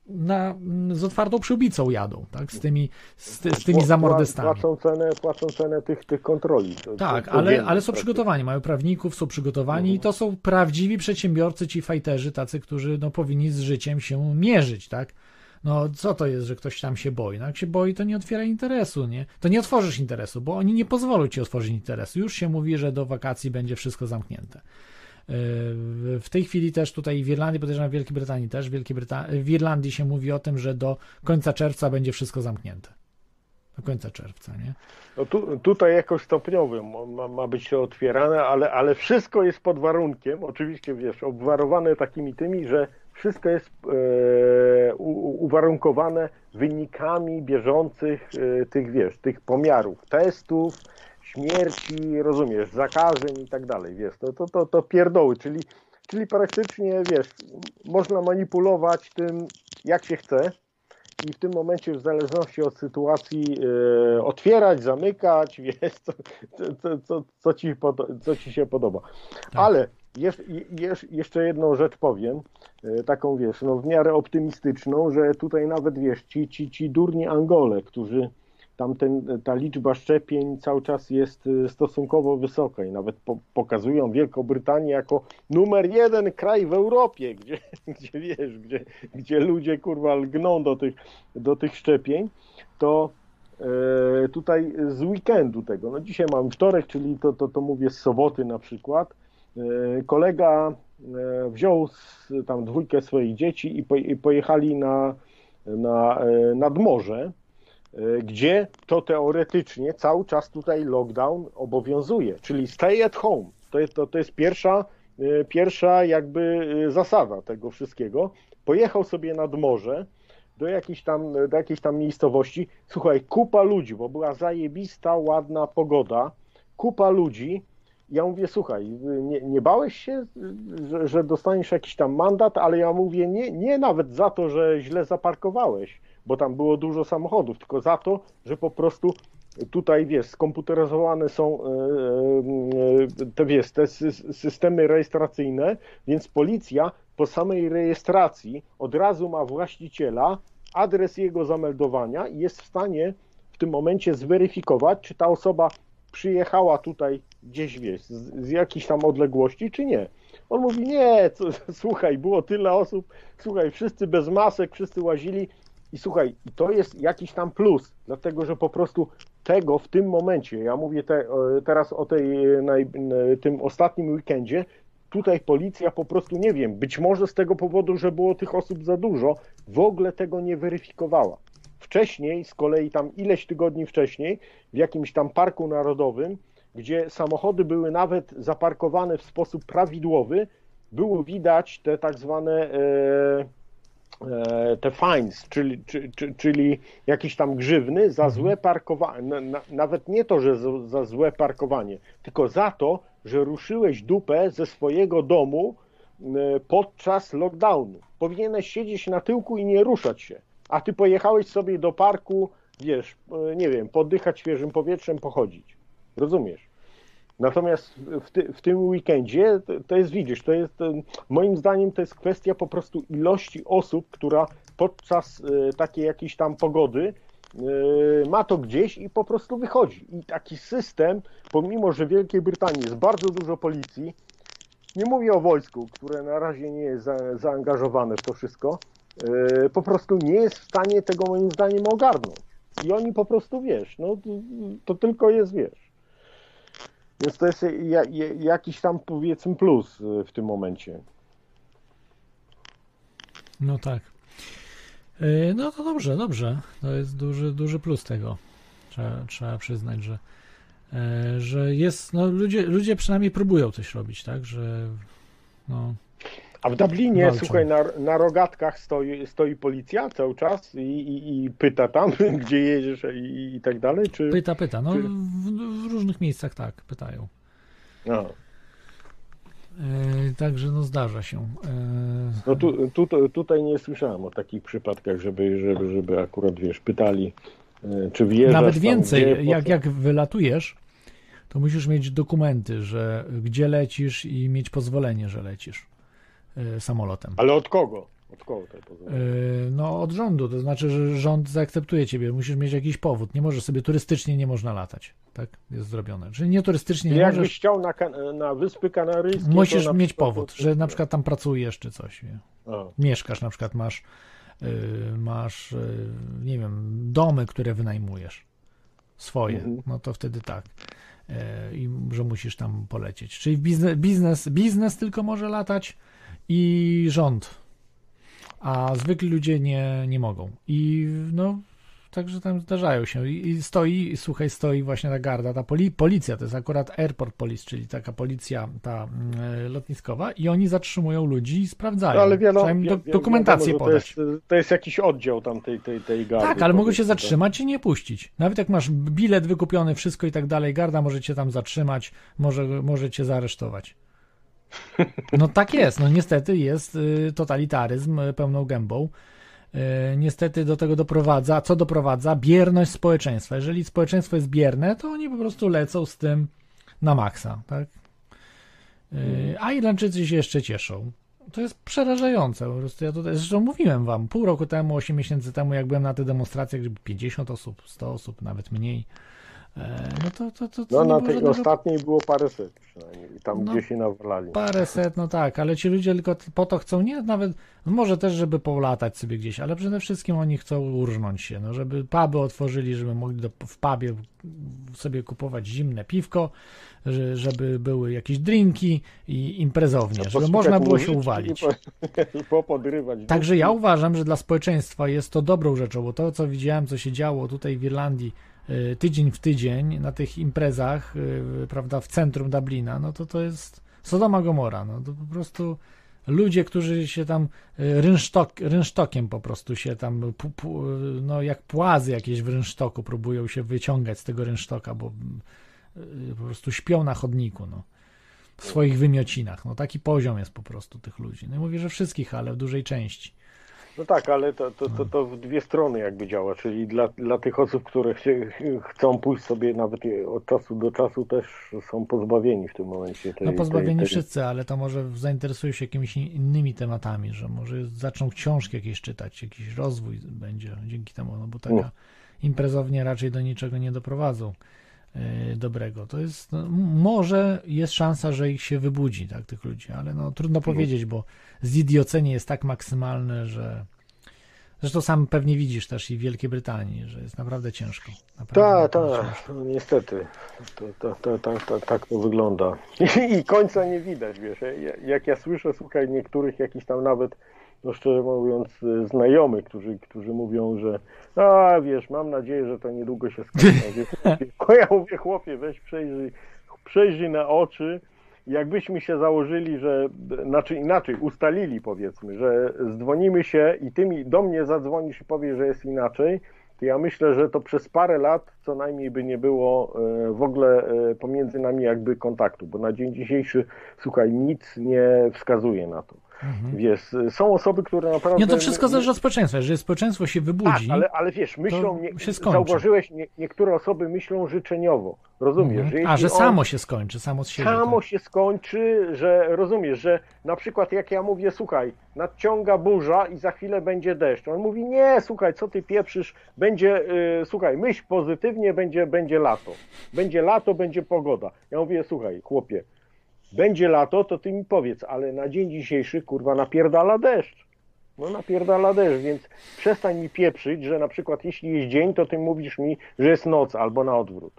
Na, z otwartą przyłbicą jadą, tak? Z tymi, z, ty, z tymi zamordystami. Płacą cenę, płacą cenę tych, tych kontroli. To- Tak, to- ale, codziennie ale są praktycznie. przygotowani, mają prawników, są przygotowani i to są prawdziwi przedsiębiorcy, ci fajterzy, tacy, którzy no, powinni z życiem się mierzyć, tak? No co to jest, że ktoś tam się boi? No jak się boi, to nie otwiera interesu, nie? To nie otworzysz interesu, bo oni nie pozwolą ci otworzyć interesu. Już się mówi, że do wakacji będzie wszystko zamknięte. W tej chwili też tutaj w Irlandii, podejrzewam w Wielkiej Brytanii też, w, Wielkiej w Irlandii się mówi o tym, że do końca czerwca będzie wszystko zamknięte. Do końca czerwca, nie? No tu, tutaj jakoś stopniowo ma, ma być to otwierane, ale, ale wszystko jest pod warunkiem, oczywiście wiesz, obwarowane takimi tymi, że wszystko jest e, u, uwarunkowane wynikami bieżących e, tych, wiesz, tych pomiarów, testów, śmierci, rozumiesz, zakażeń i tak dalej, wiesz, to, to, to, to pierdoły, czyli, czyli praktycznie, wiesz, można manipulować tym, jak się chce, i w tym momencie w zależności od sytuacji e, otwierać, zamykać, [laughs] wiesz, co, co, co, co, ci, co ci się podoba. Ale jesz, jesz, jeszcze jedną rzecz powiem, e, taką wiesz, no w miarę optymistyczną, że tutaj nawet wiesz, ci, ci, ci durni Angole, którzy tam ten, ta liczba szczepień cały czas jest e, stosunkowo wysoka i nawet po, pokazują Wielką Brytanię jako numer jeden kraj w Europie, [laughs] gdzie, gdzie wiesz, gdzie, gdzie ludzie kurwa lgną do tych, do tych szczepień, to e, tutaj z weekendu tego, no dzisiaj mamy wtorek, czyli to, to, to mówię z soboty na przykład, e, kolega e, wziął z, tam dwójkę swoich dzieci i, po, i pojechali na, na, nad morze, gdzie to teoretycznie cały czas tutaj lockdown obowiązuje, czyli stay at home. To jest, to, to jest pierwsza, e, pierwsza jakby e, zasada tego wszystkiego. Pojechał sobie nad morze do jakiejś tam, do jakiejś tam miejscowości. Słuchaj, kupa ludzi, bo była zajebista, ładna pogoda, kupa ludzi. Ja mówię, słuchaj, nie, nie bałeś się, że, że dostaniesz jakiś tam mandat, ale ja mówię, nie, nie nawet za to, że źle zaparkowałeś, bo tam było dużo samochodów, tylko za to, że po prostu tutaj wiesz, skomputeryzowane są e, e, te, wiesz, te sy- systemy rejestracyjne, więc policja po samej rejestracji od razu ma właściciela, adres jego zameldowania i jest w stanie w tym momencie zweryfikować, czy ta osoba przyjechała tutaj gdzieś, wiesz, z, z jakiejś tam odległości, czy nie. On mówi, nie, co, słuchaj, było tyle osób, słuchaj, wszyscy bez masek, wszyscy łazili i słuchaj, to jest jakiś tam plus, dlatego, że po prostu tego w tym momencie, ja mówię te, teraz o tej, naj, tym ostatnim weekendzie, tutaj policja po prostu, nie wiem, być może z tego powodu, że było tych osób za dużo, w ogóle tego nie weryfikowała. Wcześniej, z kolei tam ileś tygodni wcześniej, w jakimś tam parku narodowym, gdzie samochody były nawet zaparkowane w sposób prawidłowy, było widać te tak zwane e, e, te fines, czyli, czy, czy, czyli jakieś tam grzywny za złe parkowanie, na, nawet nie to, że za, za złe parkowanie, tylko za to, że ruszyłeś dupę ze swojego domu e, podczas lockdownu. Powinieneś siedzieć na tyłku i nie ruszać się, a ty pojechałeś sobie do parku, wiesz, e, nie wiem, poddychać świeżym powietrzem, pochodzić. Rozumiesz? Natomiast w, ty, w tym weekendzie to, to, jest, widzisz, to jest, moim zdaniem to jest kwestia po prostu ilości osób, która podczas y, takiej jakiejś tam pogody y, ma to gdzieś i po prostu wychodzi. I taki system, pomimo, że w Wielkiej Brytanii jest bardzo dużo policji, nie mówię o wojsku, które na razie nie jest za, zaangażowane w to wszystko, y, po prostu nie jest w stanie tego moim zdaniem ogarnąć. I oni po prostu, wiesz, no to tylko jest, wiesz, więc to jest jakiś tam powiedzmy plus y, w tym momencie. No tak. Y, no to dobrze, dobrze. To jest duży, duży plus tego. Trzeba, trzeba przyznać, że, y, że jest, no ludzie, ludzie przynajmniej próbują coś robić, tak, że no, a w Dublinie, Walczą. słuchaj, na, na rogatkach stoi, stoi policja cały czas i, i, i pyta tam, [laughs] gdzie jedziesz i, i tak dalej? Czy... Pyta, pyta. No czy... w, w różnych miejscach tak, pytają. A. E, także no zdarza się. E, No tu, tu, tutaj nie słyszałem o takich przypadkach, żeby, żeby, żeby akurat, wiesz, pytali, e, czy wjeżdżasz Nawet tam, więcej, gdzie, po jak, jak wylatujesz, to musisz mieć dokumenty, że gdzie lecisz i mieć pozwolenie, że lecisz samolotem. Ale od kogo? Od kogo? E, No, od rządu, to znaczy, że rząd zaakceptuje ciebie, musisz mieć jakiś powód. Nie możesz sobie turystycznie nie można latać. Tak jest zrobione. Czyli nie turystycznie nie Jakbyś możesz. chciał na, na Wyspy Kanaryjskie, Musisz mieć przykład- powód, że na przykład tam pracujesz czy coś. A. Mieszkasz, na przykład masz, y, masz, y, nie wiem, domy, które wynajmujesz. Swoje. Mhm. No to wtedy tak. I że musisz tam polecieć. Czyli biznes, biznes, biznes tylko może latać i rząd. A zwykli ludzie nie, nie mogą. I no, także tam zdarzają się. I i stoi, i słuchaj, stoi właśnie ta garda, ta poli, policja, to jest akurat Airport Police, czyli taka policja ta mm, lotniskowa i oni zatrzymują ludzi i sprawdzają. No, ale wiadomo, Trzeba im do, wi- wi- dokumentację wiadomo, podać. To jest, to jest jakiś oddział tam tej, tej, tej gardy. Tak, ale mogą się powiedzmy, zatrzymać i nie puścić. Nawet jak masz bilet wykupiony, wszystko i tak dalej, garda może cię tam zatrzymać, może, może cię zaaresztować. No tak jest, no niestety jest y, totalitaryzm y, pełną gębą. Y, Niestety do tego doprowadza, co doprowadza? Bierność społeczeństwa. Jeżeli społeczeństwo jest bierne, to oni po prostu lecą z tym na maksa, tak? Y, A Irlandczycy się jeszcze cieszą. To jest przerażające. Po prostu ja tutaj, zresztą mówiłem wam, pół roku temu, 8 miesięcy temu, jak byłem na tych demonstracjach, gdzie było 50 osób, 100 osób, nawet mniej, no to, to, to, to No na tej ostatniej było paręset przynajmniej, tam No, gdzie się nawalali. Paręset, no tak, ale ci ludzie tylko po to chcą, nie nawet, no może też, żeby polatać sobie gdzieś, ale przede wszystkim oni chcą urżnąć się, no żeby puby otworzyli, żeby mogli do, w pubie sobie kupować zimne piwko, że, żeby były jakieś drinki i imprezownie, żeby można było się uwalić. i po- [laughs] popodrywać. Także ja uważam, że dla społeczeństwa jest to dobrą rzeczą, bo to, co widziałem, co się działo tutaj w Irlandii tydzień w tydzień na tych imprezach, y, prawda, w centrum Dublina, no to to jest Sodoma Gomora, no to po prostu ludzie, którzy się tam y, rynsztok, rynsztokiem po prostu się tam, pu, pu, no jak płazy jakieś w rynsztoku próbują się wyciągać z tego rynsztoka, bo y, po prostu śpią na chodniku, no w swoich wymiocinach. No taki poziom jest po prostu tych ludzi. No mówię, że wszystkich, ale w dużej części. No tak, ale to, to, to, to w dwie strony jakby działa, czyli dla, dla tych osób, które się, chcą pójść sobie nawet od czasu do czasu też są pozbawieni w tym momencie. Tej, No pozbawieni tej, tej... wszyscy, ale to może zainteresują się jakimiś in- innymi tematami, że może zaczną książki jakieś czytać, jakiś rozwój będzie dzięki temu, no bo taka Mm. imprezownie raczej do niczego nie doprowadzą dobrego. To jest, no, może jest szansa, że ich się wybudzi, tak, tych ludzi, ale no trudno powiedzieć, bo zidiocenie jest tak maksymalne, że zresztą sam pewnie widzisz też i w Wielkiej Brytanii, że jest naprawdę ciężko. Tak, tak, no niestety. To, to, to, to, to, tak to wygląda. [laughs] I końca nie widać, wiesz. Ja- Jak ja słyszę, słuchaj, niektórych jakichś tam nawet, no szczerze mówiąc, y, znajomych, którzy, którzy mówią, że a wiesz, mam nadzieję, że to niedługo się skończy. [laughs] Ja mówię, Ja mówię, chłopie, weź przejrzyj, przejrzyj na oczy. Jakbyśmy się założyli, że, znaczy inaczej, ustalili powiedzmy, że zdzwonimy się i ty mi do mnie zadzwonisz i powiesz, że jest inaczej, to ja myślę, że to przez parę lat co najmniej by nie było e, w ogóle e, pomiędzy nami jakby kontaktu, bo na dzień dzisiejszy, słuchaj, nic nie wskazuje na to. Wiesz, są osoby, które naprawdę... Nie, to wszystko zależy od społeczeństwa. Jeżeli społeczeństwo się Tak, wybudzi, ale, ale wiesz, myślą, nie, się skończy. zauważyłeś, nie, niektóre osoby myślą życzeniowo, rozumiesz? Mhm. A że on- samo się skończy, samo siebie. samo tak. się skończy, że rozumiesz, że na przykład jak ja mówię, słuchaj, nadciąga burza i za chwilę będzie deszcz. On mówi, nie, słuchaj, co ty pieprzysz, będzie, y, słuchaj, myśl pozytywnie, będzie, będzie lato. Będzie lato, będzie pogoda. Ja mówię, słuchaj, chłopie, będzie lato, to ty mi powiedz, ale na dzień dzisiejszy, kurwa, napierdala deszcz. No napierdala deszcz, więc przestań mi pieprzyć, że na przykład jeśli jest dzień, to ty mówisz mi, że jest noc albo na odwrót.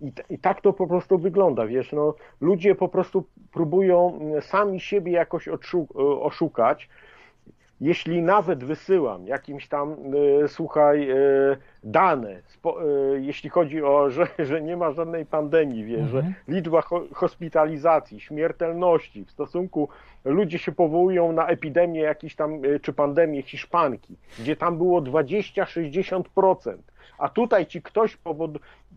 I, I tak to po prostu wygląda, wiesz, no ludzie po prostu próbują mm, sami siebie jakoś e, oszukać. Jeśli nawet wysyłam jakimś tam, e, słuchaj, e, dane, e, jeśli chodzi o, że, że nie ma żadnej pandemii, wiesz, Mhm. że liczba ho, hospitalizacji, śmiertelności w stosunku, ludzie się powołują na epidemię jakiś tam, czy pandemię hiszpanki, gdzie tam było 20-60%, a tutaj ci ktoś powod,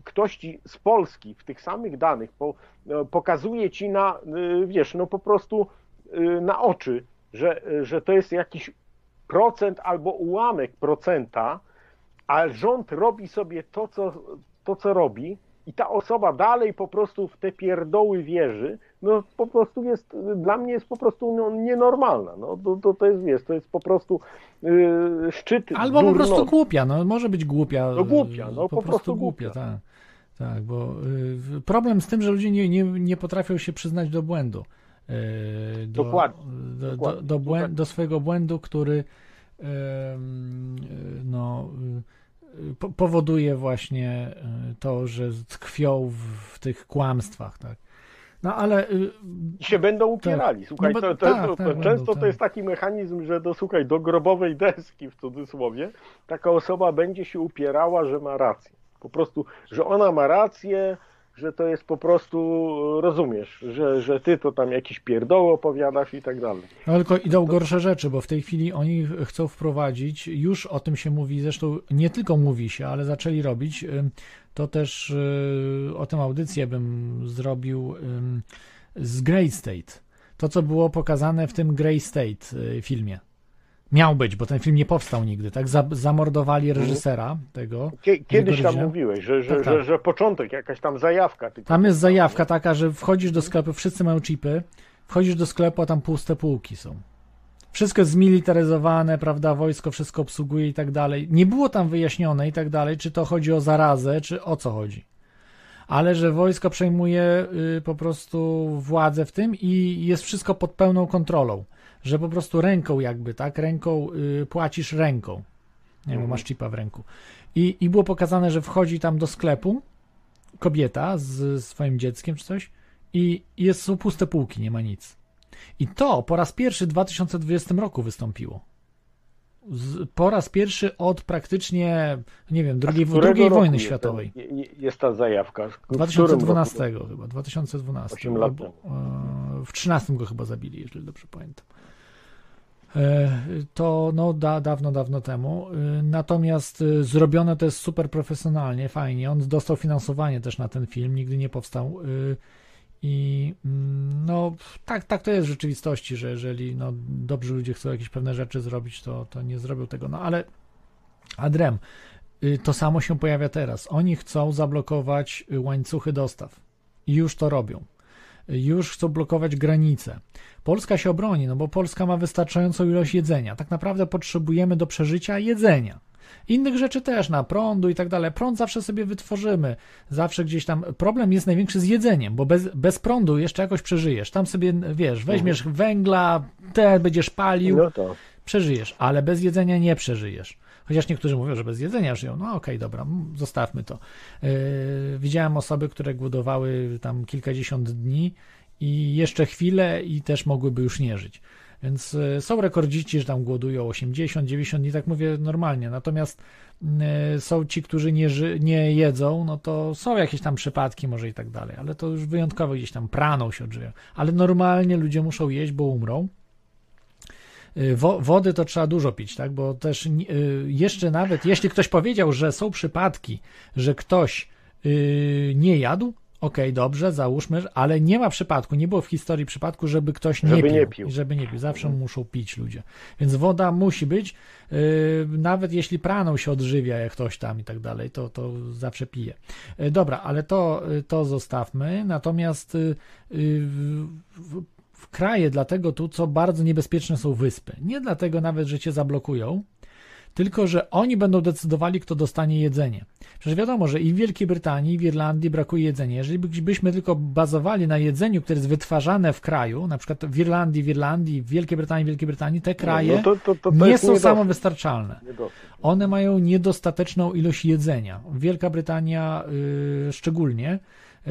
ktoś ci z Polski w tych samych danych po, pokazuje ci na, wiesz, no po prostu na oczy, że, że to jest jakiś procent albo ułamek procenta, a rząd robi sobie to, co, to, co robi i ta osoba dalej po prostu w te pierdoły wierzy, no po prostu jest, dla mnie jest po prostu no, nienormalna. No, to, to, to jest, wiesz, to jest po prostu yy, szczyt Albo po prostu głupia, no może być głupia. No głupia, no po, po prostu prostu głupia, głupia. tak. Tak, bo y, problem z tym, że ludzie nie, nie, nie potrafią się przyznać do błędu. Y, do, Dokładnie, Do, do, dokładnie, do, swojego błędu, który no, po, powoduje właśnie y, to, że tkwią w, w tych kłamstwach, tak. No ale y, I się będą upierali. Słuchaj, No bo- to, to, tak, to, tak, to będą, często tak. to jest taki mechanizm, że do, słuchaj, do grobowej deski w cudzysłowie taka osoba będzie się upierała, że ma rację. Po prostu, że ona ma rację, że to jest po prostu, rozumiesz, że, że ty to tam jakieś pierdoły opowiadasz i tak dalej. No tylko idą gorsze rzeczy, bo w tej chwili oni chcą wprowadzić, już o tym się mówi, zresztą nie tylko mówi się, ale zaczęli robić. To też y, o tym audycję bym zrobił z Grey State. To, co było pokazane w tym Grey State y, filmie. Miał być, bo ten film nie powstał nigdy, tak? Za- Zamordowali reżysera tego. Kie- Kiedyś tam mówiłeś, że, że, Tak, tak. że, że początek, jakaś tam zajawka. Tam jest zajawka taka, że wchodzisz do sklepu, wszyscy mają chipy, wchodzisz do sklepu, a tam puste półki są. Wszystko jest zmilitaryzowane, prawda, wojsko wszystko obsługuje i tak dalej. Nie było tam wyjaśnione i tak dalej, czy to chodzi o zarazę, czy o co chodzi. Ale że wojsko przejmuje y, po prostu władzę w tym i jest wszystko pod pełną kontrolą. Że po prostu ręką jakby, tak, ręką y, płacisz ręką. Nie wiem, masz chipa w ręku. I, I było pokazane, że wchodzi tam do sklepu kobieta z swoim dzieckiem czy coś i jest, są puste półki, nie ma nic. I to po raz pierwszy w 2020 roku wystąpiło. Z, po raz pierwszy od praktycznie, nie wiem, drugiej, drugiej wojny jest światowej. ten- je- Jest ta zajawka. W którym 2012 roku? chyba, 2012. Osiem lat albo, e, w 13 go chyba zabili, jeżeli dobrze pamiętam. E, To no da, dawno, dawno temu. E, Natomiast e, zrobione to jest super profesjonalnie, fajnie. On dostał finansowanie też na ten film, nigdy nie powstał. I mm, no, tak, tak to jest w rzeczywistości, że jeżeli no, dobrzy ludzie chcą jakieś pewne rzeczy zrobić, to, to nie zrobią tego. No ale Adrem, y, to samo się pojawia teraz. Oni chcą zablokować łańcuchy dostaw. I już to robią. Już chcą blokować granice. Polska się obroni, no bo Polska ma wystarczającą ilość jedzenia. Tak naprawdę potrzebujemy do przeżycia jedzenia. Innych rzeczy też, na prądu i tak dalej. Prąd zawsze sobie wytworzymy. Zawsze gdzieś tam. Problem jest największy z jedzeniem, bo bez, bez prądu jeszcze jakoś przeżyjesz. Tam sobie, wiesz, weźmiesz węgla, te będziesz palił, No przeżyjesz, ale bez jedzenia nie przeżyjesz. Chociaż niektórzy mówią, że bez jedzenia żyją. No okej, dobra, m, zostawmy to. Yy, widziałem osoby, które głodowały tam kilkadziesiąt dni i jeszcze chwilę i też mogłyby już nie żyć. Więc yy, są rekordziści, że tam głodują 80, 90 dni, tak mówię normalnie. Natomiast yy, są ci, którzy nie, ży- nie jedzą, no to są jakieś tam przypadki może i tak dalej, ale to już wyjątkowo gdzieś tam praną się odżywią. Ale normalnie ludzie muszą jeść, bo umrą. Y, Wo, wody to trzeba dużo pić, tak? Bo też y, jeszcze nawet jeśli ktoś powiedział, że są przypadki, że ktoś y, nie jadł, okej, dobrze, załóżmy, ale nie ma przypadku, nie było w historii przypadku, żeby ktoś nie Żeby pił. nie pił. I żeby nie pił. Zawsze muszą pić ludzie. Więc woda musi być, nawet jeśli praną się odżywia jak ktoś tam i tak dalej, to, to zawsze pije. Dobra, ale to, to zostawmy. Natomiast kraje, dlatego tu, co bardzo niebezpieczne są wyspy. Nie dlatego nawet, że cię zablokują, tylko że oni będą decydowali, kto dostanie jedzenie. Przecież wiadomo, że i w Wielkiej Brytanii, i w Irlandii brakuje jedzenia. Jeżeli by- byśmy tylko bazowali na jedzeniu, które jest wytwarzane w kraju, na przykład w Irlandii, w Irlandii, w Wielkiej Brytanii, w Wielkiej Brytanii, te kraje No to, to, to, nie są niedosyt. samowystarczalne. Niedosyt. One mają niedostateczną ilość jedzenia. Wielka Brytania y, szczególnie,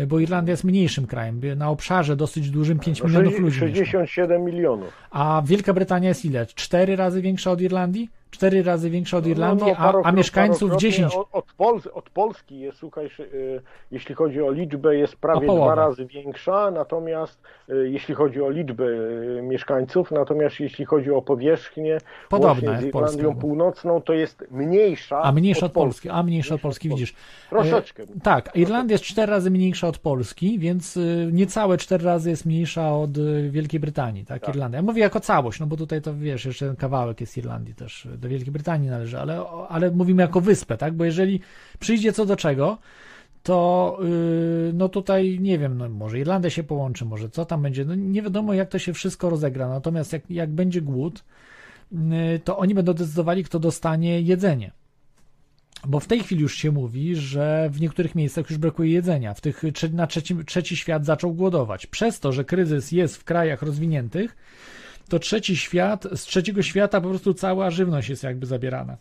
bo Irlandia jest mniejszym krajem, na obszarze dosyć dużym 5 No, milionów ludzi. mieszka. 67 milionów. A Wielka Brytania jest ile? Cztery razy większa od Irlandii? Cztery razy większa od Irlandii, No, no, a, a mieszkańców parokrotnie 10. Od, od, Pol, od Polski jest, słuchaj, y, jeśli chodzi o liczbę, jest prawie dwa razy większa, natomiast y, jeśli chodzi o liczbę y, mieszkańców, natomiast jeśli chodzi o powierzchnię, Podobna łącznie z Irlandią Polska. Północną, to jest mniejsza A mniejsza od Polski, a mniejsza od Polski, widzisz. Troszeczkę. E, tak, Irlandia jest cztery razy mniejsza od Polski, więc niecałe cztery razy jest mniejsza od Wielkiej Brytanii, tak? Tak. Irlandia. Ja mówię jako całość, no bo tutaj to wiesz, jeszcze ten kawałek jest Irlandii też, do Wielkiej Brytanii należy, ale, ale mówimy jako wyspę, tak? Bo jeżeli przyjdzie co do czego, to yy, no tutaj nie wiem, no może Irlandia się połączy, może co tam będzie, no nie wiadomo jak to się wszystko rozegra, natomiast jak, jak będzie głód, yy, to oni będą decydowali, kto dostanie jedzenie. Bo w tej chwili już się mówi, że w niektórych miejscach już brakuje jedzenia. W tych, na trzecim, trzeci świat zaczął głodować. Przez to, że kryzys jest w krajach rozwiniętych, to trzeci świat, z trzeciego świata po prostu cała żywność jest jakby zabierana.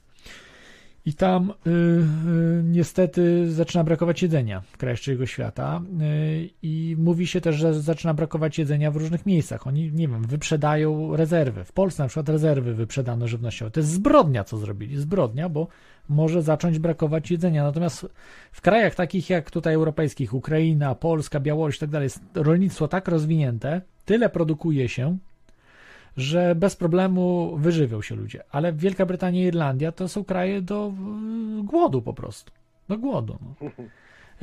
I tam y, y, niestety zaczyna brakować jedzenia w krajach trzeciego świata y, i mówi się też, że zaczyna brakować jedzenia w różnych miejscach. Oni, nie wiem, wyprzedają rezerwy. W Polsce na przykład rezerwy wyprzedano żywnościowe. To jest zbrodnia, co zrobili. Zbrodnia, bo może zacząć brakować jedzenia. Natomiast w krajach takich jak tutaj europejskich, Ukraina, Polska, Białoruś i tak dalej, jest rolnictwo tak rozwinięte, tyle produkuje się, że bez problemu wyżywią się ludzie. Ale Wielka Brytania i Irlandia to są kraje do y, głodu po prostu. Do głodu. No.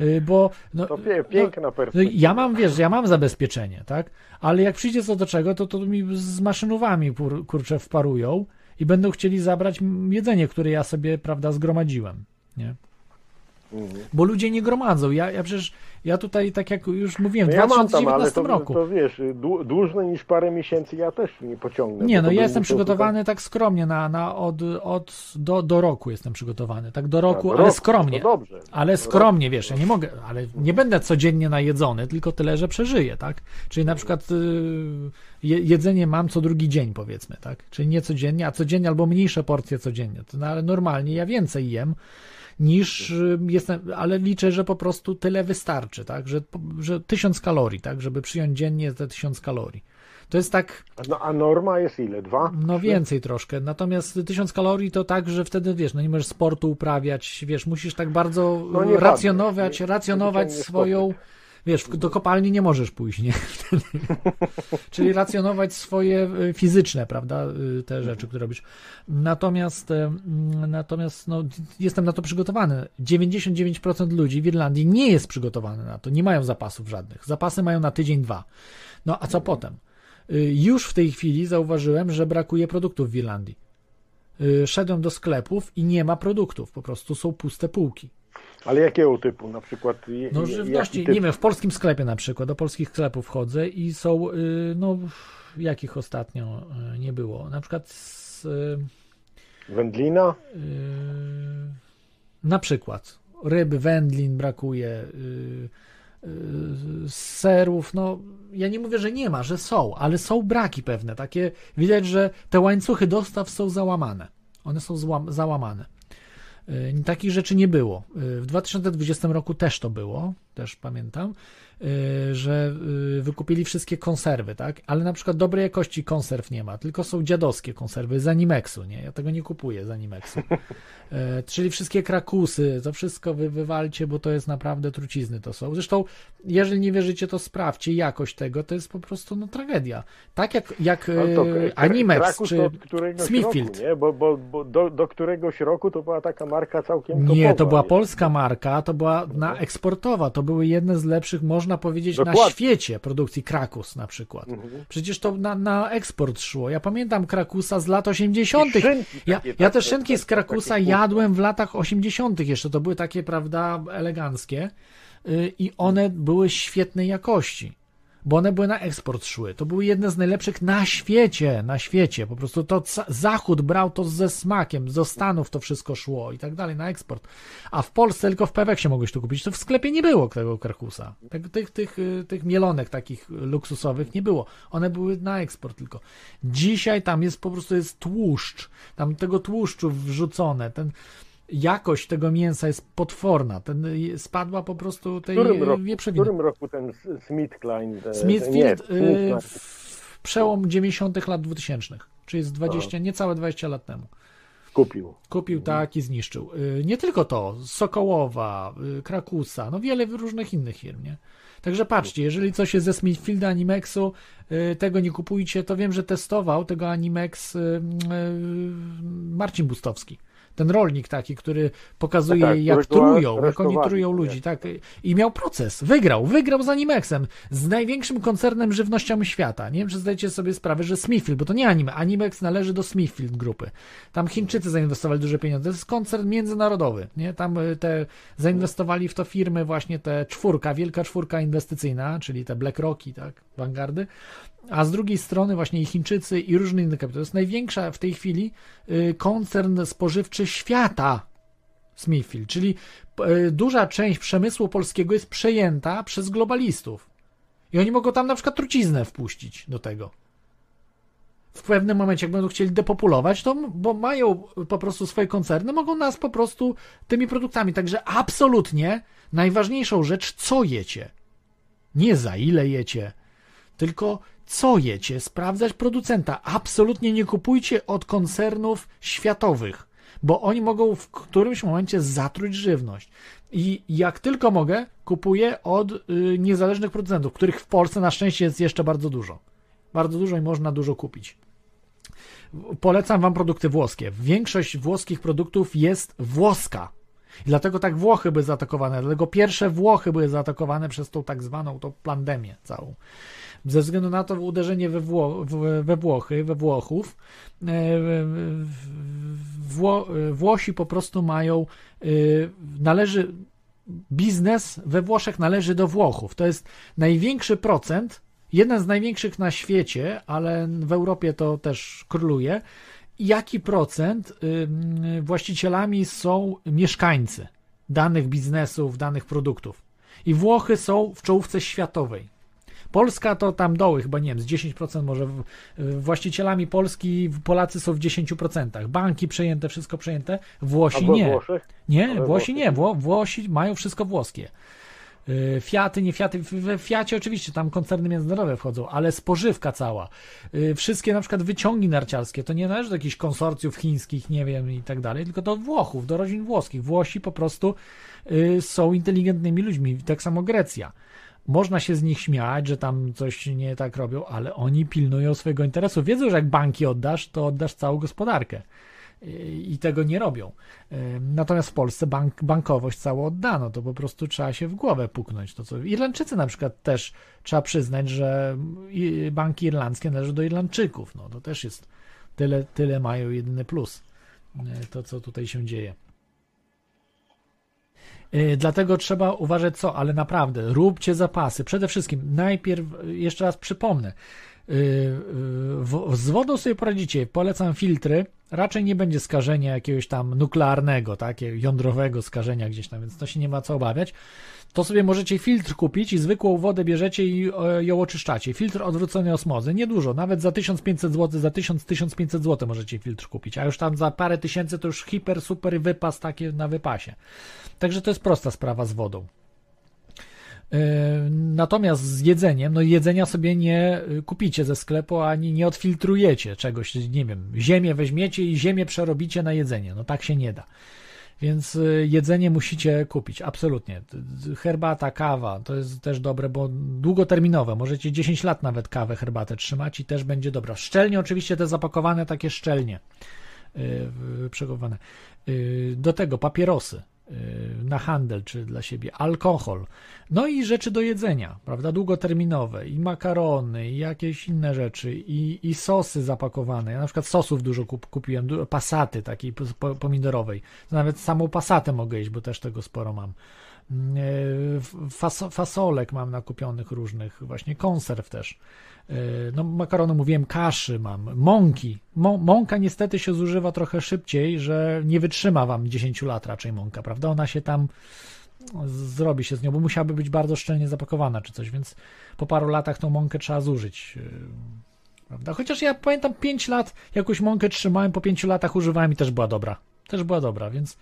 Y, Bo no, To piękna no, perspektywa. ja mam, wiesz, ja mam zabezpieczenie, tak? Ale jak przyjdzie co do czego, to, to mi z maszynowami kur, kurczę wparują i będą chcieli zabrać jedzenie, które ja sobie, prawda, zgromadziłem, nie? Mhm. Bo ludzie nie gromadzą. Ja, ja przecież, ja tutaj, tak jak już mówiłem, w No ja mam tam, ale 2019 to, roku. to wiesz, dłu- dłużej niż parę miesięcy ja też nie pociągnę. Nie, no ja jestem przygotowany tak skromnie na, na od, od do, do roku jestem przygotowany, tak do roku, A, ale rok, skromnie. To dobrze. Ale To skromnie, wiesz, ja nie mogę, ale nie będę codziennie najedzony, tylko tyle, że przeżyję, tak? Czyli na przykład y, je, jedzenie mam co drugi dzień, powiedzmy, tak? Czyli nie codziennie, a codziennie albo mniejsze porcje codziennie. No, ale normalnie ja więcej jem niż y, jestem, ale liczę, że po prostu tyle wystarczy, tak? Że, że tysiąc kalorii, tak? Żeby przyjąć dziennie te tysiąc kalorii. To jest tak, No, a norma jest ile? Dwa? no więcej troszkę. Natomiast tysiąc kalorii to tak, że wtedy wiesz, no nie możesz sportu uprawiać, wiesz, musisz tak bardzo No racjonować. Nie- racjonować nie swoją, Wiesz, do kopalni nie możesz pójść, nie? [laughs] Czyli racjonować swoje y, fizyczne, prawda, y, te rzeczy, które robisz. Natomiast, natomiast no, jestem na to przygotowany. 99% ludzi w Irlandii nie jest przygotowany na to, nie mają zapasów żadnych. Zapasy mają na tydzień, dwa. No a co potem? Y, Już w tej chwili zauważyłem, że brakuje produktów w Irlandii. Szedłem do sklepów i nie ma produktów, po prostu są puste półki. Ale jakiego typu? Na przykład. No żywności, typ? nie wiem, w polskim sklepie na przykład, do polskich sklepów chodzę i są, y, no jakich ostatnio y, nie było, na przykład z, y, Wędlina? na przykład ryb, wędlin brakuje, serów, no ja nie mówię, że nie ma, że są, ale są braki pewne, takie, widać, że te łańcuchy dostaw są załamane, one są złam, załamane. Y, Takich rzeczy nie było. Y, W 2020 roku też to było, też pamiętam, że y, wykupili wszystkie konserwy, tak? Ale na przykład dobrej jakości konserw nie ma, tylko są dziadowskie konserwy z Animexu, nie? Ja tego nie kupuję z Animexu. E, [laughs] Czyli wszystkie krakusy, to wszystko wy wywalcie, bo to jest naprawdę trucizny to są. Zresztą, jeżeli nie wierzycie, to sprawdźcie jakość tego, to jest po prostu no, tragedia. Tak jak, jak to Kra- Animex czy to Smithfield. Roku, nie? Bo, bo, bo do, do któregoś roku to była taka marka całkiem Nie, to topowa, była nie? polska marka, to była na eksportowa, to były jedne z lepszych, można powiedzieć, na Dokładnie. świecie produkcji Krakus na przykład. Mhm. Przecież to na, na eksport szło. Ja pamiętam Krakusa z lat 80. I szynki Ja, ja tak, te szynki z Krakusa jadłem w latach 80. jeszcze, to były takie, prawda, eleganckie y, i one były świetnej jakości. Bo one były na eksport szły. To były jedne z najlepszych na świecie, na świecie. Po prostu to Zachód brał to ze smakiem, do Stanów to wszystko szło i tak dalej, na eksport. A w Polsce tylko w Peweksie mogłeś to kupić. To w sklepie nie było tego Krakusa. Tych, tych, tych, tych mielonek takich luksusowych nie było. One były na eksport tylko. Dzisiaj tam jest po prostu jest tłuszcz. Tam tego tłuszczu wrzucone. Ten, jakość tego mięsa jest potworna. Ten, y, spadła po prostu W tej którym, roku, w wieprzowiny. którym roku ten Smith Klein? te- Smithfield y, Smithklein w przełom 90. lat 2000, czyli jest 20, niecałe 20 lat temu. kupił. Kupił tak i zniszczył. Y, Nie tylko to, Sokołowa, y, Krakusa, no wiele różnych innych firm, nie? Także patrzcie, jeżeli coś jest ze Smithfielda Animexu, y, tego nie kupujcie, to wiem, że testował tego Animex y, y, Marcin Bustowski. Ten rolnik taki, który pokazuje, Tak, tak, jak trują, jak oni trują tak. ludzi, tak. I miał proces. Wygrał, wygrał z Animexem, z największym koncernem żywnościami świata. Nie wiem, czy zdajecie sobie sprawę, że Smithfield, bo to nie Anime, Animex należy do Smithfield grupy. Tam Chińczycy zainwestowali duże pieniądze. To jest koncern międzynarodowy, nie? Tam y, te zainwestowali w to firmy właśnie te czwórka, wielka czwórka inwestycyjna, czyli te BlackRocki, tak, Vanguardy. A z drugiej strony właśnie i Chińczycy i różne inne kapitały. To jest największa w tej chwili y, koncern spożywczy świata. Smithfield, czyli y, duża część przemysłu polskiego jest przejęta przez globalistów. I oni mogą tam na przykład truciznę wpuścić do tego. W pewnym momencie, jak będą chcieli depopulować, to bo mają po prostu swoje koncerny, mogą nas po prostu tymi produktami. Także absolutnie najważniejszą rzecz, co jecie. Nie za ile jecie, tylko co jecie, sprawdzać producenta. Absolutnie nie kupujcie od koncernów światowych, bo oni mogą w którymś momencie zatruć żywność. I jak tylko mogę, kupuję od y, niezależnych producentów, których w Polsce na szczęście jest jeszcze bardzo dużo. Bardzo dużo i można dużo kupić. Polecam Wam produkty włoskie. Większość włoskich produktów jest włoska. I dlatego tak Włochy były zaatakowane. Dlatego pierwsze Włochy były zaatakowane przez tą tak zwaną tą pandemię całą. Ze względu na to uderzenie we, Wło- we Włochy, we Włochów, e, Wło, Włosi po prostu mają, e, należy, biznes we Włoszech należy do Włochów. To jest największy procent, jeden z największych na świecie, ale w Europie to też króluje. Jaki procent ym, właścicielami są mieszkańcy danych biznesów, danych produktów? I Włochy są w czołówce światowej. Polska to tam doły, chyba nie wiem, z 10% może. w- Właścicielami Polski Polacy są w 10%. Banki przejęte, wszystko przejęte. Włosi Albo nie. Nie, Włosi nie. Wło, Włosi mają wszystko włoskie. Y, Fiaty, nie Fiaty. We Fiacie oczywiście tam koncerny międzynarodowe wchodzą, ale spożywka cała. Y, Wszystkie na przykład wyciągi narciarskie to nie należy do jakichś konsorcjów chińskich, nie wiem i tak dalej, tylko do Włochów, do rodzin włoskich. Włosi po prostu y, są inteligentnymi ludźmi, tak samo Grecja. Można się z nich śmiać, że tam coś nie tak robią, ale oni pilnują swojego interesu. Wiedzą, że jak banki oddasz, to oddasz całą gospodarkę. I tego nie robią. Natomiast w Polsce bank, bankowość całą oddano, to po prostu trzeba się w głowę puknąć. To co Irlandczycy na przykład też trzeba przyznać, że banki irlandzkie należą do Irlandczyków. No, to też jest tyle, tyle mają jedyny plus. To, co tutaj się dzieje. Y, dlatego trzeba uważać co, ale naprawdę róbcie zapasy. Przede wszystkim najpierw, jeszcze raz przypomnę, y, y, z wodą sobie poradzicie. Polecam filtry. Raczej nie będzie skażenia jakiegoś tam nuklearnego, takiego jądrowego skażenia gdzieś tam, więc to się nie ma co obawiać to sobie możecie filtr kupić i zwykłą wodę bierzecie i e, ją oczyszczacie. Filtr odwróconej osmozy, niedużo, nawet za 1500 zł, za 1000-1500 zł możecie filtr kupić, a już tam za parę tysięcy to już hiper, super wypas takie na wypasie. Także to jest prosta sprawa z wodą. E, natomiast z jedzeniem, no jedzenia sobie nie e, kupicie ze sklepu, ani nie odfiltrujecie czegoś, nie wiem, ziemię weźmiecie i ziemię przerobicie na jedzenie. No tak się nie da. Więc y, jedzenie musicie kupić, absolutnie. Herbata, kawa to jest też dobre, bo długoterminowe. Możecie 10 lat nawet kawę, herbatę trzymać i też będzie dobra. Szczelnie, oczywiście te zapakowane takie szczelnie yy. Yy, do tego papierosy na handel czy dla siebie, alkohol, no i rzeczy do jedzenia, prawda, długoterminowe, i makarony, i jakieś inne rzeczy, i, i sosy zapakowane. Ja na przykład sosów dużo kup, kupiłem, pasaty takiej pomidorowej. Nawet samą pasatę mogę jeść, bo też tego sporo mam. E, fas, fasolek mam nakupionych różnych, właśnie konserw też. E, no, makaronu mówiłem, kaszy mam, mąki. mąka niestety się zużywa trochę szybciej, że nie wytrzyma wam 10 lat raczej mąka, prawda? Ona się tam zrobi się z nią, bo musiałaby być bardzo szczelnie zapakowana czy coś, więc po paru latach tą mąkę trzeba zużyć. E, prawda? Chociaż ja pamiętam 5 lat, jakąś mąkę trzymałem, po 5 latach używałem i też była dobra. Też była dobra, więc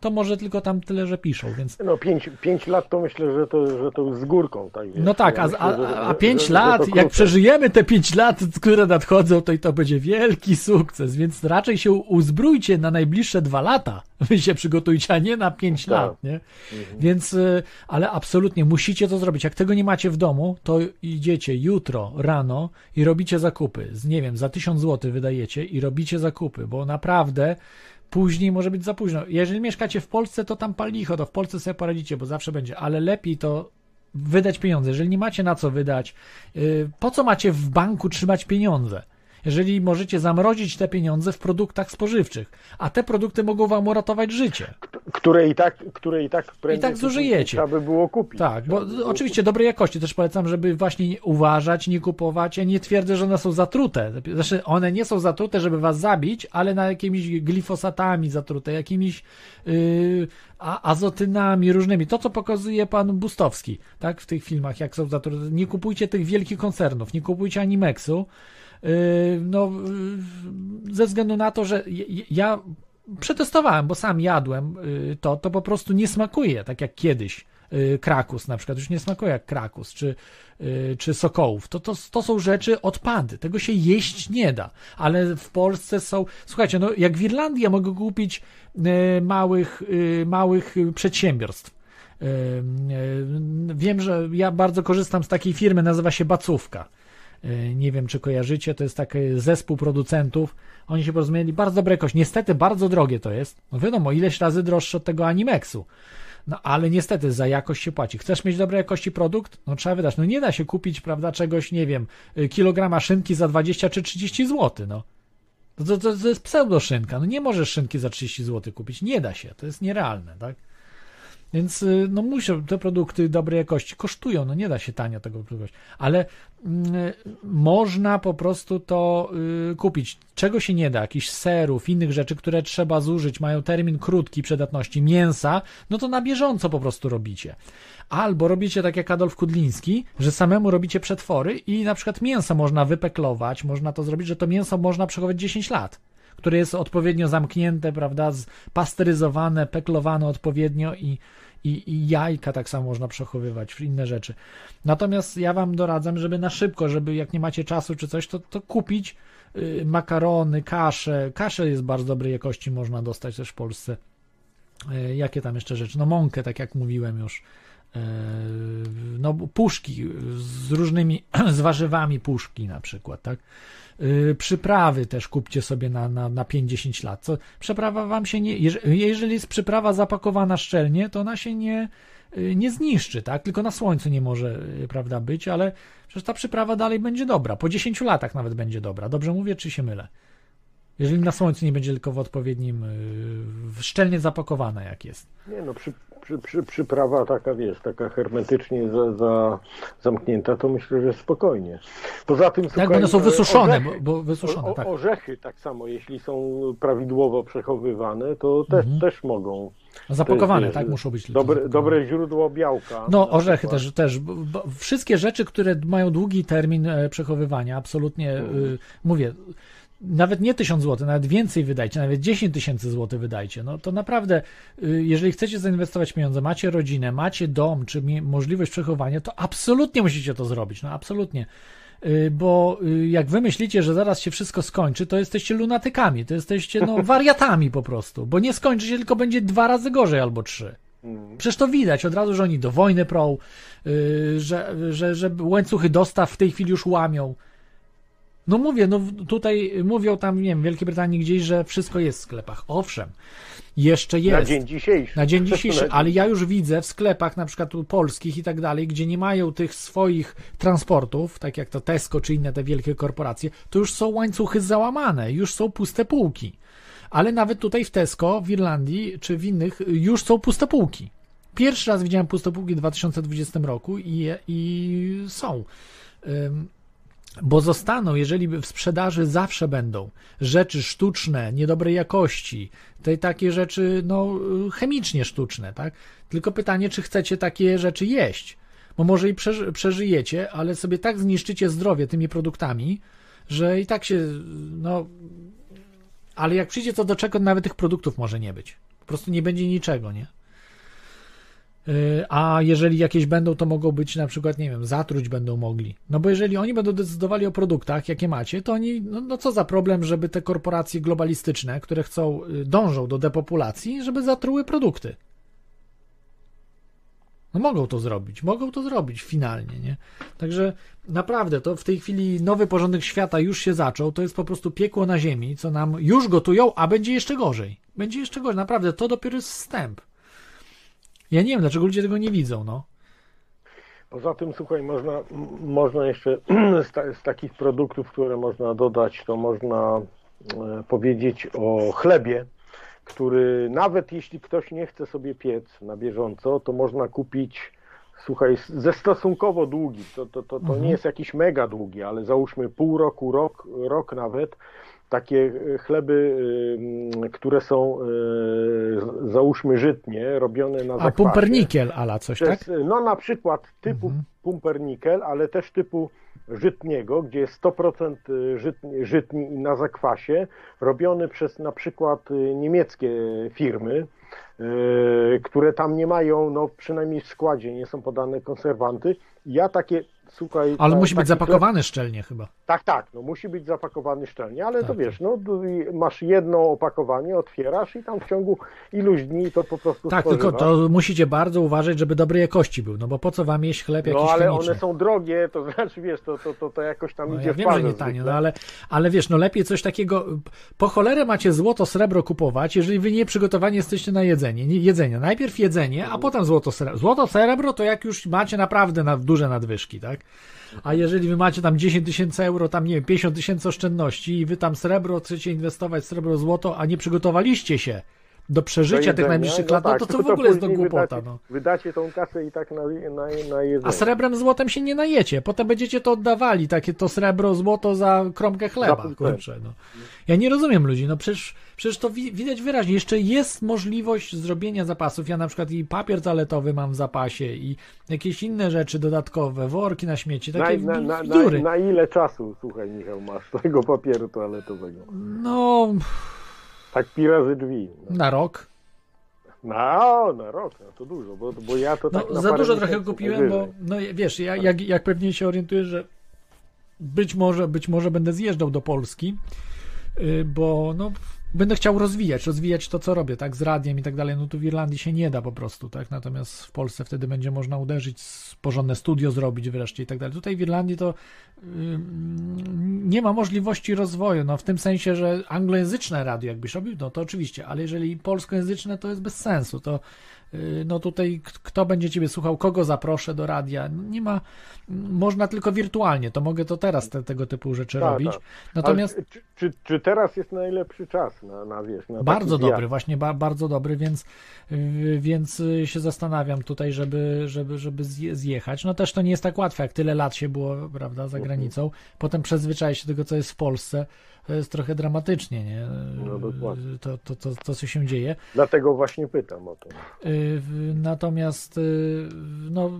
to może tylko tam tyle, że piszą, więc... No 5 pięć lat to myślę, że to, że to z górką. Tak no tak, a, a, a 5 lat, jak przeżyjemy te 5 lat, które nadchodzą, to i to będzie wielki sukces, więc raczej się uzbrójcie na najbliższe 2 lata. Wy się przygotujcie, a nie na 5 tak. lat, nie? Mhm. Więc, y, ale absolutnie musicie to zrobić. Jak tego nie macie w domu, to idziecie jutro rano i robicie zakupy. Z, nie wiem, za 1000 zł wydajecie i robicie zakupy, bo naprawdę Później może być za późno. Jeżeli mieszkacie w Polsce, to tam pal licho, to w Polsce sobie poradzicie, bo zawsze będzie, ale lepiej to wydać pieniądze. Jeżeli nie macie na co wydać, yy, po co macie w banku trzymać pieniądze? Jeżeli możecie zamrozić te pieniądze w produktach spożywczych, a te produkty mogą wam uratować życie. Które i tak, które i tak prędzej I tak zużyjecie. Trzeba by było kupić. Tak, bo oczywiście dobrej jakości też polecam, żeby właśnie uważać, nie kupować. Ja nie twierdzę, że one są zatrute. Znaczy, one nie są zatrute, żeby was zabić, ale na jakimiś glifosatami zatrute, jakimiś yy, azotynami różnymi. To, co pokazuje pan Bustowski, tak, w tych filmach, jak są zatrute. Nie kupujcie tych wielkich koncernów, nie kupujcie Animexu, no, yy, ze względu na to, że ja przetestowałem, bo sam jadłem yy, to, to po prostu nie smakuje tak jak kiedyś. Krakus na przykład, już nie smakuje jak krakus, czy, czy sokołów. To, to, to są rzeczy odpady. Tego się jeść nie da. Ale w Polsce są. Słuchajcie, no jak w Irlandii ja mogę kupić małych, małych przedsiębiorstw. Wiem, że ja bardzo korzystam z takiej firmy, nazywa się Bacówka. E, nie wiem, czy kojarzycie, to jest taki zespół producentów. Oni się porozumieli, bardzo dobra jakość. Niestety bardzo drogie to jest. No wiadomo, ileś razy droższe od tego Animexu. No ale niestety za jakość się płaci. Chcesz mieć dobrej jakości produkt? No trzeba wydać. No nie da się kupić, prawda, czegoś, nie wiem, y, kilograma szynki za 20 czy 30 zł, no. To, to, to jest pseudoszynka. No nie możesz szynki za 30 zł kupić. Nie da się. To jest nierealne, tak? Więc y, no muszą, te produkty dobrej jakości kosztują, no nie da się tanio tego kupować, ale mm, można po prostu to y, kupić. Czego się nie da, jakichś serów, innych rzeczy, które trzeba zużyć, mają termin krótki przydatności, mięsa, no to na bieżąco po prostu robicie. Albo robicie tak jak Adolf Kudliński, że samemu robicie przetwory i na przykład mięso można wypeklować, można to zrobić, że to mięso można przechować 10 lat które jest odpowiednio zamknięte, prawda, pasteryzowane, peklowane odpowiednio i, i, i jajka tak samo można przechowywać, inne rzeczy. Natomiast ja Wam doradzam, żeby na szybko, żeby jak nie macie czasu czy coś, to, to kupić y, makarony, kaszę. Kaszę jest bardzo dobrej jakości, można dostać też w Polsce. Y, jakie tam jeszcze rzeczy? No mąkę, tak jak mówiłem już. Y, no, puszki z różnymi, [clears throat] z warzywami puszki na przykład, tak? Y, Przyprawy też kupcie sobie na, na, na 5-10 lat. Co, przeprawa wam się nie. jeże- Jeżeli jest przyprawa zapakowana szczelnie, to ona się nie, y, nie zniszczy, tak? Tylko na słońcu nie może, prawda, być, ale przecież ta przyprawa dalej będzie dobra. Po 10 latach nawet będzie dobra. Dobrze mówię, czy się mylę? Jeżeli na słońcu nie będzie tylko w odpowiednim, y, szczelnie zapakowana, jak jest. Nie no, przy, przy, przy, przyprawa taka, wiesz, taka hermetycznie za, za, zamknięta, to myślę, że spokojnie. Poza tym, Tak, słuchaj, bo one są e, wysuszone, orzechy, bo, bo wysuszone, o, tak. Orzechy tak samo, jeśli są prawidłowo przechowywane, to też, Mhm. też mogą. Zapakowane, wiesz, tak, muszą być. Dobre, zapakowane. dobre źródło białka. No, orzechy przykład. też, też. Bo, bo wszystkie rzeczy, które mają długi termin e, przechowywania, absolutnie y, mówię, nawet nie 1000 zł, nawet więcej wydajcie, nawet 10 tysięcy złotych wydajcie. No to naprawdę, y, jeżeli chcecie zainwestować pieniądze, macie rodzinę, macie dom, czy możliwość przechowania, to absolutnie musicie to zrobić. No, absolutnie. Y, Bo y, jak wy myślicie, że zaraz się wszystko skończy, to jesteście lunatykami, to jesteście no, [laughs] wariatami po prostu, bo nie skończy się, tylko będzie dwa razy gorzej albo trzy. Przecież to widać od razu, że oni do wojny prą, że, że, że łańcuchy dostaw w tej chwili już łamią. No mówię, no tutaj mówią tam, nie wiem, w Wielkiej Brytanii gdzieś, że wszystko jest w sklepach. Owszem, jeszcze jest. Na dzień dzisiejszy. Na dzień dzisiejszy, [laughs] ale ja już widzę w sklepach, na przykład polskich i tak dalej, gdzie nie mają tych swoich transportów, tak jak to Tesco czy inne te wielkie korporacje, to już są łańcuchy załamane, już są puste półki. Ale nawet tutaj w Tesco, w Irlandii czy w innych już są puste półki. Pierwszy raz widziałem puste półki w 2020 roku i, i są. Ym, bo zostaną, jeżeli w sprzedaży zawsze będą rzeczy sztuczne, niedobrej jakości, te takie rzeczy, no, chemicznie sztuczne, tak? Tylko pytanie, czy chcecie takie rzeczy jeść? Bo może i przeży- przeżyjecie, ale sobie tak zniszczycie zdrowie tymi produktami, że i tak się, no, ale jak przyjdzie co do czego, nawet tych produktów może nie być. Po prostu nie będzie niczego, nie? Yy, A jeżeli jakieś będą, to mogą być na przykład, nie wiem, zatruć będą mogli. No bo jeżeli oni będą decydowali o produktach, jakie macie, to oni, no, no co za problem, żeby te korporacje globalistyczne, które chcą, y, dążą do depopulacji, żeby zatruły produkty. No mogą to zrobić, mogą to zrobić finalnie, nie? Także naprawdę to w tej chwili nowy porządek świata już się zaczął, to jest po prostu piekło na ziemi, co nam już gotują, a będzie jeszcze gorzej. Będzie jeszcze gorzej, naprawdę, to dopiero jest wstęp. Ja nie wiem, dlaczego ludzie tego nie widzą, no. Poza tym, słuchaj, można, można jeszcze [clears throat] z, ta, z takich produktów, które można dodać, to można e, powiedzieć o chlebie, który nawet jeśli ktoś nie chce sobie piec na bieżąco, to można kupić, słuchaj, ze stosunkowo długi, to, to, to, to Mhm. nie jest jakiś mega długi, ale załóżmy pół roku, rok, rok nawet, takie e, chleby, y, które są, e, załóżmy, żytnie, robione na A zakwasie. pumpernikiel ala coś, tak? Przez, no na przykład typu Mhm. pumpernikel, ale też typu żytniego, gdzie jest 100% żytni, żytni i na zakwasie, robiony przez na przykład niemieckie firmy, które tam nie mają, no przynajmniej w składzie nie są podane konserwanty. Ja takie, słuchaj... Ale ta- musi być chleb- zapakowany szczelnie chyba. tak, tak, no musi być zapakowany szczelnie, ale to Tak, wiesz, no tu masz jedno opakowanie, otwierasz i tam w ciągu iluś dni to po prostu Tak, tylko to musicie bardzo uważać, żeby dobrej jakości był, no bo po co wam jeść chleb jakiś No ale chemiczny? one są drogie, to [laughs] znaczy wiesz, to, to, to, to jakoś tam No, idzie ja w wiem, parze że nie zwykle. no ale, ale wiesz, no lepiej coś takiego. Po cholerę macie złoto, srebro kupować, jeżeli wy nie przygotowani jesteście na jedzenie. Nie, jedzenie. Najpierw jedzenie, a potem złoto, srebro. Złoto, srebro to jak już macie naprawdę na, duże nadwyżki, tak? A jeżeli wy macie tam 10 tysięcy euro, tam nie wiem, 50 tysięcy oszczędności i wy tam srebro chcecie inwestować, srebro, złoto, a nie przygotowaliście się do Do przeżycia tych jedzenia, najbliższych lat, no to co w ogóle jest do głupota, wydacie, no. Wydacie tą kasę i tak na, na, na jedzenie. A srebrem, złotem się nie najecie. Potem będziecie to oddawali, takie to srebro, złoto za kromkę chleba. cent. Kurczę, no. Ja nie rozumiem ludzi, no przecież, przecież to wi- widać wyraźnie. Jeszcze jest możliwość zrobienia zapasów. Ja na przykład i papier toaletowy mam w zapasie i jakieś inne rzeczy dodatkowe, worki na śmieci, na, takie na, na, na, na ile czasu, słuchaj Michał, masz [laughs] tego papieru toaletowego? No, Tak pi razy drzwi. No, na rok. no na rok, no to dużo, bo, bo ja to No, tak za dużo trochę kupiłem, bo no wiesz, ja, jak, jak pewnie się orientujesz, że być może, być może będę zjeżdżał do Polski, bo no będę chciał rozwijać, rozwijać to, co robię, tak, z radiem i tak dalej, no tu w Irlandii się nie da po prostu, tak, natomiast w Polsce wtedy będzie można uderzyć, porządne studio zrobić wreszcie i tak dalej. Tutaj w Irlandii to nie ma możliwości rozwoju, no w tym sensie, że anglojęzyczne radio jakbyś robił, no to oczywiście, ale jeżeli polskojęzyczne, to jest bez sensu, to y, no tutaj kto będzie ciebie słuchał, kogo zaproszę do radia, nie ma, można tylko wirtualnie, to mogę to teraz te, tego typu rzeczy Tak, robić, tak. natomiast czy, czy, czy teraz jest najlepszy czas na, na wiesz, na bardzo zjazd? dobry, właśnie ba, bardzo dobry, więc, y, więc y, się zastanawiam tutaj, żeby, żeby, żeby zje- zjechać. No też to nie jest tak łatwe, jak tyle lat się było, prawda, za granicą. Potem przyzwyczaić się do tego, co jest w Polsce. To jest trochę dramatycznie, nie? No, dokładnie. Y, To, to, to, to, co się dzieje. Dlatego właśnie pytam o to. W- Natomiast no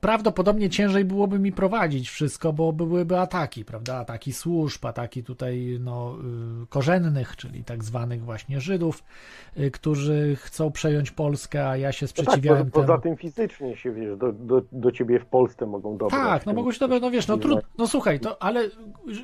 prawdopodobnie ciężej byłoby mi prowadzić wszystko, bo byłyby ataki, prawda? Ataki służb, ataki tutaj no, y, korzennych, czyli tak zwanych właśnie Żydów, y, którzy chcą przejąć Polskę, a ja się No tak, sprzeciwiałem poza, poza temu. tym fizycznie się wiesz, do, do, do ciebie w Polsce mogą dobrać. Tak, no mogło się to, no wiesz, no tym- trud, no słuchaj, to, ale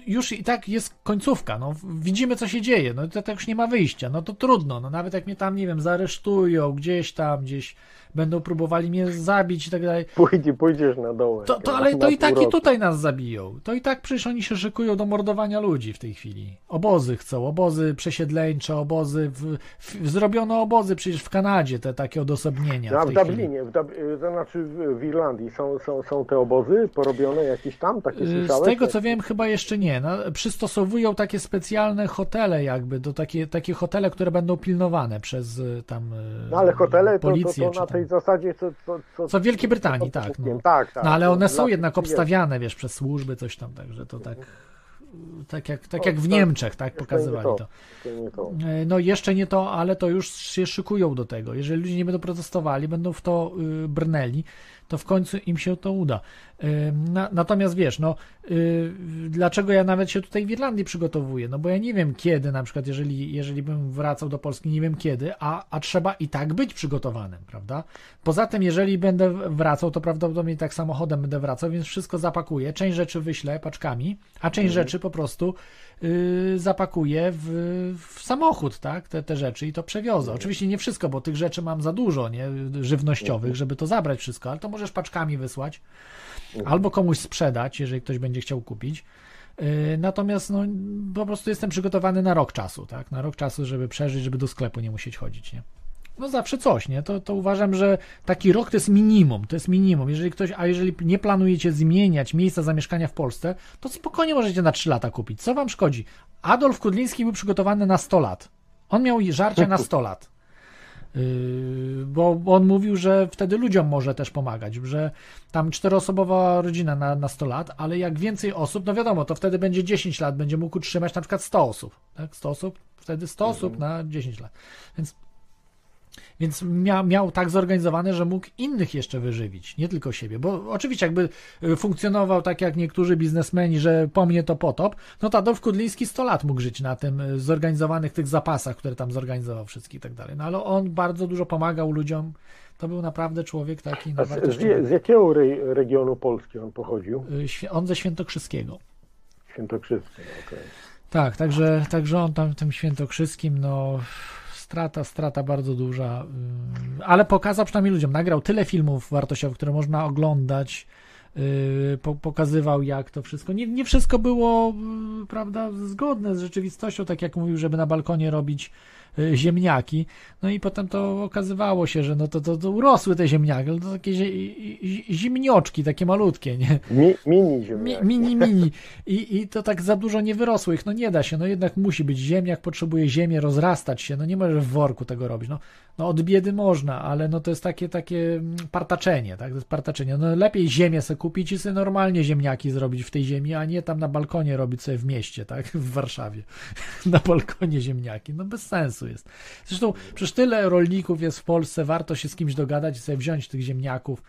już i tak jest końcówka, no widzimy co się dzieje, no to tak już nie ma wyjścia, no to trudno, no nawet jak mnie tam, nie wiem, zaresztują gdzieś tam, gdzieś będą próbowali mnie zabić i tak dalej, Pójdzie, pójdziesz na dołek. to, to ale to i tak i półroku. tutaj nas zabiją, to i tak przecież oni się szykują do mordowania ludzi w tej chwili, obozy chcą, obozy przesiedleńcze, obozy, w, w, zrobiono obozy przecież w Kanadzie, te takie odosobnienia No, a w w tej. Dublinie, w Dub... y, to znaczy w, Irlandii są, są, są te obozy porobione jakieś tam, takie Y, słyszałeś? Z tego co wiem, chyba jeszcze nie. No, przystosowują takie specjalne hotele, jakby, do takie, takie hotele, które będą pilnowane przez y, tam. No ale hotele to, to, policję, to czy na tam. Tej zasadzie, co, co, co, Co w Wielkiej Brytanii, co- tak, no. tak, tak. No ale one są jednak obstawiane, wiesz, przez służby, coś tam, także to tak. Tak jak, tak jak w to Niemczech, tak pokazywali to. E, No jeszcze nie to, ale to już się szykują do tego. Jeżeli ludzie nie będą protestowali, będą w to y, brnęli, to w końcu im się to uda. Na, natomiast wiesz, no y, dlaczego ja nawet się tutaj w Irlandii przygotowuję? No bo ja nie wiem kiedy, na przykład jeżeli, jeżeli bym wracał do Polski, nie wiem kiedy, a, a trzeba i tak być przygotowanym, prawda? Poza tym, jeżeli będę wracał, to prawdopodobnie tak samochodem będę wracał, więc wszystko zapakuję, część rzeczy wyślę paczkami, a część rzeczy po prostu y, zapakuję w, w samochód, tak, te, te rzeczy i to przewiozę. Oczywiście nie wszystko, bo tych rzeczy mam za dużo, nie, żywnościowych, żeby to zabrać wszystko, ale to możesz paczkami wysłać albo komuś sprzedać, jeżeli ktoś będzie chciał kupić. Y, Natomiast no, po prostu jestem przygotowany na rok czasu, tak? Na rok czasu, żeby przeżyć, żeby do sklepu nie musieć chodzić, nie? No zawsze coś, nie? To, to uważam, że taki rok to jest minimum, to jest minimum. Jeżeli ktoś, a jeżeli nie planujecie zmieniać miejsca zamieszkania w Polsce, to spokojnie możecie na 3 lata kupić. Co wam szkodzi? Adolf Kudliński był przygotowany na 100 lat. On miał żarcie na 100 lat. Bo on mówił, że wtedy ludziom może też pomagać, że tam czteroosobowa rodzina na, na 100 lat, ale jak więcej osób, no wiadomo, to wtedy będzie 10 lat, będzie mógł utrzymać na przykład 100 osób, tak? 100 osób, wtedy 100 osób na 10 lat. Więc więc miał, miał tak zorganizowane, że mógł innych jeszcze wyżywić, nie tylko siebie. Bo oczywiście, jakby y, funkcjonował tak jak niektórzy biznesmeni, że po mnie to potop, no to Adolf Kudliński 100 lat mógł żyć na tym y, zorganizowanych tych zapasach, które tam zorganizował wszystkich i tak dalej. No ale on bardzo dużo pomagał ludziom. To był naprawdę człowiek taki no, z, z, jakiego re, regionu Polski on pochodził? Y, On ze Świętokrzyskiego. Świętokrzyskie, okej. Tak, także, także on tam tym świętokrzyskim, no strata, strata bardzo duża, yy, ale pokazał przynajmniej ludziom, nagrał tyle filmów wartościowych, które można oglądać, po, pokazywał jak to wszystko, nie, nie wszystko było, yy, prawda, zgodne z rzeczywistością, tak jak mówił, żeby na balkonie robić ziemniaki, no i potem to okazywało się, że no to, to, to urosły te ziemniaki, ale to takie zimnioczki, takie malutkie, nie? Mi, mini Mi, ziemniaki. mini, mini. I, I to tak za dużo nie wyrosło ich. No nie da się, no jednak musi być ziemniak, potrzebuje ziemię, rozrastać się. No nie możesz w worku tego robić. No, no od biedy można, ale no to jest takie takie mm, partaczenie, tak? To jest partaczenie. No lepiej ziemię sobie kupić i sobie normalnie ziemniaki zrobić w tej ziemi, a nie tam na balkonie robić sobie w mieście, tak? [laughs] W Warszawie. [laughs] Na balkonie ziemniaki. No bez sensu jest. Zresztą przecież tyle rolników jest w Polsce, warto się z kimś dogadać i sobie wziąć tych ziemniaków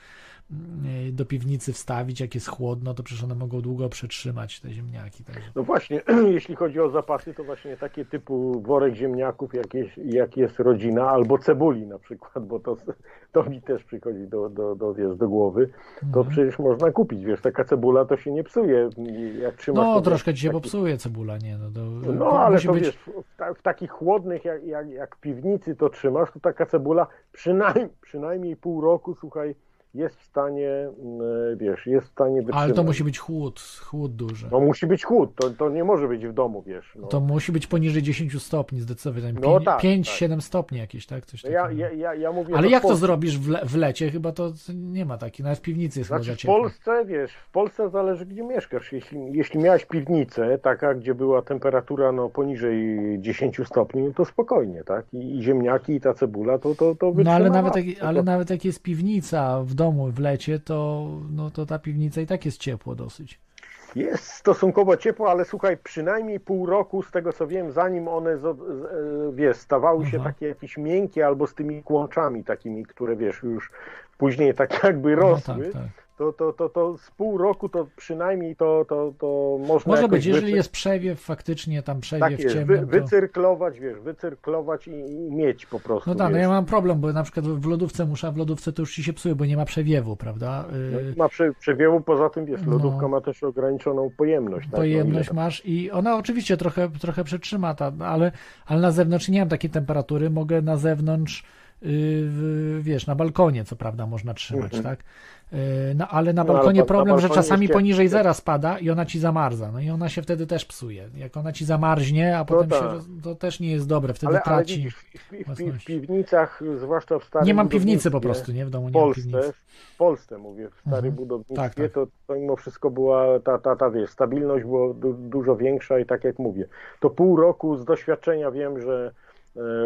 do piwnicy wstawić, jak jest chłodno, to przecież one mogą długo przetrzymać te ziemniaki. Także. No właśnie, [clears throat] jeśli chodzi o zapasy, to właśnie takie typu worek ziemniaków, jak jest, jak jest rodzina, albo cebuli na przykład, bo to, [laughs] to mi też przychodzi do, do, do, wiesz, do głowy, to Mhm. przecież można kupić, wiesz, taka cebula to się nie psuje, jak trzymasz... No, troszkę ci się taki- popsuje cebula, nie? No, to, No, ale to być... wiesz, w, ta, w takich chłodnych, jak, jak, jak piwnicy to trzymasz, to taka cebula przynajmniej, przynajmniej pół roku, słuchaj, jest w stanie, mm, wiesz, jest w stanie wytrzymać. Ale to musi być chłód, chłód duży. No musi być chłód, to, to nie może być w domu, wiesz. No. To musi być poniżej 10 stopni zdecydowanie. No tak, 5-7 tak. stopni jakieś, tak? Coś No ja, ja, ja, ja mówię, Ale jak to zrobisz w, le, w lecie? Chyba to nie ma takiej. Nawet w piwnicy jest Znaczy w. Polsce, wiesz, w Polsce zależy gdzie mieszkasz. Jeśli, jeśli miałeś piwnicę, taka, gdzie była temperatura no, poniżej 10 stopni, no to spokojnie, tak? I, i ziemniaki, i ta cebula, to, to, to No ale wytrzyma nawet, jak, ale nawet jak jest piwnica w domu w lecie, to, no, to ta piwnica i tak jest ciepło dosyć. Jest stosunkowo ciepło, ale słuchaj, przynajmniej pół roku, z tego co wiem, zanim one, e, wiesz, stawały się Mhm. takie jakieś miękkie albo z tymi kłączami takimi, które, wiesz, już później tak jakby No rosły, tak, tak. To, to, to, to z pół roku to przynajmniej to, to, to można Może być, jeżeli wycy- jest przewiew, faktycznie tam tak przewiew jest, wy, ciemny. to... wycyrklować, wiesz, wycyrklować i, i mieć po prostu. No tak, no ja mam problem, bo na przykład w lodówce muszę, a w lodówce to już ci się psuje, bo nie ma przewiewu, prawda? No Yy, ma prze, przewiewu, poza tym, wiesz, No. lodówka ma też ograniczoną pojemność. Tak? pojemność No, masz i ona oczywiście trochę, trochę przetrzyma, ta, ale, ale na zewnątrz nie mam takiej temperatury, mogę na zewnątrz, w- wiesz, na balkonie co prawda można trzymać, Mhm. tak? Yy, No ale na No, ale balkonie na problem, że balkonie czasami poniżej zera spada i ona ci zamarza, no i ona się wtedy też psuje. Jak ona ci zamarznie, a potem się, tak. roz- to też nie jest dobre, wtedy Ale, ale traci. widzisz, w, w, w, piwnicach, zwłaszcza w starym nie mam piwnicy po prostu, nie? W domu nie mam Polsce, piwnicy. w Polsce mówię, w starym Mhm. budownictwie, Tak, tak. To, to mimo wszystko była ta, ta, ta wiesz, stabilność była du, dużo większa i tak jak mówię, to pół roku z doświadczenia wiem, że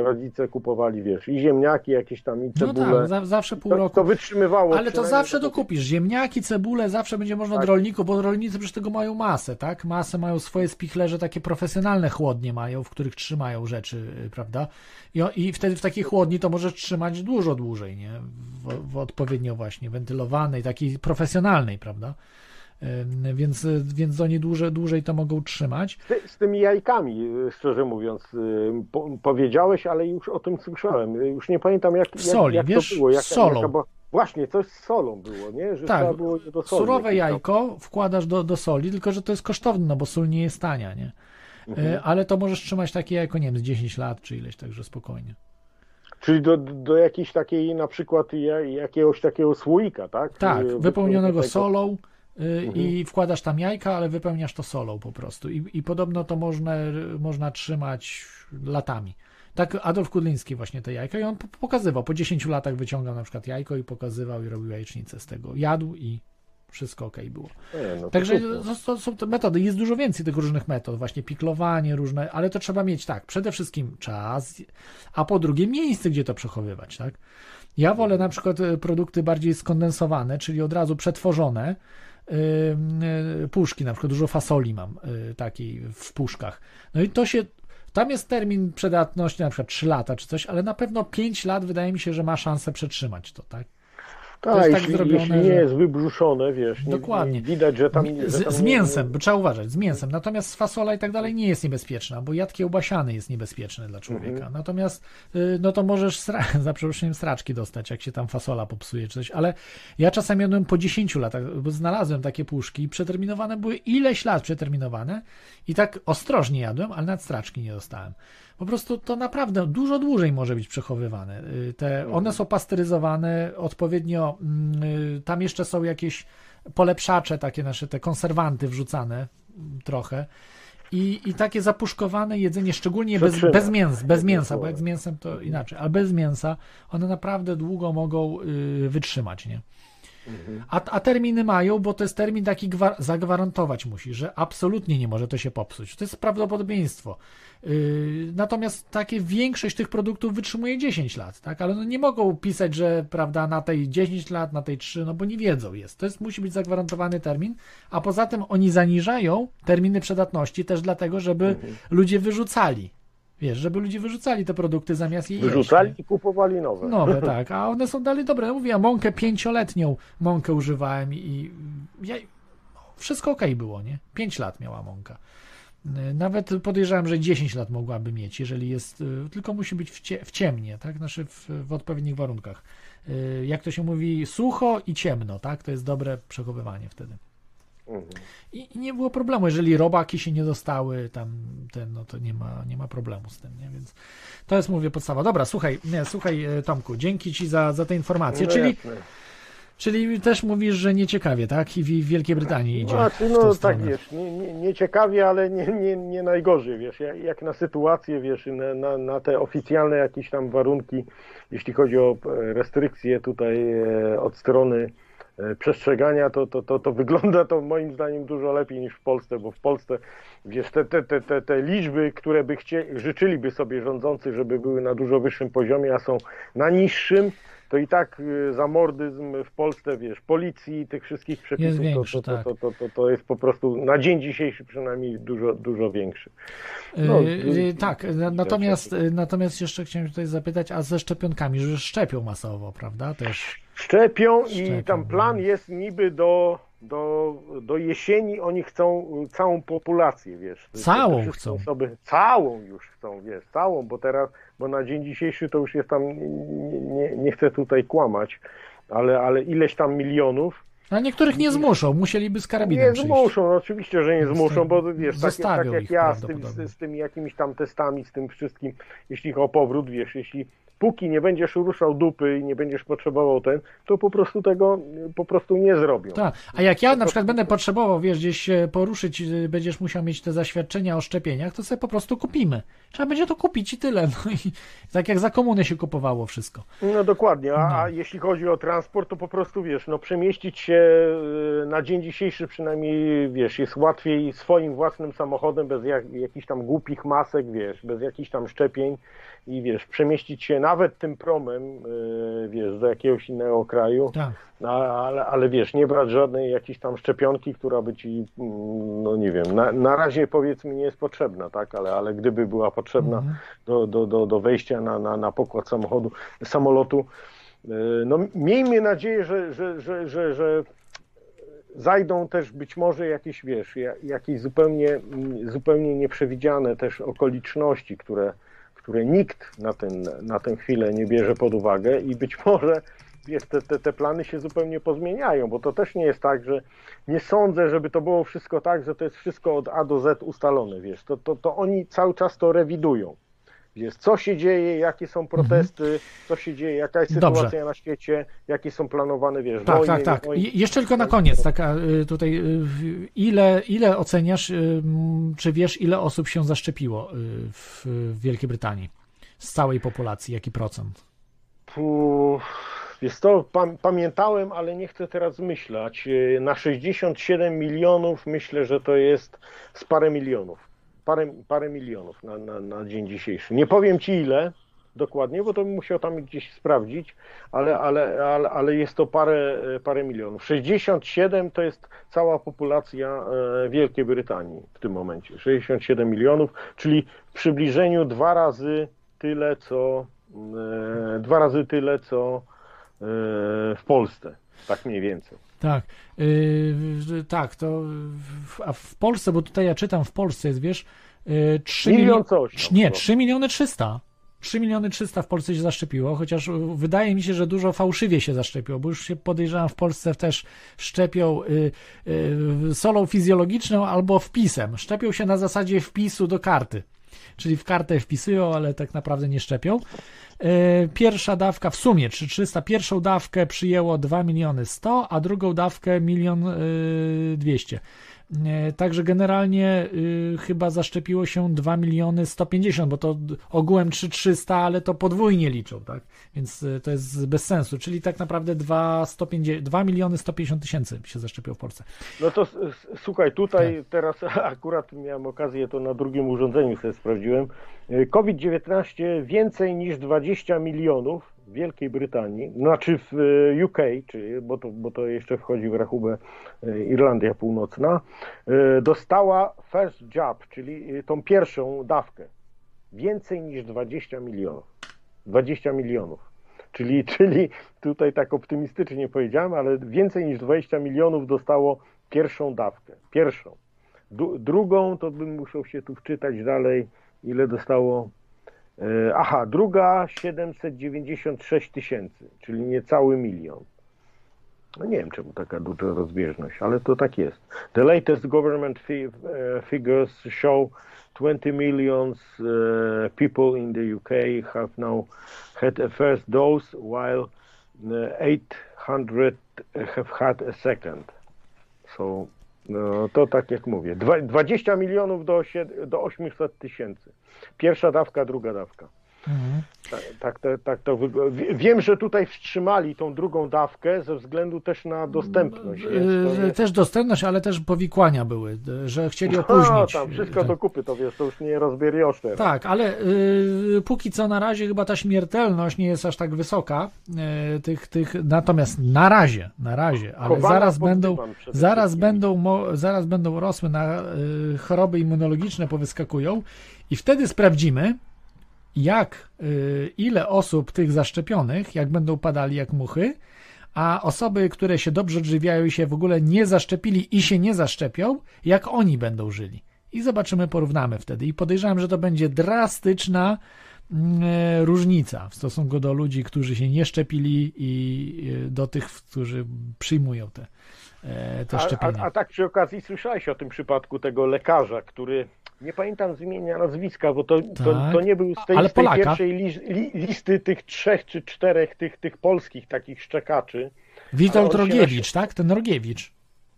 rodzice kupowali, wiesz, i ziemniaki jakieś tam, i No cebule. tak, za, zawsze pół to, roku. to wytrzymywało. Ale to zawsze do- dokupisz. Ziemniaki, cebule, zawsze będzie można Tak. od rolników, bo rolnicy przecież tego mają masę, tak? Masę mają swoje spichlerze, takie profesjonalne chłodnie mają, w których trzymają rzeczy, y, prawda? I, I wtedy w takiej chłodni to możesz trzymać dużo dłużej, nie? W, w odpowiednio właśnie wentylowanej, takiej profesjonalnej, prawda? Więc, więc oni dłużej, dłużej to mogą trzymać. Ty, z tymi jajkami, y, szczerze mówiąc, y, po, powiedziałeś, ale już o tym słyszałem. Y, Już nie pamiętam, jak, jak, soli, jak wiesz, to było. Jak, z solą. jaka była- właśnie, coś z solą było, nie? Że Tak, było do soli Surowe jajko wkładasz do, do soli, tylko że to jest kosztowne, no bo sól nie jest tania, nie? Mhm. Ale to możesz trzymać takie jajko, nie wiem, z 10 lat czy ileś, także spokojnie. Czyli do, do jakiejś takiej, na przykład ja- jakiegoś takiego słoika, tak? Tak, wypełnionego solą Mhm. i wkładasz tam jajka, ale wypełniasz to solą po prostu. I, i podobno to można, można trzymać latami. Tak Adolf Kudliński właśnie te jajka i on po- pokazywał, po 10 latach wyciągał na przykład jajko i pokazywał i robił jajecznicę z tego. Jadł i wszystko ok było. No Także to, to są te metody. Jest dużo więcej tych różnych metod, właśnie piklowanie różne, ale to trzeba mieć tak, przede wszystkim czas, a po drugie miejsce, gdzie to przechowywać, tak? Ja wolę na przykład e, produkty bardziej skondensowane, czyli od razu przetworzone, y, puszki, na przykład dużo fasoli mam y, takiej w puszkach. No i to się, tam jest termin przydatności na przykład 3 lata czy coś, ale na pewno 5 lat wydaje mi się, że ma szansę przetrzymać to, tak? Tak, jest tak jeśli, zrobione, jeśli nie że- jest wybrzuszone, wiesz, nie, Dokładnie. Nie, widać, że tam... że Z, tam z nie- mięsem, bo trzeba uważać, z mięsem. Natomiast fasola i tak dalej nie jest niebezpieczna, bo jad kiełbasiany jest niebezpieczny dla człowieka. Mhm. Natomiast y, no to możesz sra- [laughs] za przeproszeniem straczki dostać, jak się tam fasola popsuje czy coś. Ale ja czasami jadłem po 10 latach, bo znalazłem takie puszki i przeterminowane były ileś lat przeterminowane i tak ostrożnie jadłem, ale nad straczki nie dostałem. Po prostu to naprawdę dużo dłużej może być przechowywane. Y, Te, one są pasteryzowane odpowiednio, mm, y, tam jeszcze są jakieś polepszacze, takie nasze te konserwanty wrzucane mm, trochę. I, I takie zapuszkowane jedzenie, szczególnie bez, bez, mięs, bez mięsa, bo jak z mięsem to inaczej, ale bez mięsa one naprawdę długo mogą y, wytrzymać, nie? A, a terminy mają, bo to jest termin taki gwar- zagwarantować musi, że absolutnie nie może to się popsuć. To jest prawdopodobieństwo. Yy, natomiast takie większość tych produktów wytrzymuje 10 lat, tak? Ale no nie mogą pisać, że prawda, na tej 10 lat, na tej 3, no bo nie wiedzą jest. To jest, musi być zagwarantowany termin, a poza tym oni zaniżają terminy przydatności też dlatego, żeby ludzie wyrzucali Wiesz, żeby ludzie wyrzucali te produkty zamiast je Wyrzucali jeść. i kupowali nowe. Nowe, [laughs] tak, a one są dalej dobre. Ja mówię, ja mąkę pięcioletnią mąkę używałem i ja, wszystko okej było, nie? Pięć lat miała mąka. Nawet podejrzewam, że 10 lat mogłaby mieć, jeżeli jest, y, tylko musi być w, cie, w ciemnie, tak? Znaczy w, w odpowiednich warunkach. Y, Jak to się mówi, sucho i ciemno, tak? To jest dobre przechowywanie wtedy. Mhm. I, I nie było problemu, jeżeli robaki się nie dostały, tam ten, no to nie ma, nie ma problemu z tym, nie? Więc to jest, mówię, podstawa. Dobra, słuchaj, nie, słuchaj, e, Tomku, dzięki Ci za, za te informacje. No czyli, jasne. czyli też mówisz, że nieciekawie, tak? I w Wielkiej Brytanii idzie. Znaczy, tą no tak wiesz, nie, nie, nie ciekawie, ale nie, nie, nie najgorzej, wiesz, jak, jak na sytuację, wiesz, na, na, na te oficjalne jakieś tam warunki, jeśli chodzi o e, restrykcje tutaj e, od strony przestrzegania, to, to, to, to wygląda to moim zdaniem dużo lepiej niż w Polsce, bo w Polsce, wiesz, te, te, te, te, te liczby, które by chcieli, życzyliby sobie rządzący, żeby były na dużo wyższym poziomie, a są na niższym, to i tak y, zamordyzm w Polsce, wiesz, policji i tych wszystkich przepisów, większy, to, to, tak. to, to, to, to jest po prostu na dzień dzisiejszy przynajmniej dużo, dużo większy. E, no, e, y, tak, na- natomiast, e, natomiast jeszcze chciałem tutaj zapytać, a ze szczepionkami, że szczepią masowo, prawda? Też. Szczepią i Szczepią, tam plan no. jest niby do, do, do jesieni oni chcą całą populację, wiesz. Całą chcą. Osoby, całą już chcą, wiesz, całą, bo teraz, bo na dzień dzisiejszy to już jest tam, nie, nie, nie chcę tutaj kłamać, ale, ale ileś tam milionów. A niektórych nie zmuszą, musieliby z karabinem Nie przyjść. zmuszą, no oczywiście, że nie zmuszą, to bo wiesz, tak, tak jak ja z, tym, prawdopodobnie. z, z tymi jakimiś tam testami, z tym wszystkim, jeśli o powrót, wiesz, jeśli póki nie będziesz ruszał dupy i nie będziesz potrzebował ten, to po prostu tego y, po prostu nie zrobią. Tak, a jak ja na przykład będę potrzebował, wiesz, gdzieś poruszyć, y, będziesz musiał mieć te zaświadczenia o szczepieniach, to sobie po prostu kupimy. Trzeba będzie to kupić i tyle. No i tak jak za komuny się kupowało wszystko. No dokładnie, a, No. a jeśli chodzi o transport, to po prostu wiesz, no przemieścić się y, na dzień dzisiejszy przynajmniej, wiesz, jest łatwiej swoim własnym samochodem, bez jak, jakichś tam głupich masek, wiesz, bez jakichś tam szczepień i wiesz, przemieścić się nawet tym promem, y, wiesz, do jakiegoś innego kraju, Tak. no, ale, ale wiesz, nie brać żadnej jakiejś tam szczepionki, która by ci, mm, no nie wiem, na, na razie powiedzmy nie jest potrzebna, tak, ale, ale gdyby była potrzebna Mhm. do, do, do, do wejścia na, na, na pokład samochodu, samolotu, y, no miejmy nadzieję, że, że, że, że, że zajdą też być może jakieś, wiesz, ja- jakieś zupełnie, mm, zupełnie nieprzewidziane też okoliczności, które, które nikt na, ten, na tę chwilę nie bierze pod uwagę i być [laughs] może te, te, te plany się zupełnie pozmieniają, bo to też nie jest tak, że nie sądzę, żeby to było wszystko tak, że to jest wszystko od A do Z ustalone, wiesz, to, to, to oni cały czas to rewidują. Wiesz, co się dzieje, jakie są protesty, co się dzieje, jaka jest Dobrze. sytuacja na świecie, jakie są planowane, wiesz, Tak, wojny, tak, tak. wojny. Jeszcze tylko na koniec, taka y, tutaj, y, ile, ile oceniasz, y, czy wiesz, ile osób się zaszczepiło w, Wielkiej Brytanii? Z całej populacji, jaki procent? Puh, Wiesz to pam, pamiętałem, ale nie chcę teraz myśleć. Na 67 milionów myślę, że to jest z parę milionów. Parę, parę milionów na, na, na dzień dzisiejszy. Nie powiem Ci ile dokładnie, bo to bym musiał tam gdzieś sprawdzić, ale, ale, ale, ale jest to parę, parę milionów. 67 to jest cała populacja e, Wielkiej Brytanii w tym momencie. 67 milionów, czyli w przybliżeniu dwa razy tyle, co e, dwa razy tyle, co e, w Polsce. Tak mniej więcej. Tak, yy, tak, to w, a w Polsce, bo tutaj ja czytam, w Polsce jest, wiesz, yy, 3 Milion miliony, coś. tam nie, było. 3 miliony 300. 3 miliony 300 w Polsce się zaszczepiło, chociaż wydaje mi się, że dużo fałszywie się zaszczepiło, bo już się podejrzewam w Polsce też szczepią y, y, solą fizjologiczną albo wpisem. Szczepią się na zasadzie wpisu do karty. Czyli w kartę wpisują, ale tak naprawdę nie szczepią. Y, Pierwsza dawka w sumie 3300, pierwszą dawkę przyjęło 2 miliony 100, a drugą dawkę 1 200. E, Także generalnie y, chyba zaszczepiło się 2 miliony 150, bo to ogółem 3300, ale to podwójnie liczą, tak? Więc y, to jest bez sensu. Czyli tak naprawdę 2, 150, 2 miliony 150 tysięcy się zaszczepiło w Polsce. No to słuchaj, tutaj Tak. teraz [laughs] akurat miałem okazję, to na drugim urządzeniu sobie sprawdziłem. Y, COVID-19 więcej niż 20 milionów Wielkiej Brytanii, znaczy w y, UK, czyli, bo, to, bo to jeszcze wchodzi w rachubę y, Irlandia Północna, y, dostała first jab, czyli tą pierwszą dawkę. więcej niż 20 milionów. 20 milionów. Czyli, [laughs] czyli tutaj tak optymistycznie powiedziałem, ale więcej niż 20 milionów dostało pierwszą dawkę. Pierwszą. Drugą to bym musiał się tu wczytać dalej, ile dostało. E, aha, druga 796 tysięcy, czyli niecały milion. No nie wiem, czemu taka duża rozbieżność, ale to tak jest. The latest government uh, figures show 20 millions uh, people in the UK have now had a first dose, while uh, 800 have had a second. So, no, to tak jak mówię, dwa- 20 milionów do 800 tysięcy. Pierwsza dawka, druga dawka. Mhm. Tak, tak, tak, tak to wygląda. Wie- Wiem, że tutaj wstrzymali tą drugą dawkę ze względu też na dostępność. to Yy, nie- Też dostępność, ale też powikłania były, że chcieli No, opóźnić. tam wszystko Tak. do kupy, to wiesz, to już nie rozbieriosz teraz. Tak, ale y, póki co na razie chyba ta śmiertelność nie jest aż tak wysoka. Y, tych, tych, natomiast na razie, na razie, ale Chowana zaraz będą, zaraz będą, zaraz będą rosły na y, choroby immunologiczne powyskakują i wtedy sprawdzimy, jak, y, ile osób tych zaszczepionych, jak będą padali jak muchy, a osoby, które się dobrze odżywiają i się w ogóle nie zaszczepili i się nie zaszczepią, jak oni będą żyli. I zobaczymy, porównamy wtedy. I podejrzewam, że to będzie drastyczna mm, e, różnica w stosunku do ludzi, którzy się nie szczepili i e, do tych, którzy przyjmują te, e, te A, szczepienia. a, a tak przy okazji słyszałeś o tym przypadku tego lekarza, który, nie pamiętam z imienia, nazwiska, bo to, to, Tak. to nie był z tej, z tej pierwszej li, li, listy tych trzech czy czterech tych, tych polskich takich szczekaczy. Witold Rogiewicz, tak? Ten Rogiewicz.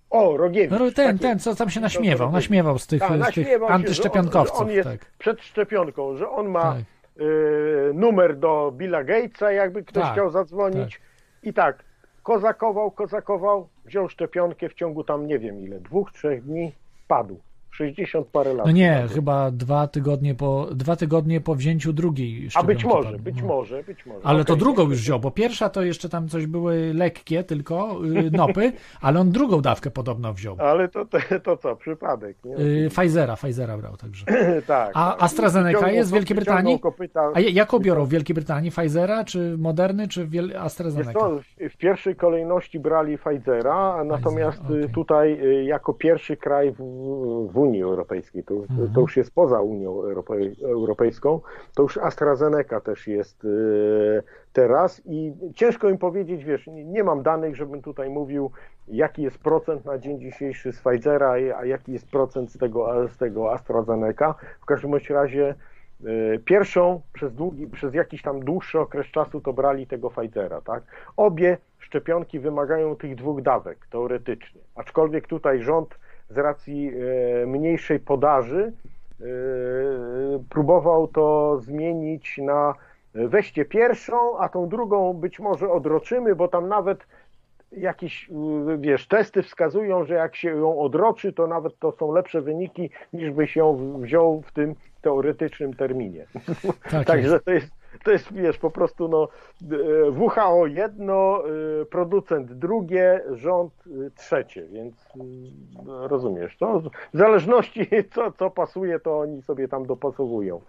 O, Rogiewicz. No, ten, taki- ten, co tam się naśmiewał, naśmiewał z tych, Tak, z tych się, antyszczepionkowców. Że on, że on jest tak. przed szczepionką, że on ma Tak. y, numer do Billa Gatesa, jakby ktoś Tak, chciał zadzwonić. I tak, kozakował, kozakował, wziął szczepionkę w ciągu tam nie wiem ile, dwóch, trzech dni, padł. 60 parę lat. No nie, chyba dwa tygodnie po, dwa tygodnie po wzięciu drugiej A być może, padł. być No. może, być może. Ale to Okej. drugą już wziął, bo pierwsza to jeszcze tam coś były lekkie tylko, y, nopy, [laughs] ale on drugą dawkę podobno wziął. Ale to, to, to co, przypadek, nie? Y, Pfizera, Pfizera brał także. [clears throat] tak. A. AstraZeneca jest w Wielkiej Brytanii? Kopyta, A jaką biorą w Wielkiej Brytanii? Pfizera, czy Moderny, czy AstraZeneca? co, w- pierwszej kolejności brali Pfizera, natomiast y, okej. tutaj y, jako pierwszy kraj w, w Unii Europejskiej, to, Mhm. to już jest poza Unią Europej, Europejską, to już AstraZeneca też jest y, teraz i ciężko im powiedzieć, wiesz, nie, nie mam danych, żebym tutaj mówił, jaki jest procent na dzień dzisiejszy z Pfizera, a jaki jest procent z tego, z tego AstraZeneca. W każdym bądź razie y, Pierwszą przez, długi, przez jakiś tam dłuższy okres czasu to brali tego Pfizera, tak? Obie szczepionki wymagają tych dwóch dawek, teoretycznie. Aczkolwiek tutaj rząd z racji e, mniejszej podaży e, próbował to zmienić na e, weźcie pierwszą, a tą drugą być może odroczymy, bo tam nawet jakieś, y, wiesz, testy wskazują, że jak się ją odroczy, to nawet to są lepsze wyniki, niż byś ją wziął w tym teoretycznym terminie. Tak [laughs] Także to jest, to jest, wiesz, po prostu no, e, WHO jedno, e, producent drugie, rząd e, trzecie, więc rozumiesz, to w zależności [laughs] co, co pasuje, to oni sobie tam dopasowują.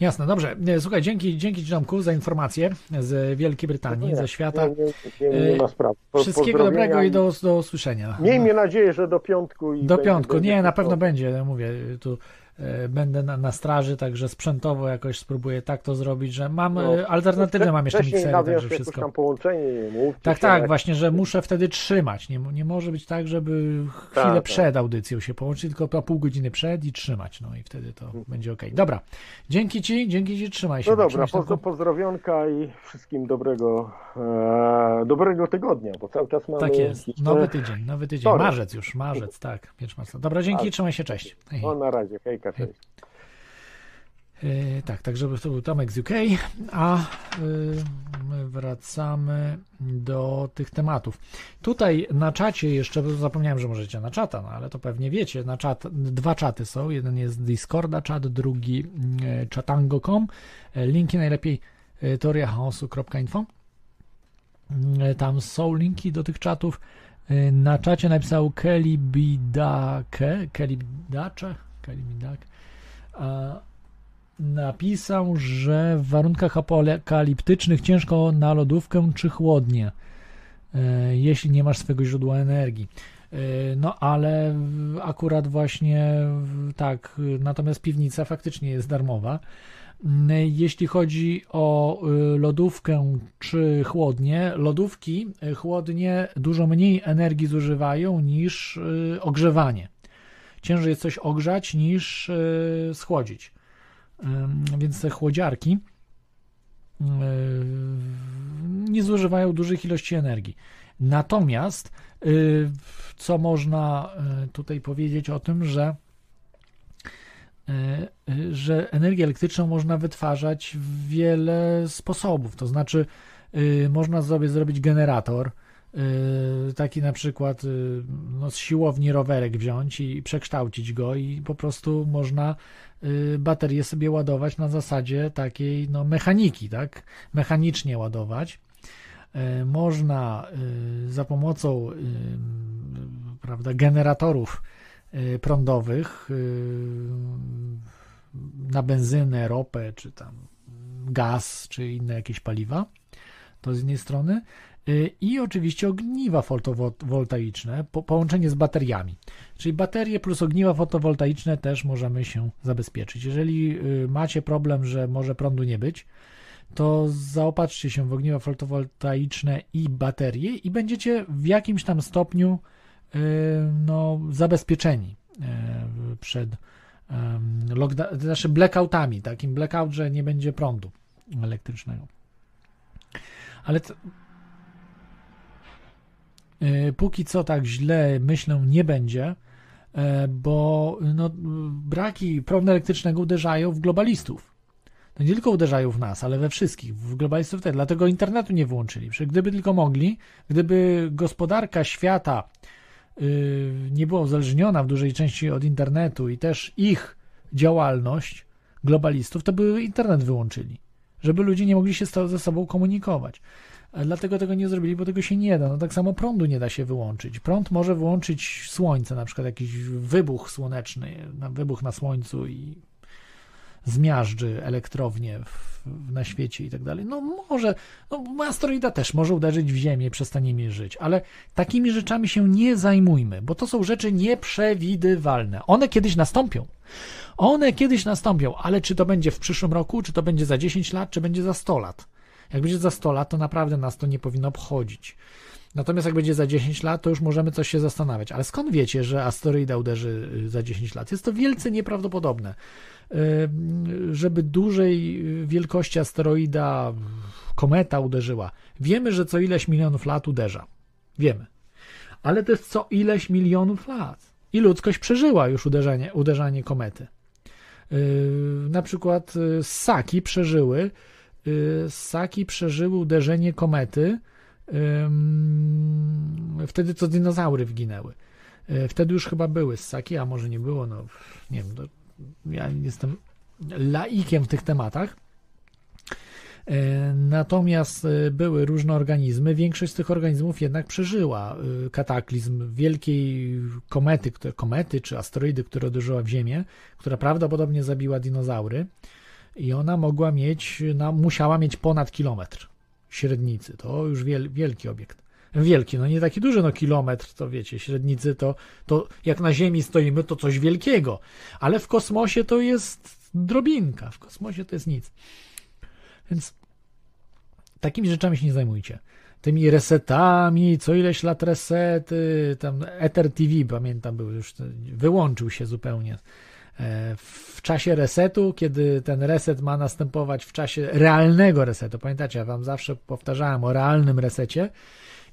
Jasne, dobrze. Słuchaj, dzięki, dzięki Ci Tomku za informacje z Wielkiej Brytanii, ze świata. Nie, nie, nie, nie ma. Po- Wszystkiego dobrego i do, do usłyszenia. Miejmy nadzieję, że do piątku. I Do będzie- piątku, będzie nie, na pewno będzie, mówię, tu będę na, na straży, także sprzętowo jakoś spróbuję tak to zrobić, że mam No. e, alternatywę, mam jeszcze miksery, także wszystko. tam połączenie, mówcie Tak, tak, jak- właśnie, że muszę wtedy trzymać. Nie, nie może być tak, żeby chwilę Tak, tak. przed audycją się połączyć, tylko po pół godziny przed i trzymać. No i wtedy to będzie ok. Dobra. Dzięki Ci, dzięki Ci, trzymaj się. No dobra, pozdro, pozdrowionka i wszystkim dobrego, e, dobrego tygodnia, bo cały czas mamy... Tak jest. jakiś- Nowy tydzień, nowy tydzień. Wtorek. Marzec już, marzec, tak. Dobra, dzięki, Ale- trzymaj się, cześć. Hej. O, na razie, hejka, cześć. E, tak, tak, żeby to był Tomek z UK, a my wracamy do tych tematów. Tutaj na czacie jeszcze, zapomniałem, że możecie na czata, no ale to pewnie wiecie, na czat, dwa czaty są, jeden jest Discorda czat, drugi e, chatango.com, E, linki najlepiej teoriachaosu.info. Tam są linki do tych czatów. Na czacie napisał Kelly Bidake, Kelly Bidacze, Napisał, że w warunkach apokaliptycznych ciężko na lodówkę czy chłodnie, e, jeśli nie masz swojego źródła energii. E, No ale akurat właśnie tak, natomiast piwnica faktycznie jest darmowa. Mm, Jeśli chodzi o lodówkę czy chłodnie, lodówki, chłodnie dużo mniej energii zużywają niż ogrzewanie. Ciężej jest coś ogrzać niż y, schłodzić. Więc te chłodziarki y, nie zużywają dużych ilości energii. Natomiast y, co można tutaj powiedzieć o tym, że że energię elektryczną można wytwarzać w wiele sposobów. To znaczy, można sobie zrobić generator, taki na przykład y, no, z siłowni rowerek wziąć i przekształcić go, i po prostu można y, baterię sobie ładować na zasadzie takiej no, mechaniki, tak? Mechanicznie ładować. Y, Można y, za pomocą y, prawda, generatorów y, prądowych y, na benzynę, ropę, czy tam gaz, czy inne jakieś paliwa. To z jednej strony. Y, I oczywiście ogniwa fotowoltaiczne, po, połączenie z bateriami. Czyli baterie plus ogniwa fotowoltaiczne też możemy się zabezpieczyć. Jeżeli y, macie problem, że może prądu nie być, to zaopatrzcie się w ogniwa fotowoltaiczne i baterie i będziecie w jakimś tam stopniu y, no, zabezpieczeni przed lockda- znaczy blackoutami, takim blackout, że nie będzie prądu elektrycznego. Ale to, póki co tak źle myślę nie będzie, e, bo no, braki prądu elektrycznego uderzają w globalistów. To nie tylko uderzają w nas, ale we wszystkich, w globalistów też. Dlatego internetu nie wyłączyli. Przecież gdyby tylko mogli, gdyby gospodarka świata y, nie była uzależniona w dużej części od internetu i też ich działalność globalistów, to by internet wyłączyli, żeby ludzie nie mogli się ze sobą komunikować. Dlatego tego nie zrobili, bo tego się nie da. No tak samo prądu nie da się wyłączyć. Prąd może wyłączyć słońce, na przykład jakiś wybuch słoneczny, wybuch na słońcu i zmiażdży elektrownie w, na świecie i tak dalej. No może, no asteroida też może uderzyć w Ziemię i przestaniemy żyć, ale takimi rzeczami się nie zajmujmy, bo to są rzeczy nieprzewidywalne. One kiedyś nastąpią. One kiedyś nastąpią, ale czy to będzie w przyszłym roku, czy to będzie za 10 lat, czy będzie za 100 lat. Jak będzie za 100 lat, to naprawdę nas to nie powinno obchodzić. Natomiast jak będzie za 10 lat, to już możemy coś się zastanawiać. Ale skąd wiecie, że asteroida uderzy y, za 10 lat? Jest to wielce nieprawdopodobne. Y, Żeby dużej wielkości asteroida kometa uderzyła. Wiemy, że co ileś milionów lat uderza. Wiemy. Ale to jest co ileś milionów lat. I ludzkość przeżyła już uderzenie, uderzanie komety. Na przykład ssaki przeżyły ssaki przeżyły uderzenie komety wtedy co dinozaury wginęły. Yy, Wtedy już chyba były ssaki, a może nie było, no nie wiem, to ja jestem laikiem w tych tematach. E, Natomiast były różne organizmy, większość z tych organizmów jednak przeżyła kataklizm wielkiej komety, komety czy asteroidy, która uderzyła w Ziemię, która prawdopodobnie zabiła dinozaury i ona mogła mieć, no, musiała mieć ponad kilometr średnicy. To już wiel, wielki obiekt. Wielki, no nie taki duży, no kilometr, to wiecie, średnicy to, to jak na Ziemi stoimy, to coś wielkiego, ale w kosmosie to jest drobinka, w kosmosie to jest nic. Więc takimi rzeczami się nie zajmujcie. Tymi resetami, co ileś lat resety, tam Ether TV, pamiętam, był już, wyłączył się zupełnie. W czasie resetu, kiedy ten reset ma następować w czasie realnego resetu, pamiętacie, ja wam zawsze powtarzałem o realnym resecie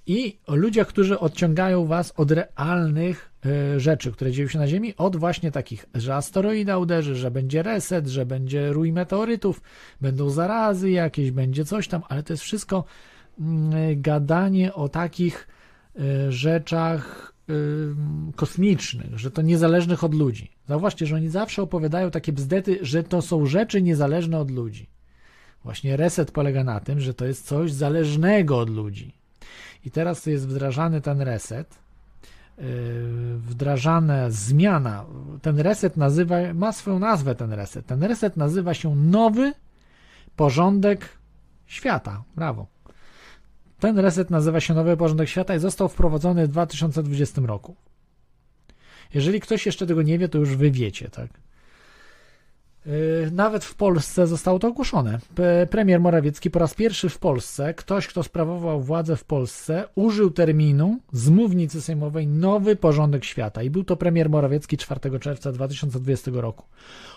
i o ludziach, którzy odciągają was od realnych e, rzeczy, które dzieją się na Ziemi, od właśnie takich, że asteroida uderzy, że będzie reset, że będzie rój meteorytów, będą zarazy jakieś, będzie coś tam, ale to jest wszystko mm, gadanie o takich e, rzeczach kosmicznych, że to niezależnych od ludzi. Zauważcie, że oni zawsze opowiadają takie bzdety, że to są rzeczy niezależne od ludzi. Właśnie reset polega na tym, że to jest coś zależnego od ludzi. I teraz jest wdrażany ten reset wdrażane zmiana, ten reset nazywa, ma swoją nazwę ten reset. Ten reset nazywa się nowy porządek świata. Brawo. Ten reset nazywa się nowy porządek świata i został wprowadzony w 2020 roku. Jeżeli ktoś jeszcze tego nie wie, to już wy wiecie, tak? Yy, nawet w Polsce zostało to ogłoszone. Premier Morawiecki po raz pierwszy w Polsce, ktoś, kto sprawował władzę w Polsce, użył terminu z mównicy sejmowej nowy porządek świata. I był to premier Morawiecki 4 czerwca 2020 roku.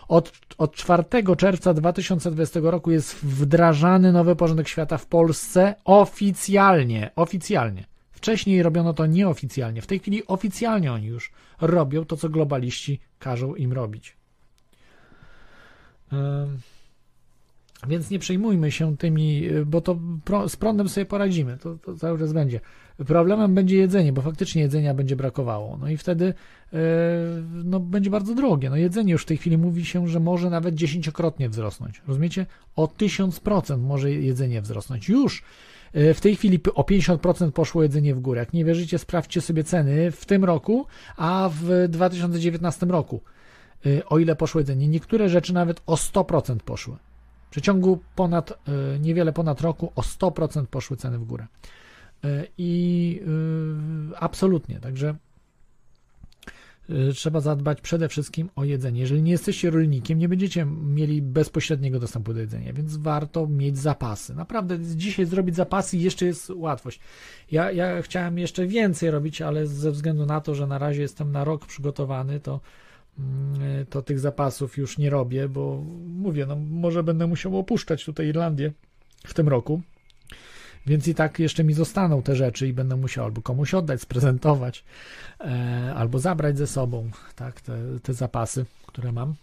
Od, od 4 czerwca 2020 roku jest wdrażany nowy porządek świata w Polsce oficjalnie. Oficjalnie. Wcześniej robiono to nieoficjalnie. W tej chwili oficjalnie oni już robią to, co globaliści każą im robić. Więc nie przejmujmy się tymi, bo to z prądem sobie poradzimy, to, to, cały czas będzie. Problemem będzie jedzenie, bo faktycznie jedzenia będzie brakowało. No i wtedy e, no, będzie bardzo drogie. No jedzenie już w tej chwili mówi się, że może nawet dziesięciokrotnie wzrosnąć. Rozumiecie? O 1000% może jedzenie wzrosnąć. Już e, w tej chwili o 50% poszło jedzenie w górę. Jak nie wierzycie, sprawdźcie sobie ceny w tym roku, a w 2019 roku o ile poszło jedzenie. Niektóre rzeczy nawet o 100% poszły. W przeciągu ponad, y, niewiele ponad roku o 100% poszły ceny w górę. Y, I absolutnie, także trzeba zadbać przede wszystkim o jedzenie. Jeżeli nie jesteście rolnikiem, nie będziecie mieli bezpośredniego dostępu do jedzenia, więc warto mieć zapasy. Naprawdę dzisiaj zrobić zapasy jeszcze jest łatwość. Ja, ja chciałem jeszcze więcej robić, ale ze względu na to, że na razie jestem na rok przygotowany, to to tych zapasów już nie robię, bo mówię, no może będę musiał opuszczać tutaj Irlandię w tym roku. Więc i tak jeszcze mi zostaną te rzeczy i będę musiał albo komuś oddać, sprezentować, e, albo zabrać ze sobą tak, te, te zapasy, które mam.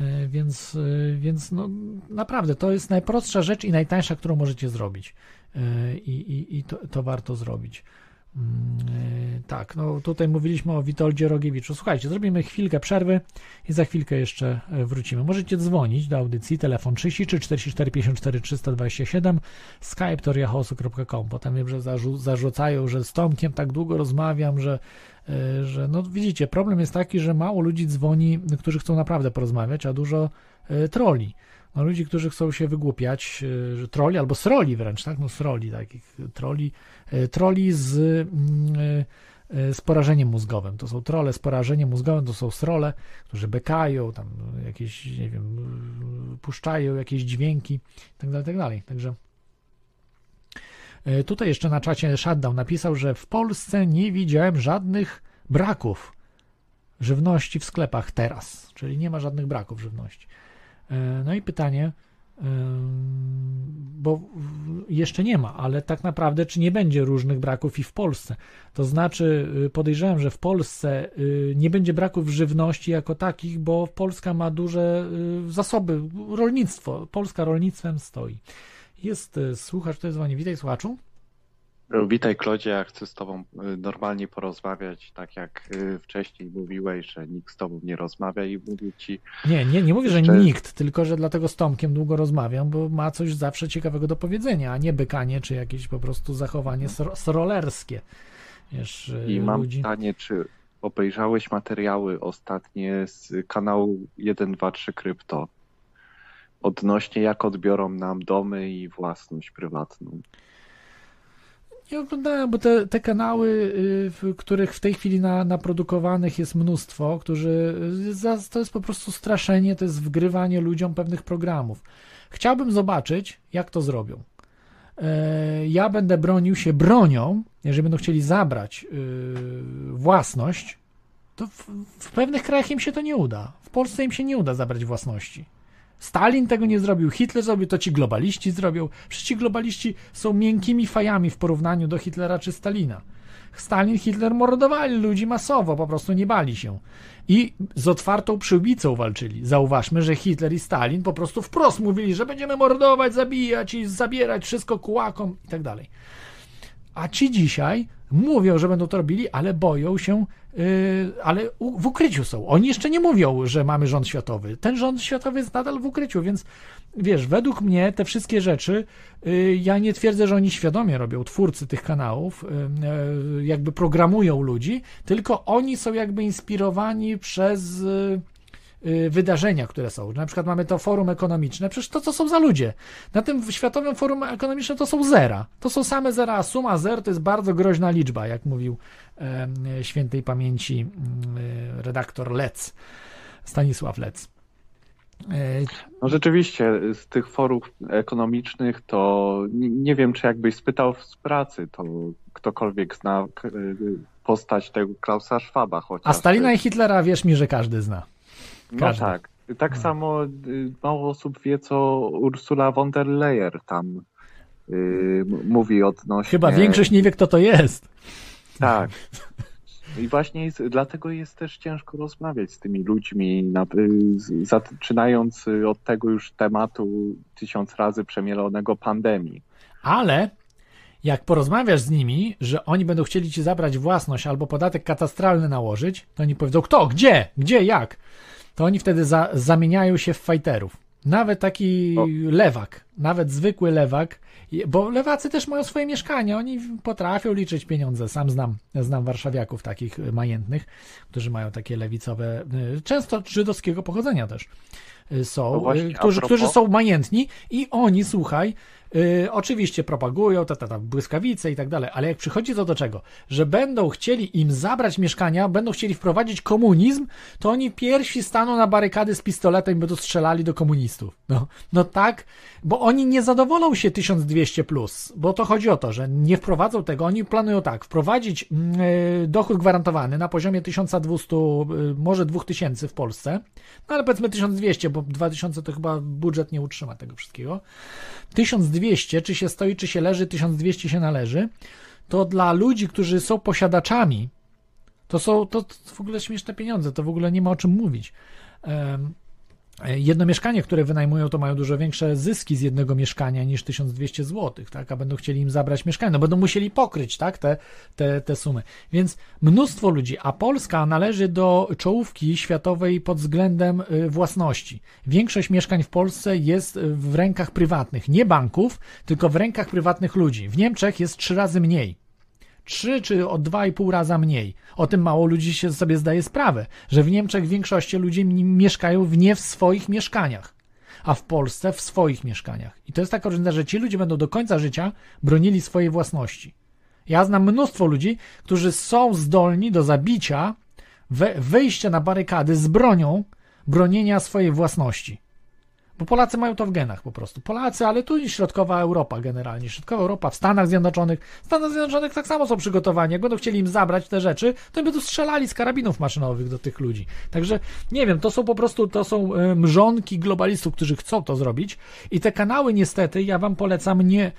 E, więc, e, więc no, naprawdę to jest najprostsza rzecz i najtańsza, którą możecie zrobić. I, i, i to, to warto zrobić. Mm, tak, no tutaj mówiliśmy o Witoldzie Rogiewiczu. Słuchajcie, zrobimy chwilkę przerwy i za chwilkę jeszcze e, wrócimy. Możecie dzwonić do audycji, telefon 33 44 54 327, skype toriahosu.com. Potem wiem, że zarzu zarzucają, że z Tomkiem tak długo rozmawiam, że, e, że no widzicie, problem jest taki, że mało ludzi dzwoni, którzy chcą naprawdę porozmawiać, a dużo e, troli no, ludzi, którzy chcą się wygłupiać, że troli albo sroli wręcz, tak? No sroli takich, troli, e, troli z, mm, e, e, z porażeniem mózgowym. To są trole z porażeniem mózgowym, to są srole, którzy bekają, tam jakieś, nie wiem, puszczają jakieś dźwięki, tak dalej, tak. Także tutaj jeszcze na czacie Shutdown napisał, że w Polsce nie widziałem żadnych braków żywności w sklepach teraz, czyli nie ma żadnych braków żywności. E, no i pytanie, bo jeszcze nie ma, ale tak naprawdę, czy nie będzie różnych braków i w Polsce? To znaczy, y, podejrzewam, że w Polsce y, nie będzie braków żywności jako takich, bo Polska ma duże y, zasoby, rolnictwo. Polska rolnictwem stoi. Jest słuchacz, to jest dzwoni. Witaj, słuchaczu. Witaj Klodzie, ja chcę z Tobą y, normalnie porozmawiać, tak jak y, wcześniej mówiłeś, że nikt z Tobą nie rozmawia i mówię Ci... Nie, nie, nie mówię, że nikt, tylko że dlatego z Tomkiem długo rozmawiam, bo ma coś zawsze ciekawego do powiedzenia, a nie bykanie, czy jakieś po prostu zachowanie srolerskie. Wiesz, y, I mam ludzi... pytanie, czy obejrzałeś materiały ostatnie z kanału 123 Krypto odnośnie jak odbiorą nam domy i własność prywatną? Nie oglądałem, bo te, te kanały, y, w których w tej chwili na, naprodukowanych jest mnóstwo, którzy y, to jest po prostu straszenie, to jest wgrywanie ludziom pewnych programów. Chciałbym zobaczyć, jak to zrobią. E, ja będę bronił się bronią, jeżeli będą chcieli zabrać y, własność, to w, w pewnych krajach im się to nie uda. W Polsce im się nie uda zabrać własności. Stalin tego nie zrobił, Hitler zrobił, to ci globaliści zrobią. Przecież ci globaliści są miękkimi fajami w porównaniu do Hitlera czy Stalina. Stalin, Hitler mordowali ludzi masowo, po prostu nie bali się. I z otwartą przyłbicą walczyli. Zauważmy, że Hitler i Stalin po prostu wprost mówili, że będziemy mordować, zabijać i zabierać wszystko kułakom i tak dalej. A ci dzisiaj Mówią, że będą to robili, ale boją się, ale u, w ukryciu są. Oni jeszcze nie mówią, że mamy rząd światowy. Ten rząd światowy jest nadal w ukryciu, więc wiesz, według mnie te wszystkie rzeczy, yy, ja nie twierdzę, że oni świadomie robią, twórcy tych kanałów, yy, jakby programują ludzi, tylko oni są jakby inspirowani przez y, y, wydarzenia, które są. Na przykład mamy to forum ekonomiczne, przecież to co są za ludzie. Na tym Światowym Forum Ekonomicznym to są zera. To są same zera, a suma zer to jest bardzo groźna liczba, jak mówił świętej pamięci e, redaktor Lec, Stanisław Lec. E, No rzeczywiście, z tych forów ekonomicznych to nie, wiem, czy jakbyś spytał z pracy, to ktokolwiek zna postać tego Klausa Schwaba chociaż. a Stalina i Hitlera wierz mi, że każdy zna. No każdy. tak. Tak No. samo y, mało osób wie, co Ursula von der Leyen tam y, m- mówi odnośnie... Chyba większość nie wie, kto to jest. Tak. [laughs] I właśnie jest, dlatego jest też ciężko rozmawiać z tymi ludźmi, na- zaczynając od tego już tematu tysiąc razy przemielonego pandemii. Ale jak porozmawiasz z nimi, że oni będą chcieli ci zabrać własność albo podatek katastralny nałożyć, to oni powiedzą kto, gdzie, gdzie, jak. To oni wtedy za, zamieniają się w fajterów. Nawet taki O. lewak, nawet zwykły lewak, bo lewacy też mają swoje mieszkania, oni potrafią liczyć pieniądze. Sam znam, znam warszawiaków takich y, majętnych, którzy mają takie lewicowe, y, często żydowskiego pochodzenia też y, są, No właśnie, którzy, którzy są majętni i oni, słuchaj, y, oczywiście propagują ta, ta, ta błyskawice i tak dalej, ale jak przychodzi to do czego, że będą chcieli im zabrać mieszkania, będą chcieli wprowadzić komunizm, to oni pierwsi staną na barykady z pistoletem i będą strzelali do komunistów. No, no tak, bo oni nie zadowolą się 1200 plus, bo to chodzi o to, że nie wprowadzą tego, oni planują tak, wprowadzić mm, y, dochód gwarantowany na poziomie 1200, y, może 2000 w Polsce, no ale powiedzmy 1200, bo 2000 to chyba budżet nie utrzyma tego wszystkiego. 1200, czy się stoi, czy się leży, 1200 się należy, to dla ludzi, którzy są posiadaczami, to są to, w ogóle śmieszne pieniądze, to w ogóle nie ma o czym mówić. Jedno mieszkanie, które wynajmują, to mają dużo większe zyski z jednego mieszkania niż 1200 zł, tak? A będą chcieli im zabrać mieszkanie, no będą musieli pokryć, tak? Te, te, te sumy. Więc mnóstwo ludzi, a Polska należy do czołówki światowej pod względem y, własności. Większość mieszkań w Polsce jest y, w rękach prywatnych, nie banków, tylko w rękach prywatnych ludzi. W Niemczech jest trzy razy mniej. 3 czy o 2,5 raza mniej. O tym mało ludzi się sobie zdaje sprawę, że w Niemczech w większości ludzie mieszkają w nie w swoich mieszkaniach, a w Polsce w swoich mieszkaniach. I to jest taka różnica, że ci ludzie będą do końca życia bronili swojej własności. Ja znam mnóstwo ludzi, którzy są zdolni do zabicia, we, wejścia na barykady z bronią, bronienia swojej własności. Bo Polacy mają to w genach po prostu. Polacy, ale tu środkowa Europa generalnie. Środkowa Europa w Stanach Zjednoczonych. W Stanach Zjednoczonych tak samo są przygotowani. Jak będą chcieli im zabrać te rzeczy, to będą strzelali z karabinów maszynowych do tych ludzi. Także nie wiem, to są po prostu to są e, mrzonki globalistów, którzy chcą to zrobić. I te kanały niestety, ja wam polecam nie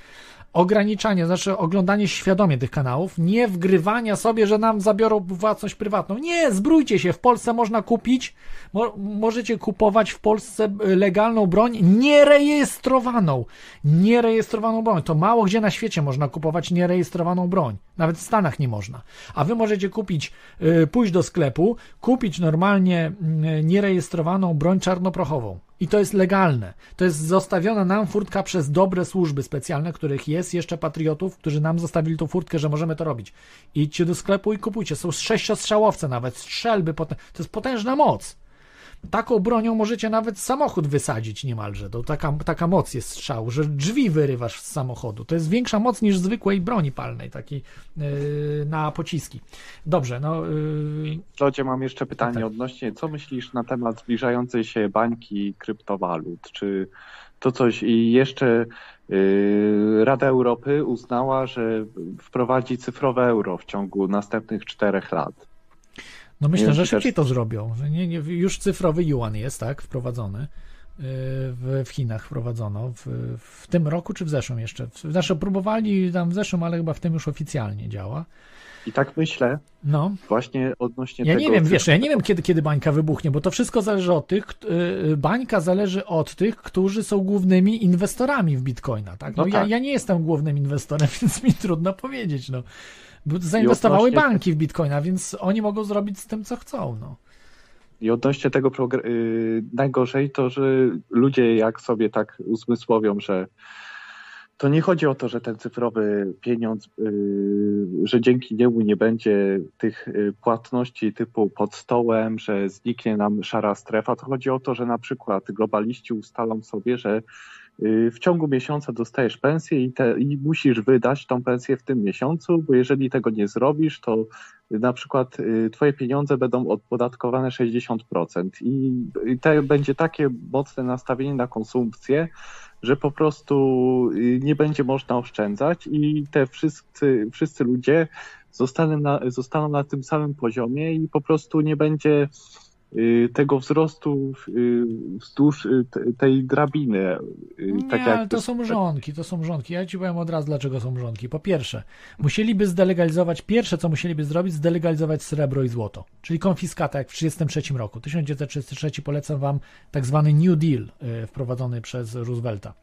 ograniczanie, znaczy oglądanie świadomie tych kanałów, nie wgrywania sobie, że nam zabiorą własność prywatną. Nie, zbrójcie się. W Polsce można kupić, mo, możecie kupować w Polsce y, legalną broń nierejestrowaną. Nierejestrowaną broń. To mało gdzie na świecie można kupować nierejestrowaną broń. Nawet w Stanach nie można. A wy możecie kupić, y, pójść do sklepu, kupić normalnie y, nierejestrowaną broń czarnoprochową. I to jest legalne. To jest zostawiona nam furtka przez dobre służby specjalne, których jest jeszcze patriotów, którzy nam zostawili tą furtkę, że możemy to robić. Idźcie do sklepu i kupujcie. Są sześciostrzałowce nawet, strzelby. To jest potężna moc. Taką bronią możecie nawet samochód wysadzić niemalże. To taka, taka moc jest strzału, że drzwi wyrywasz z samochodu. To jest większa moc niż zwykłej broni palnej, takiej yy, na pociski. Dobrze, no. Yy, Lodzie, mam jeszcze pytanie Tak. odnośnie, co myślisz na temat zbliżającej się bańki kryptowalut? Czy to coś i jeszcze yy, Rada Europy uznała, że wprowadzi cyfrowe euro w ciągu następnych czterech lat? No myślę, Nie, że szybciej to zrobią. Że nie, nie, już cyfrowy yuan jest, tak, wprowadzony. w, w Chinach wprowadzono w, w tym roku czy w zeszłym jeszcze. Znaczy próbowali tam w zeszłym, ale chyba w tym już oficjalnie działa. I tak myślę, No, właśnie odnośnie ja tego... nie wiem, wiesz, ja nie wiem kiedy, kiedy bańka wybuchnie, bo to wszystko zależy od tych, y, bańka zależy od tych, którzy są głównymi inwestorami w Bitcoina, tak? No, No ja, tak. ja nie jestem głównym inwestorem, [laughs] więc mi trudno powiedzieć, no. Zainwestowały odnośnie- banki w Bitcoina, więc oni mogą zrobić z tym, co chcą, no. I odnośnie tego progr- y, najgorzej to, że ludzie jak sobie tak uzmysłowią, że to nie chodzi o to, że ten cyfrowy pieniądz, y, że dzięki niemu nie będzie tych y, płatności typu pod stołem, że zniknie nam szara strefa. To chodzi o to, że na przykład globaliści ustalą sobie, że w ciągu miesiąca dostajesz pensję i, te, i musisz wydać tą pensję w tym miesiącu, bo jeżeli tego nie zrobisz, to na przykład y, twoje pieniądze będą odpodatkowane 60% i to będzie takie mocne nastawienie na konsumpcję, że po prostu y, nie będzie można oszczędzać i te wszyscy, wszyscy ludzie zostaną na, zostaną na tym samym poziomie i po prostu nie będzie y, tego wzrostu y, wzdłuż y, te- tej drabiny. y, Nie, tak ale to są rządki, to są rządki. Ja ci powiem od razu, dlaczego są rządki. Po pierwsze, musieliby zdelegalizować, pierwsze co musieliby zrobić, zdelegalizować srebro i złoto, czyli konfiskata jak w 1933 roku. 1933 polecam wam tak zwany New Deal y, wprowadzony przez Roosevelta.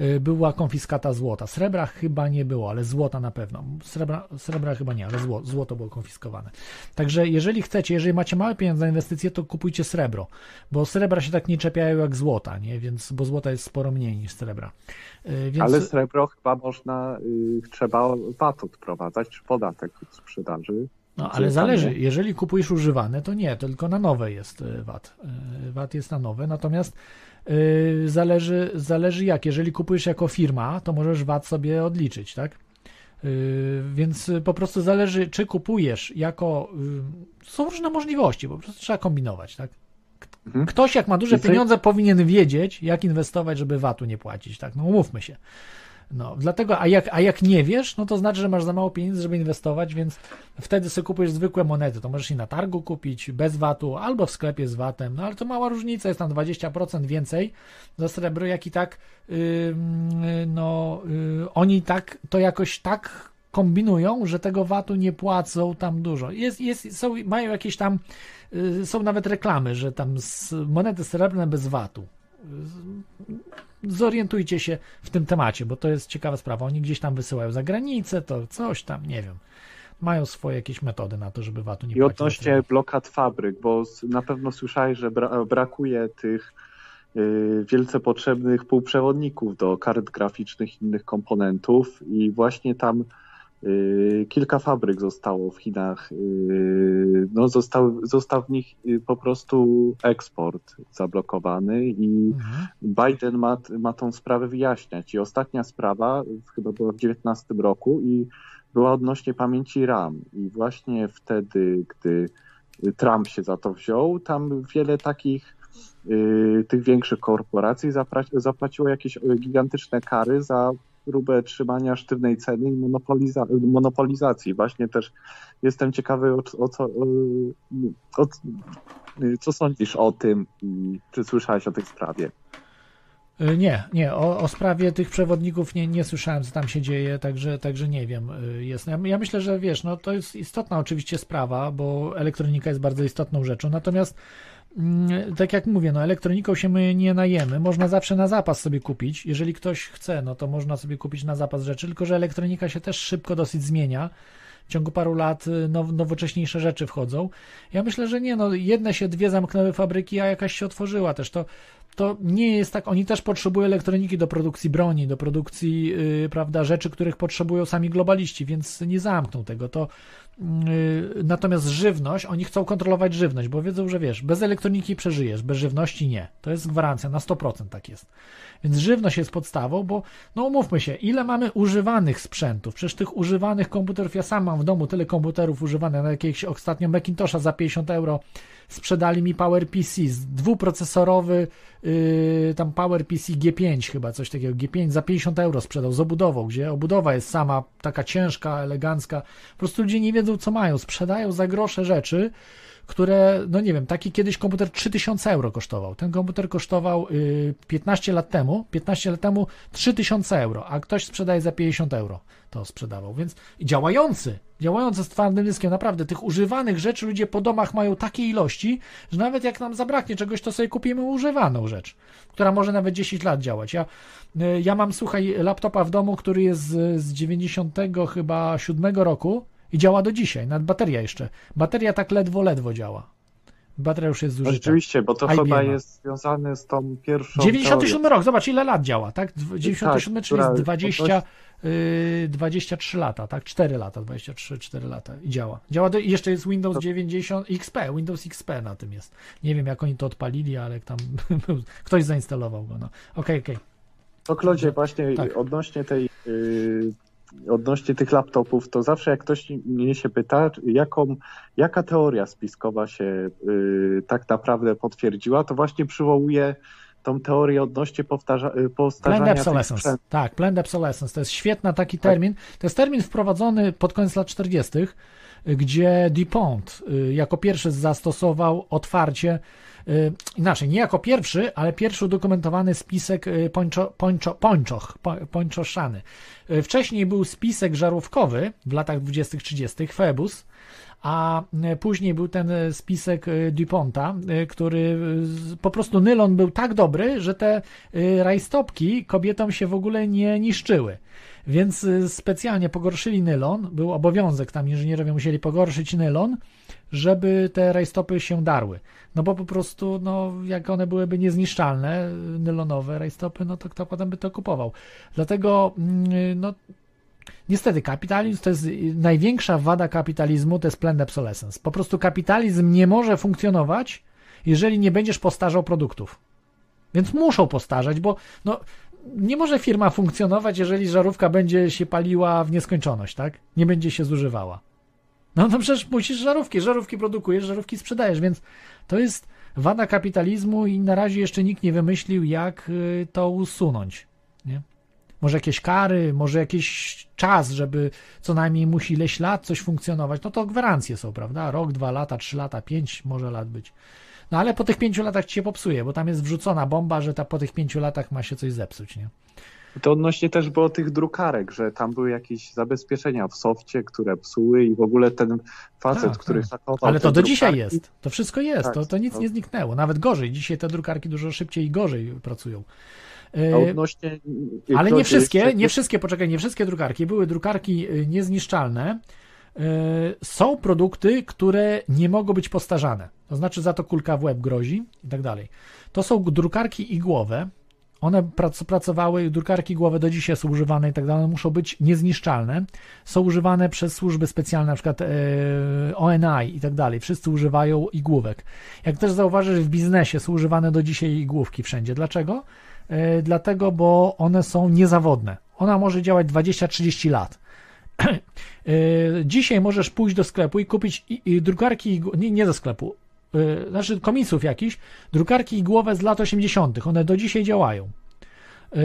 Y, Była konfiskata złota. Srebra chyba nie było, ale złota na pewno. Srebra, srebra chyba nie, ale zło, złoto było konfiskowane. Także jeżeli chcecie, jeżeli macie małe pieniądze na inwestycje, to kupujcie srebro, bo srebra się tak nie czepiają jak złota, nie? Więc, bo złota jest sporo mniej niż srebra. Y, Więc, Ale srebro chyba można, y, trzeba VAT odprowadzać, czy podatek od sprzedaży. no, ale zależy, jeżeli kupujesz używane, to nie, to tylko na nowe jest y, VAT. Y, VAT jest na nowe, natomiast zależy, zależy jak, jeżeli kupujesz jako firma, to możesz VAT sobie odliczyć, tak? Y, Więc po prostu zależy, czy kupujesz jako. y, Są różne możliwości, po prostu trzeba kombinować, tak? Mhm. Ktoś, jak ma duże pieniądze, powinien wiedzieć, jak inwestować, żeby VAT-u nie płacić, tak? No umówmy się. No, dlatego, a jak, a jak nie wiesz, no to znaczy, że masz za mało pieniędzy, żeby inwestować, więc wtedy sobie kupujesz zwykłe monety. To możesz i na targu kupić bez VAT-u, albo w sklepie z VAT-em, no ale to mała różnica, jest tam 20% więcej za srebro, jak i tak, ym, no, y, oni tak, to jakoś tak kombinują, że tego VAT-u nie płacą tam dużo. Jest, jest, są, mają jakieś tam, y, są nawet reklamy, że tam s- monety srebrne bez VAT-u zorientujcie się w tym temacie, bo to jest ciekawa sprawa. Oni gdzieś tam wysyłają za granicę, to coś tam, nie wiem. Mają swoje jakieś metody na to, żeby VAT-u nie I płacić. odnośnie blokad fabryk, bo na pewno słyszałeś, że bra- brakuje tych y, wielce potrzebnych półprzewodników do kart graficznych i innych komponentów i właśnie tam kilka fabryk zostało w Chinach, y, no został, został w nich y, po prostu eksport zablokowany i Mhm. Biden ma, ma tą sprawę wyjaśniać. I ostatnia sprawa, chyba była w 19 roku i była odnośnie pamięci RAM. I właśnie wtedy, gdy Trump się za to wziął, tam wiele takich tych większych korporacji zapłaciło jakieś gigantyczne kary za próbę trzymania sztywnej ceny i monopoliza- monopolizacji. Właśnie też jestem ciekawy, o, o co, o, co sądzisz o tym i czy słyszałeś o tej sprawie? Y, Nie, nie, o, o sprawie tych przewodników nie, nie słyszałem, co tam się dzieje, także, także nie wiem. y, Jest. Ja, ja myślę, że wiesz, no to jest istotna oczywiście sprawa, bo elektronika jest bardzo istotną rzeczą, natomiast tak jak mówię, no elektroniką się my nie najemy, można zawsze na zapas sobie kupić, jeżeli ktoś chce, no to można sobie kupić na zapas rzeczy, tylko że elektronika się też szybko dosyć zmienia, w ciągu paru lat y, now, nowocześniejsze rzeczy wchodzą. Ja myślę, że nie, no jedne się, dwie zamknęły fabryki, a jakaś się otworzyła też, to to nie jest tak, oni też potrzebują elektroniki do produkcji broni, do produkcji, yy, prawda, rzeczy, których potrzebują sami globaliści, więc nie zamkną tego. To natomiast żywność, oni chcą kontrolować żywność, bo wiedzą, że wiesz, bez elektroniki przeżyjesz, bez żywności nie. To jest gwarancja, na 100% tak jest. Więc żywność jest podstawą, bo no umówmy się, ile mamy używanych sprzętów? Przecież tych używanych komputerów, ja sam mam w domu tyle komputerów używanych, na jakiegoś ostatnio Macintosha za 50 euro sprzedali mi PowerPC, dwuprocesorowy yy, tam PowerPC G5 chyba, coś takiego, G5 za 50 euro sprzedał z obudową, gdzie obudowa jest sama taka ciężka, elegancka, po prostu ludzie nie wiedzą wiedzą co mają, sprzedają za grosze rzeczy, które, no nie wiem, taki kiedyś komputer 3000 euro kosztował. Ten komputer kosztował y, 15 lat temu, 15 lat temu 3000 euro, a ktoś sprzedaje za 50 euro to sprzedawał, więc działający, działający z twardym dyskiem, naprawdę tych używanych rzeczy ludzie po domach mają takie ilości, że nawet jak nam zabraknie czegoś, to sobie kupimy używaną rzecz, która może nawet 10 lat działać. Ja, y, ja mam, słuchaj, laptopa w domu, który jest z, z 90 chyba 7 roku, i działa do dzisiaj, nawet bateria jeszcze. Bateria tak ledwo, ledwo działa. Bateria już jest zużyta. rzeczywiście, bo to IBM. chyba jest związane z tą pierwszą 97 teorią. rok, zobacz ile lat działa, tak? Dw- 97, czyli która jest 20, y, 23 lata, tak? 4 lata, 23, 4 lata i działa. Działa do, i jeszcze jest Windows To- 90 XP, Windows XP na tym jest. Nie wiem jak oni to odpalili, ale jak tam [laughs] ktoś zainstalował go, no. Okej, okej. To Klodzie, właśnie Tak. odnośnie tej yy, odnośnie tych laptopów, to zawsze jak ktoś mnie się pyta, jaką, jaka teoria spiskowa się yy, tak naprawdę potwierdziła, to właśnie przywołuje tą teorię odnośnie powtarza, Planned powtarzania tych obsolescence. Tak, planned obsolescence. To jest świetny taki termin. To jest termin wprowadzony pod koniec lat 40., gdzie DuPont y, jako pierwszy zastosował otwarcie, y, inaczej, nie jako pierwszy, ale pierwszy udokumentowany spisek y, pończo, pończo, pończoch, po- pończoszany. Y, Wcześniej był spisek żarówkowy w latach 20-30, Phoebus, a y, później był ten y, spisek y, DuPonta, y, który y, po prostu nylon był tak dobry, że te y, rajstopki kobietom się w ogóle nie niszczyły. Więc y, specjalnie pogorszyli nylon, był obowiązek, tam inżynierowie musieli pogorszyć nylon, żeby te rajstopy się darły. No bo po prostu, no, jak one byłyby niezniszczalne, nylonowe rajstopy, no to kto potem by to kupował. Dlatego, mm, no, Niestety, kapitalizm to jest największa wada kapitalizmu, to jest planned obsolescence. Po prostu kapitalizm nie może funkcjonować, jeżeli nie będziesz postarzał produktów. Więc muszą postarzać, bo no, nie może firma funkcjonować, jeżeli żarówka będzie się paliła w nieskończoność, tak? Nie będzie się zużywała. No to przecież musisz żarówki, żarówki produkujesz, żarówki sprzedajesz, więc to jest wada kapitalizmu i na razie jeszcze nikt nie wymyślił, jak y, to usunąć. Nie? Może jakieś kary, może jakiś czas, żeby co najmniej musi ileś lat coś funkcjonować. No to gwarancje są, prawda? Rok, dwa lata, trzy lata, pięć może lat być. No ale po tych pięciu latach ci się popsuje, bo tam jest wrzucona bomba, że ta po tych pięciu latach ma się coś zepsuć, nie? To odnośnie też było tych drukarek, że tam były jakieś zabezpieczenia w softie, które psuły i w ogóle ten facet, Tak, który tak. hakował Ale to do dzisiaj drukarki, jest. To wszystko jest. Tak, To, to nic to- nie zniknęło. Nawet gorzej. Dzisiaj te drukarki dużo szybciej i gorzej pracują. E, odnośnie, Ale nie wszystkie, nie wszystkie, poczekaj, nie wszystkie drukarki. Były drukarki y, niezniszczalne. Y, Są produkty, które nie mogą być postarzane. To znaczy za to kulka w łeb grozi i tak dalej. To są drukarki igłowe. One prac, pracowały, drukarki igłowe do dzisiaj są używane i tak dalej, muszą być niezniszczalne. Są używane przez służby specjalne, na przykład e, ONI i tak dalej. Wszyscy używają igłówek. Jak też zauważysz, w biznesie są używane do dzisiaj igłówki wszędzie. Dlaczego? E, dlatego, bo one są niezawodne. Ona może działać 20-30 lat. [clears throat] E, Dzisiaj możesz pójść do sklepu i kupić i, i drukarki, nie, nie do sklepu, e, znaczy komisów jakiś, drukarki igłowe z lat 80. One do dzisiaj działają. E,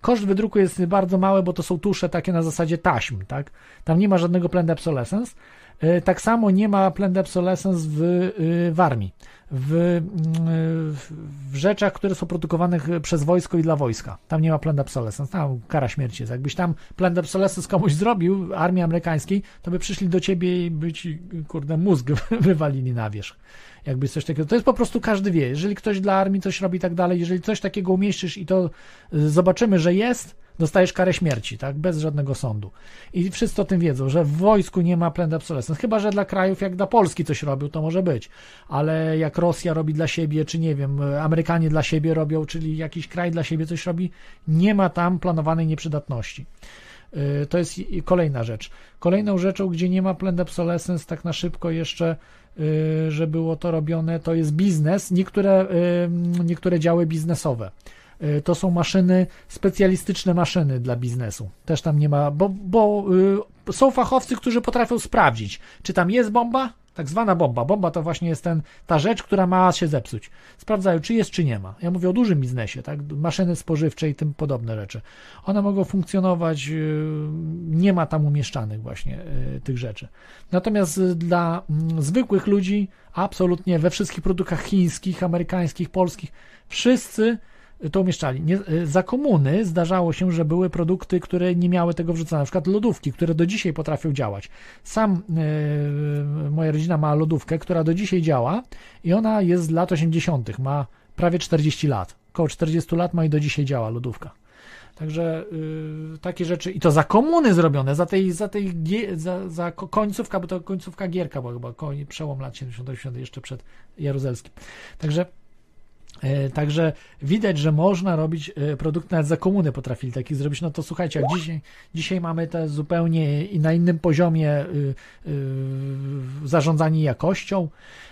Koszt wydruku jest bardzo mały, bo to są tusze takie na zasadzie taśm, tak? Tam nie ma żadnego planned obsolescence. E, Tak samo nie ma planned obsolescence w, y, w armii. W, w, rzeczach, które są produkowane przez wojsko i dla wojska. Tam nie ma planned obsolescence. Tam kara śmierci jest. Jakbyś tam planned obsolescence komuś zrobił, armii amerykańskiej, to by przyszli do ciebie i by ci, kurde, mózg [laughs] wywalili na wierzch. Jakby coś takiego. To jest po prostu każdy wie. Jeżeli ktoś dla armii coś robi i tak dalej, jeżeli coś takiego umieścisz i to y, zobaczymy, że jest, dostajesz karę śmierci, tak? Bez żadnego sądu. I wszyscy o tym wiedzą, że w wojsku nie ma planned obsolescence. Chyba, że dla krajów jak dla Polski coś robił, to może być. Ale jak Rosja robi dla siebie, czy nie wiem, Amerykanie dla siebie robią, czyli jakiś kraj dla siebie coś robi, nie ma tam planowanej nieprzydatności. Y, To jest kolejna rzecz. Kolejną rzeczą, gdzie nie ma planned obsolescence, tak na szybko jeszcze, y, że było to robione, to jest biznes, niektóre, y, niektóre działy biznesowe. To są maszyny, specjalistyczne maszyny dla biznesu. Też tam nie ma, bo, bo są fachowcy, którzy potrafią sprawdzić, czy tam jest bomba, Tak zwana bomba. Bomba to właśnie jest ten, ta rzecz, która ma się zepsuć. Sprawdzają, czy jest, czy nie ma. Ja mówię o dużym biznesie, tak? Maszyny spożywcze i tym podobne rzeczy. One mogą funkcjonować, yy, nie ma tam umieszczanych właśnie yy, tych rzeczy. Natomiast yy, dla mm, zwykłych ludzi, absolutnie we wszystkich produktach chińskich, amerykańskich, polskich, wszyscy to umieszczali. Nie, za komuny zdarzało się, że były produkty, które nie miały tego wrzucone, na przykład lodówki, które do dzisiaj potrafią działać. Sam yy, moja rodzina ma lodówkę, która do dzisiaj działa i ona jest z lat 80., ma prawie 40 lat. Około 40 lat ma i do dzisiaj działa lodówka. Także yy, takie rzeczy, i to za komuny zrobione, za tej, za tej za, za końcówka, bo to końcówka gierka była chyba, przełom lat 70 jeszcze przed Jaruzelskim. Także także widać, że można robić e, produkt nawet za komuny potrafili taki zrobić. No to słuchajcie, jak dzisiaj, dzisiaj mamy te zupełnie i na innym poziomie y, y, zarządzanie jakością.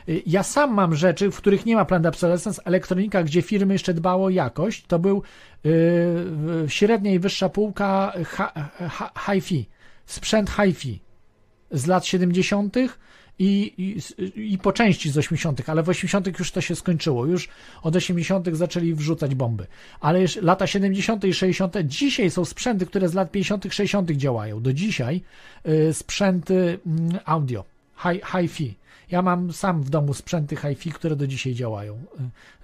Y, ja sam mam rzeczy, w których nie ma planned obsolescence, elektronika, gdzie firmy jeszcze dbało o jakość, to był średnia i wyższa półka hi-fi, sprzęt hi-fi z lat 70 i, i, po części z 80., ale w 80. już to się skończyło. Już od 80. zaczęli wrzucać bomby. Ale już lata 70. i 60. dzisiaj są sprzęty, które z lat 50., 60. działają. Do dzisiaj y, sprzęty y, audio, hi-fi. Ja mam sam w domu sprzęty hi-fi, które do dzisiaj działają.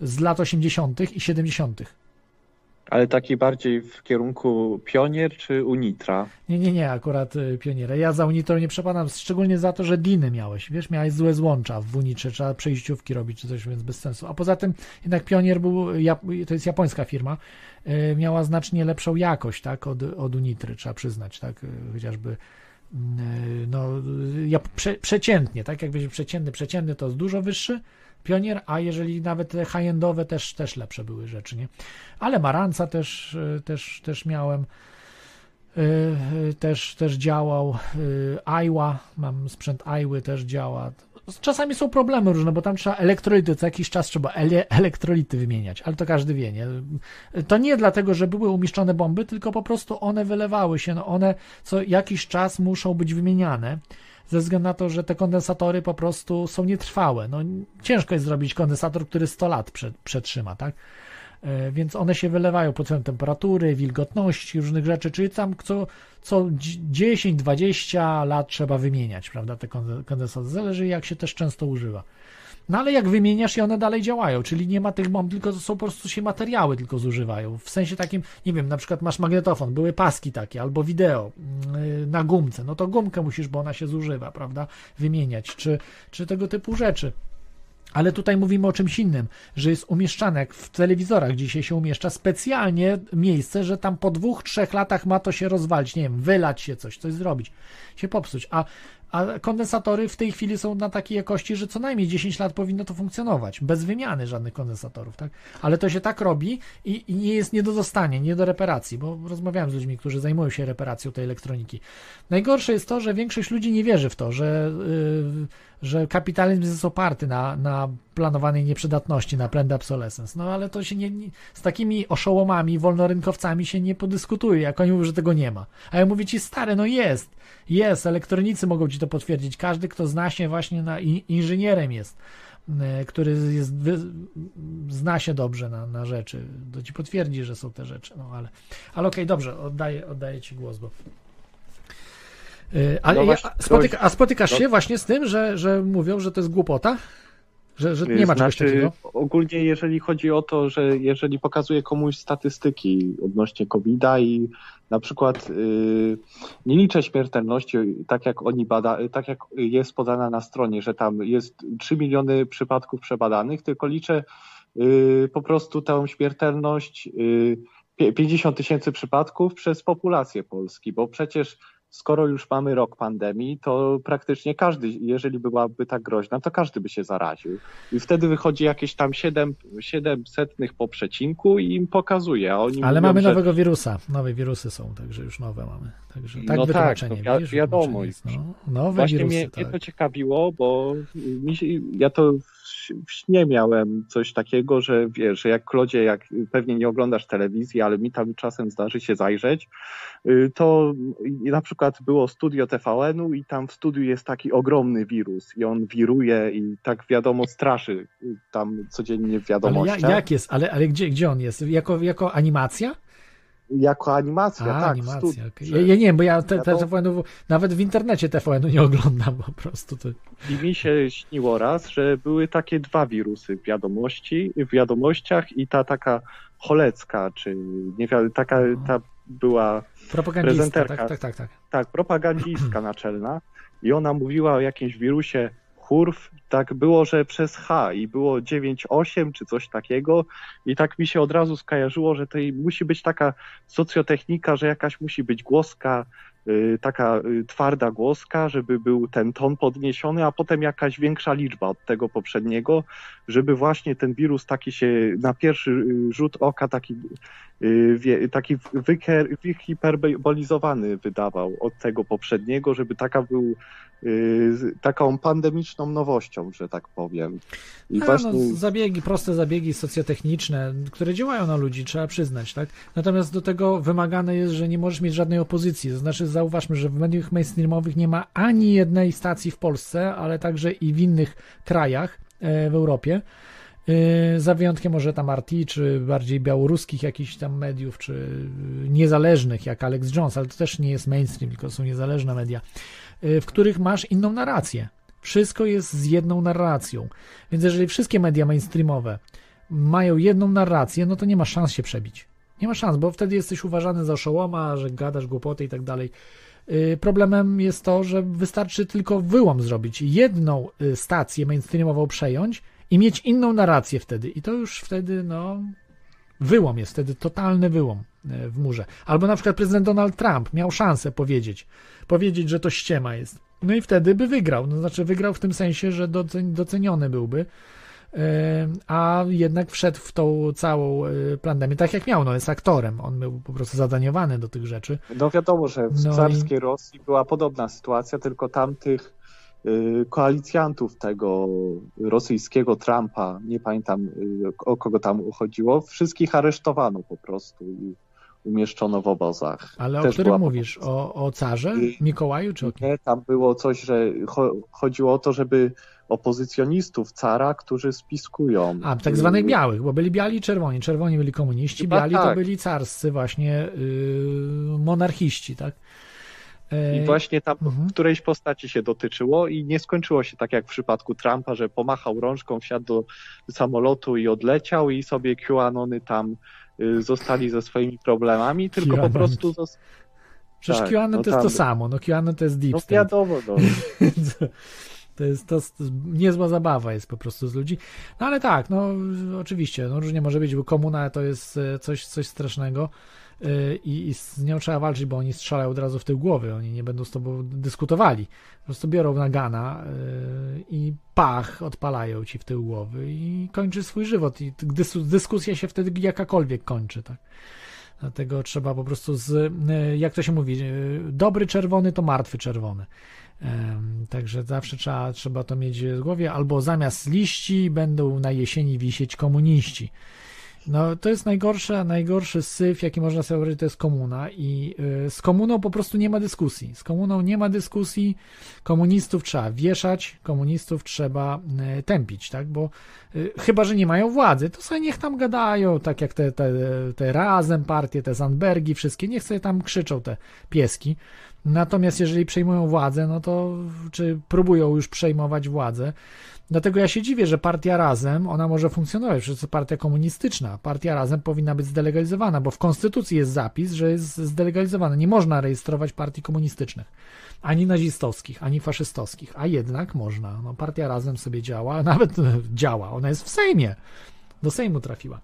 Y, z lat 80. i 70. Ale taki bardziej w kierunku Pionier czy Unitra? Nie, nie, nie, akurat y, Pioniera. Ja za Unitrą nie przepadam, szczególnie za to, że Diny miałeś. Wiesz, miałeś złe złącza w Unitrze, trzeba przejściówki robić czy coś, więc bez sensu. A poza tym jednak Pionier był, to jest japońska firma, y, miała znacznie lepszą jakość, tak, od, od Unitry, trzeba przyznać, tak, y, chociażby no, ja, prze, przeciętnie, tak, jak będzie przeciętny, przeciętny to jest dużo wyższy, Pionier, a jeżeli nawet high-endowe też, też lepsze były rzeczy, nie? Ale Maranca też, e, też, też miałem, e, e, też, też działał, Aiwa, mam sprzęt Aiwy też działa. Czasami są problemy różne, bo tam trzeba elektrolity, co jakiś czas trzeba ele elektrolity wymieniać, ale to każdy wie, nie? To nie dlatego, że były umieszczone bomby, tylko po prostu one wylewały się, no one co jakiś czas muszą być wymieniane ze względu na to, że te kondensatory po prostu są nietrwałe. No, ciężko jest zrobić kondensator, który 100 lat przetrzyma, tak? E, więc one się wylewają pod względem temperatury, wilgotności, różnych rzeczy, czyli tam co, co 10-20 lat trzeba wymieniać, prawda, te kondensatory. Zależy jak się też często używa. No ale jak wymieniasz i one dalej działają, czyli nie ma tych bomb, tylko są po prostu się materiały tylko zużywają. W sensie takim, nie wiem, na przykład masz magnetofon, były paski takie, albo wideo mm, na gumce, no to gumkę musisz, bo ona się zużywa, prawda, wymieniać, czy, czy tego typu rzeczy. Ale tutaj mówimy o czymś innym, że jest umieszczane, jak w telewizorach dzisiaj się umieszcza, specjalnie miejsce, że tam po dwóch, trzech latach ma to się rozwalić, nie wiem, wylać się coś, coś zrobić, się popsuć. A a kondensatory w tej chwili są na takiej jakości, że co najmniej 10 lat powinno to funkcjonować, bez wymiany żadnych kondensatorów, tak? Ale to się tak robi i, i nie jest nie do dostania, nie do reparacji, bo rozmawiałem z ludźmi, którzy zajmują się reparacją tej elektroniki. Najgorsze jest to, że większość ludzi nie wierzy w to, że, yy, że kapitalizm jest oparty na, na planowanej nieprzydatności, na planned obsolescence. No ale to się nie, nie, z takimi oszołomami, wolnorynkowcami się nie podyskutuje, jak oni mówią, że tego nie ma. A ja mówię ci, stary, no jest, jest, elektronicy mogą ci to potwierdzić. Każdy, kto zna się właśnie na inżynierem jest, e, który jest, zna się dobrze na, na rzeczy, to ci potwierdzi, że są te rzeczy. No ale, ale okej, okay, dobrze, oddaję, oddaję ci głos, bo. E, ale no ja, spotyka, a spotykasz no. się właśnie z tym, że, że mówią, że to jest głupota? Że, że nie ma znaczy, czegoś takiego? Ogólnie jeżeli chodzi o to, że jeżeli pokazuje komuś statystyki odnośnie COVID-a i na przykład yy, nie liczę śmiertelności, tak jak oni bada, tak jak jest podana na stronie, że tam jest 3 miliony przypadków przebadanych, tylko liczę yy, po prostu tę śmiertelność yy, 50 tysięcy przypadków przez populację Polski, bo przecież skoro już mamy rok pandemii, to praktycznie każdy, jeżeli byłaby tak groźna, to każdy by się zaraził. I wtedy wychodzi jakieś tam 7, 7 setnych po przecinku i im pokazuje. Ale mówią, mamy że... nowego wirusa. Nowe wirusy są, także już nowe mamy. Także tak No tak, wytłumaczenie, no wi- wiadomo. jest, no, nowe Właśnie wirusy, mnie, tak. mnie to ciekawiło, bo mi ja to w, śnie miałem coś takiego, że wiesz, że jak Klodzie, jak pewnie nie oglądasz telewizji, ale mi tam czasem zdarzy się zajrzeć, y, to na przykład było studio TVN-u i tam w studiu jest taki ogromny wirus i on wiruje i tak wiadomo straszy y, tam codziennie w Ale ja, jak jest? Ale, ale gdzie, gdzie on jest? Jako, jako animacja? Jako animacja, A, tak. animacja. że- Ja, ja nie wiem, bo ja te, te wiadomo- TVN-u, nawet w internecie TVN-u nie oglądam po prostu. To... I mi się śniło raz, że były takie dwa wirusy w wiadomości, w wiadomościach i ta taka cholecka, czy nie wiem, taka ta była Propagandista, Prezenterka. tak, tak, tak, tak. tak, propagandzistka naczelna i ona mówiła o jakimś wirusie chórw, tak było, że przez H i było 9-8 czy coś takiego. I tak mi się od razu skojarzyło, że to musi być taka socjotechnika, że jakaś musi być głoska, taka y, twarda głoska, żeby był ten ton podniesiony, a potem jakaś większa liczba od tego poprzedniego, żeby właśnie ten wirus taki się na pierwszy y, rzut oka taki, y, taki wyhiperbolizowany wydawał od tego poprzedniego, żeby taka był y, taką pandemiczną nowością, że tak powiem. I A, właśnie no, zabiegi, proste zabiegi socjotechniczne, które działają na ludzi, trzeba przyznać, tak? Natomiast do tego wymagane jest, że nie możesz mieć żadnej opozycji. To znaczy, zauważmy, że w mediach mainstreamowych nie ma ani jednej stacji w Polsce, ale także i w innych krajach e, w Europie. e, Za wyjątkiem może tam RT, czy bardziej białoruskich jakichś tam mediów, czy e, niezależnych, jak Alex Jones, ale to też nie jest mainstream, tylko są niezależne media, w których masz inną narrację. Wszystko jest z jedną narracją. Więc jeżeli wszystkie media mainstreamowe mają jedną narrację, no to nie ma szans się przebić. Nie ma szans, bo wtedy jesteś uważany za oszołoma, że gadasz głupoty i tak dalej. Yy, Problemem jest to, że wystarczy tylko wyłom zrobić, jedną y, stację mainstreamową przejąć i mieć inną narrację wtedy. I to już wtedy, no, wyłom jest wtedy, totalny wyłom y, w murze. Albo na przykład prezydent Donald Trump miał szansę powiedzieć, powiedzieć, że to ściema jest. No i wtedy by wygrał. No, znaczy wygrał w tym sensie, że docen- doceniony byłby, a jednak wszedł w tą całą yy, pandemię, tak jak miał, no jest aktorem, on był po prostu zadaniowany do tych rzeczy. No wiadomo, że w No i- carskiej Rosji była podobna sytuacja, tylko tamtych y, koalicjantów tego rosyjskiego Trumpa, nie pamiętam y, o kogo tam chodziło, wszystkich aresztowano po prostu i umieszczono w obozach. Ale o Też którym była mówisz? O, o carze? Mikołaju czy o kim? Nie, tam było coś, że cho chodziło o to, żeby opozycjonistów cara, którzy spiskują. A, tak zwanych Y, białych, bo byli biali i czerwoni. Czerwoni byli komuniści, Chyba biali to tak. byli carscy właśnie yy, monarchiści, tak? I właśnie tam mhm. którejś postaci się dotyczyło i nie skończyło się tak jak w przypadku Trumpa, że pomachał rączką, wsiadł do samolotu i odleciał i sobie QAnony tam zostali ze swoimi problemami, tylko po QAnony. prostu zos- Przecież tak, QAnon no to jest to samo, no QAnon to jest deep no wiadomo, no. [laughs] To jest, to jest niezła zabawa jest po prostu z ludzi. No ale tak, no oczywiście, no różnie może być, bo komuna to jest e, coś, coś strasznego i, i z nią trzeba walczyć, bo oni strzelają od razu w tył głowy, oni nie będą z tobą dyskutowali. Po prostu biorą nagana e, i pach, odpalają ci w tył głowy i kończy swój żywot i dys, dyskusja się wtedy jakakolwiek kończy, tak. Dlatego trzeba po prostu z, e, jak to się mówi, dobry czerwony to martwy czerwony. Także zawsze trzeba, trzeba to mieć w głowie, albo zamiast liści będą na jesieni wisieć komuniści. No to jest najgorsze, najgorszy syf, jaki można sobie wyobrazić, to jest komuna i y, z komuną po prostu nie ma dyskusji. Z komuną nie ma dyskusji, komunistów trzeba wieszać, komunistów trzeba y, tępić, tak, bo y, chyba, że nie mają władzy, to sobie niech tam gadają, tak jak te, te, te Razem partie, te Zandbergi, wszystkie, niech sobie tam krzyczą te pieski. Natomiast jeżeli przejmują władzę, no to czy próbują już przejmować władzę, Dlatego ja się dziwię, że partia Razem, ona może funkcjonować, przecież to partia komunistyczna. Partia Razem powinna być zdelegalizowana, bo w konstytucji jest zapis, że jest zdelegalizowana. Nie można rejestrować partii komunistycznych, ani nazistowskich, ani faszystowskich, a jednak można. No, partia Razem sobie działa, nawet [laughs] działa, ona jest w Sejmie. Do Sejmu trafiła.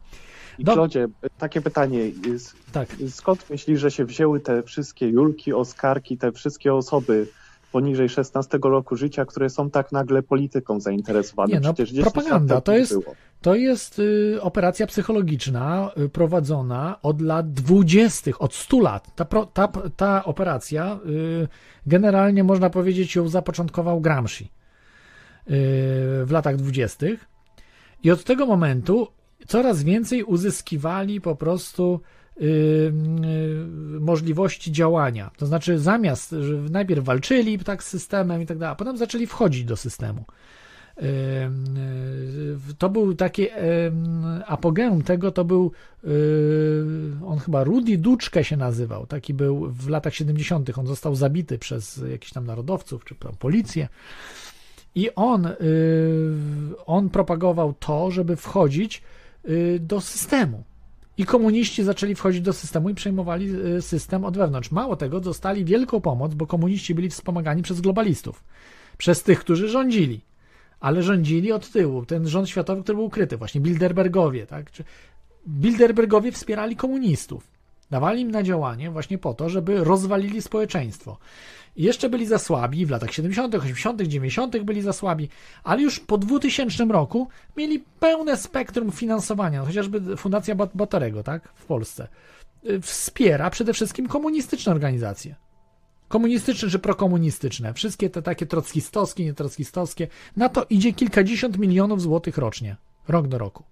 I Klodzie, takie pytanie, jest, Tak. skąd myślisz, że się wzięły te wszystkie Julki, Oskarki, te wszystkie osoby poniżej 16 roku życia, które są tak nagle polityką zainteresowane. Nie, no, Przecież 10 lat propaganda, to jest- było. To jest y, operacja psychologiczna y, prowadzona od lat 20., od 100 lat. Ta, ta, ta operacja y, generalnie można powiedzieć ją zapoczątkował Gramsci w latach 20. I od tego momentu coraz więcej uzyskiwali po prostu możliwości działania. To znaczy, zamiast, że najpierw walczyli tak z systemem i tak dalej, a potem zaczęli wchodzić do systemu. Y, To był taki apogeum tego, to był y, on chyba Rudy Duczkę się nazywał, taki był w latach 70. On został zabity przez jakichś tam narodowców czy tam policję. I on, y, on propagował to, żeby wchodzić y, do systemu. I komuniści zaczęli wchodzić do systemu i przejmowali y, system od wewnątrz. Mało tego, dostali wielką pomoc, bo komuniści byli wspomagani przez globalistów, przez tych, którzy rządzili ale rządzili od tyłu. Ten rząd światowy, który był ukryty, właśnie Bilderbergowie, tak? Bilderbergowie wspierali komunistów. Dawali im na działanie właśnie po to, żeby rozwalili społeczeństwo. Jeszcze byli za słabi, w latach 70., 80., 90. byli za słabi, ale już po 2000 roku mieli pełne spektrum finansowania, chociażby Fundacja Bat- Batorego, tak, w Polsce, y, wspiera przede wszystkim komunistyczne organizacje komunistyczne czy prokomunistyczne, wszystkie te takie trockistowskie, nietrockistowskie, na to idzie kilkadziesiąt milionów złotych rocznie, rok do roku.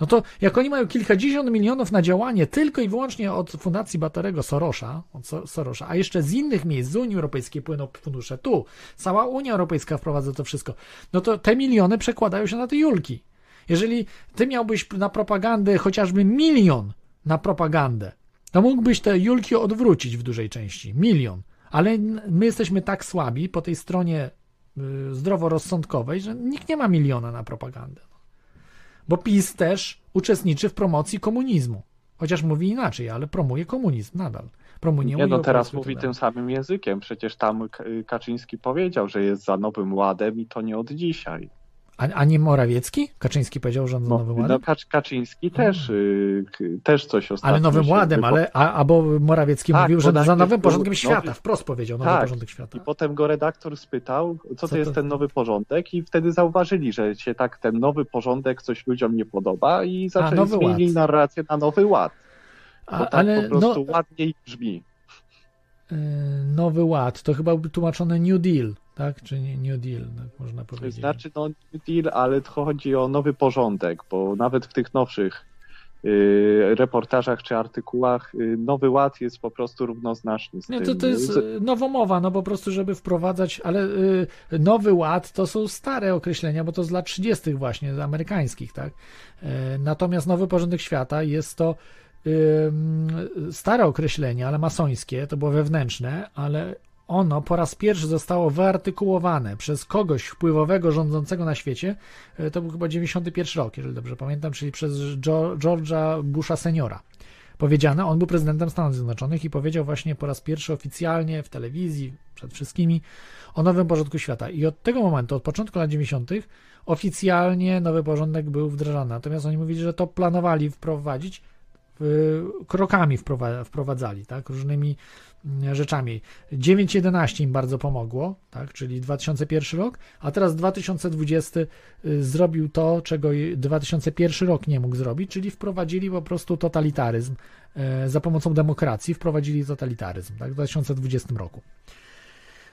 No to jak oni mają kilkadziesiąt milionów na działanie tylko i wyłącznie od Fundacji Batorego Sorosza, od So- Sorosza, a jeszcze z innych miejsc, z Unii Europejskiej płyną fundusze, tu cała Unia Europejska wprowadza to wszystko, no to te miliony przekładają się na te julki. Jeżeli ty miałbyś na propagandę chociażby milion na propagandę, to mógłbyś te julki odwrócić w dużej części. Milion. Ale my jesteśmy tak słabi po tej stronie y, zdroworozsądkowej, że nikt nie ma miliona na propagandę. Bo PiS też uczestniczy w promocji komunizmu. Chociaż mówi inaczej, ale promuje komunizm nadal. Promuje Nie, no teraz mówi tak tym samym językiem. Przecież tam Kaczyński powiedział, że jest za nowym ładem i to nie od dzisiaj. A, a nie Morawiecki? Kaczyński powiedział, że on No, nowym no ładem? Kacz, Kaczyński też, y, k- też coś ostatnio Ale nowym ładem, wypo- ale a, albo Morawiecki Tak, mówił, że za nowym porządkiem nowy- świata. Wprost powiedział, nowy Tak. porządek świata. I potem go redaktor spytał, co, Co to jest to- ten nowy porządek i wtedy zauważyli, że się tak ten nowy porządek coś ludziom nie podoba i zaczęli nowy zmienili ład. narrację na nowy ład. A, tak ale po prostu no, ładniej brzmi. y, nowy ład, to chyba tłumaczone New Deal, tak? Czy nie New Deal, tak można To powiedzieć. znaczy, no New deal, ale to chodzi o nowy porządek, bo nawet w tych nowszych y, reportażach czy artykułach y, nowy ład jest po prostu równoznaczny z Nie, tym. to, to jest z- y, nowomowa, no po prostu, żeby wprowadzać, ale y, nowy ład to są stare określenia, bo to z lat 30. właśnie, amerykańskich, tak? E, Natomiast nowy porządek świata jest to stare określenie, ale masońskie, to było wewnętrzne, ale ono po raz pierwszy zostało wyartykułowane przez kogoś wpływowego, rządzącego na świecie, e, to był chyba 91 rok, jeżeli dobrze pamiętam, czyli przez George'a Busha seniora powiedziane. On był prezydentem Stanów Zjednoczonych i powiedział właśnie po raz pierwszy oficjalnie w telewizji, przed wszystkimi, o nowym porządku świata. I od tego momentu, od początku lat 90., oficjalnie nowy porządek był wdrażany. Natomiast oni mówili, że to planowali wprowadzić, krokami wprowa- wprowadzali, tak, różnymi rzeczami. 9.11 im bardzo pomogło, tak, czyli 2001 rok, a teraz 2020 y, zrobił to, czego i 2001 rok nie mógł zrobić, czyli wprowadzili po prostu totalitaryzm e, za pomocą demokracji, wprowadzili totalitaryzm, tak, w 2020 roku.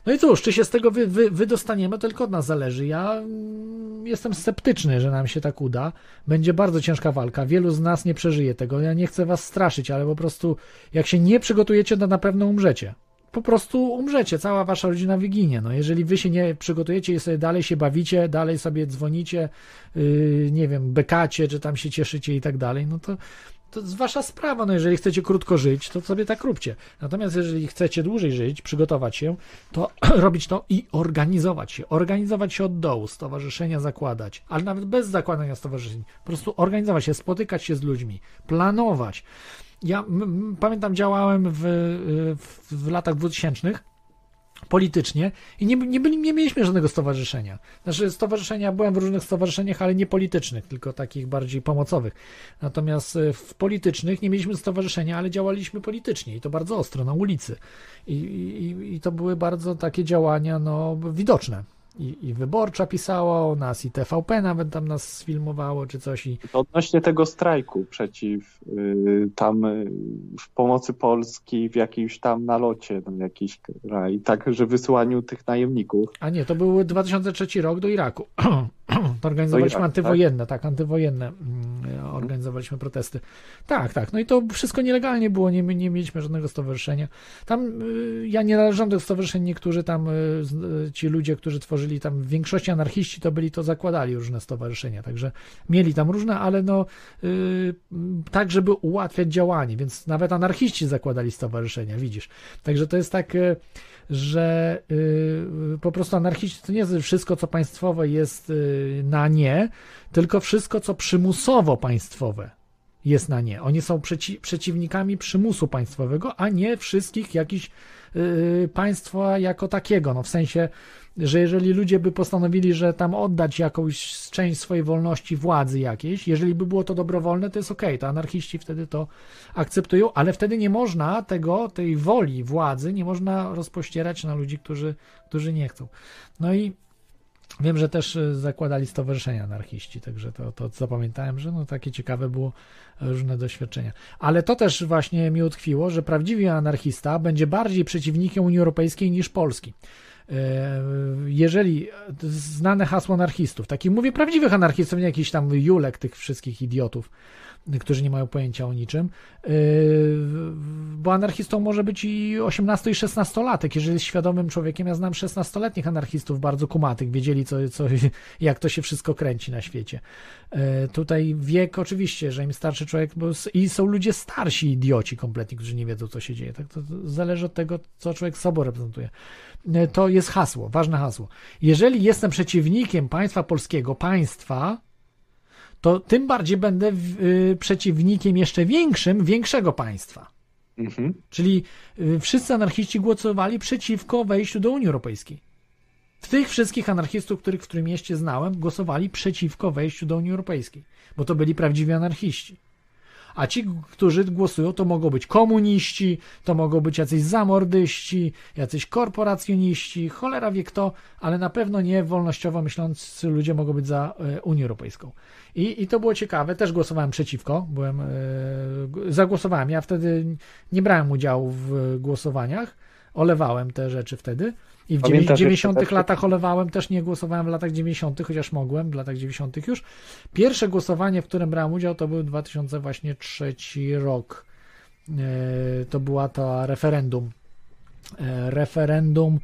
No i cóż, czy się z tego wy, wy, wydostaniemy, tylko od nas zależy. Ja mm, jestem sceptyczny, że nam się tak uda. Będzie bardzo ciężka walka. Wielu z nas nie przeżyje tego. Ja nie chcę was straszyć, ale po prostu jak się nie przygotujecie, to na pewno umrzecie. Po prostu umrzecie, cała wasza rodzina wyginie. No, jeżeli wy się nie przygotujecie i sobie dalej się bawicie, dalej sobie dzwonicie, yy, nie wiem, bekacie, czy tam się cieszycie i tak dalej, no to, to jest wasza sprawa. No, jeżeli chcecie krótko żyć, to sobie tak róbcie. Natomiast jeżeli chcecie dłużej żyć, przygotować się, to [clears throat] robić to i organizować się. Organizować się od dołu, stowarzyszenia zakładać, ale nawet bez zakładania stowarzyszeń. Po prostu organizować się, spotykać się z ludźmi, planować. Ja pamiętam, działałem w, w, w latach 2000 politycznie i nie, nie, byli, nie mieliśmy żadnego stowarzyszenia. Znaczy stowarzyszenia, byłem w różnych stowarzyszeniach, ale nie politycznych, tylko takich bardziej pomocowych. Natomiast e, w politycznych nie mieliśmy stowarzyszenia, ale działaliśmy politycznie i to bardzo ostro, na ulicy. I, i, i to były bardzo takie działania no, widoczne. I, I wyborcza pisała o nas, i TVP nawet tam nas sfilmowało, czy coś. I To odnośnie tego strajku przeciw y, tam y, w pomocy Polski w jakimś tam nalocie na jakiś kraj, także wysyłaniu tych najemników. A nie, to był 2003 rok do Iraku. [clears throat] [clears throat] To organizowaliśmy Iraku, antywojenne, tak, antywojenne mm, organizowaliśmy protesty. Tak, tak. No i to wszystko nielegalnie było, nie, nie mieliśmy żadnego stowarzyszenia. Tam y, ja nie należałem do stowarzyszeń, niektórzy tam, y, y, ci ludzie, którzy tworzyli tam, w większości anarchiści to byli, to zakładali różne stowarzyszenia, także mieli tam różne, ale no tak, żeby ułatwiać działanie, więc nawet anarchiści zakładali stowarzyszenia, widzisz. Także to jest tak, że y, po prostu anarchiści to nie jest wszystko, co państwowe jest y, na nie, tylko wszystko, co przymusowo państwowe jest na nie. Oni są przeci przeciwnikami przymusu państwowego, a nie wszystkich jakichś państwa jako takiego. No w sensie, że jeżeli ludzie by postanowili, że tam oddać jakąś część swojej wolności władzy jakiejś, jeżeli by było to dobrowolne, to jest okej, to anarchiści wtedy to akceptują, ale wtedy nie można tego, tej woli władzy, nie można rozpościerać na ludzi, którzy, którzy nie chcą. No i wiem, że też y, zakładali stowarzyszenia anarchiści, także to, to zapamiętałem, że no takie ciekawe było różne doświadczenia. Ale to też właśnie mi utkwiło, że prawdziwy anarchista będzie bardziej przeciwnikiem Unii Europejskiej niż Polski. E, Jeżeli znane hasło anarchistów, takich mówię prawdziwych anarchistów, nie jakichś tam julek tych wszystkich idiotów, którzy nie mają pojęcia o niczym, e, bo anarchistą może być i 18 i 16 latek, jeżeli jest świadomym człowiekiem. Ja znam 16-letnich anarchistów bardzo kumatych, wiedzieli co, co, [laughs] jak to się wszystko kręci na świecie. E, Tutaj wiek oczywiście, że im starszy człowiek, bo i są ludzie starsi idioci kompletnie, którzy nie wiedzą co się dzieje. Tak to zależy od tego, co człowiek sobą reprezentuje. E, To jest hasło, ważne hasło. Jeżeli jestem przeciwnikiem państwa polskiego, państwa, to tym bardziej będę y, przeciwnikiem jeszcze większym, większego państwa. Mhm. Czyli y, wszyscy anarchiści głosowali przeciwko wejściu do Unii Europejskiej. W tych wszystkich anarchistów, których w którym mieście znałem, głosowali przeciwko wejściu do Unii Europejskiej, bo to byli prawdziwi anarchiści. A ci, którzy głosują, to mogą być komuniści, to mogą być jacyś zamordyści, jacyś korporacjoniści, cholera wie kto, ale na pewno nie wolnościowo myślący ludzie mogą być za e, Unią Europejską. I, I to było ciekawe, też głosowałem przeciwko, byłem, e, zagłosowałem. Ja wtedy nie brałem udziału w głosowaniach, olewałem te rzeczy wtedy. I w Pamiętasz 90 jeszcze te- latach olewałem, też nie głosowałem w latach 90., chociaż mogłem w latach 90. już. Pierwsze głosowanie, w którym brałem udział, to był 2003 rok. E, To była ta referendum. E, Referendum e,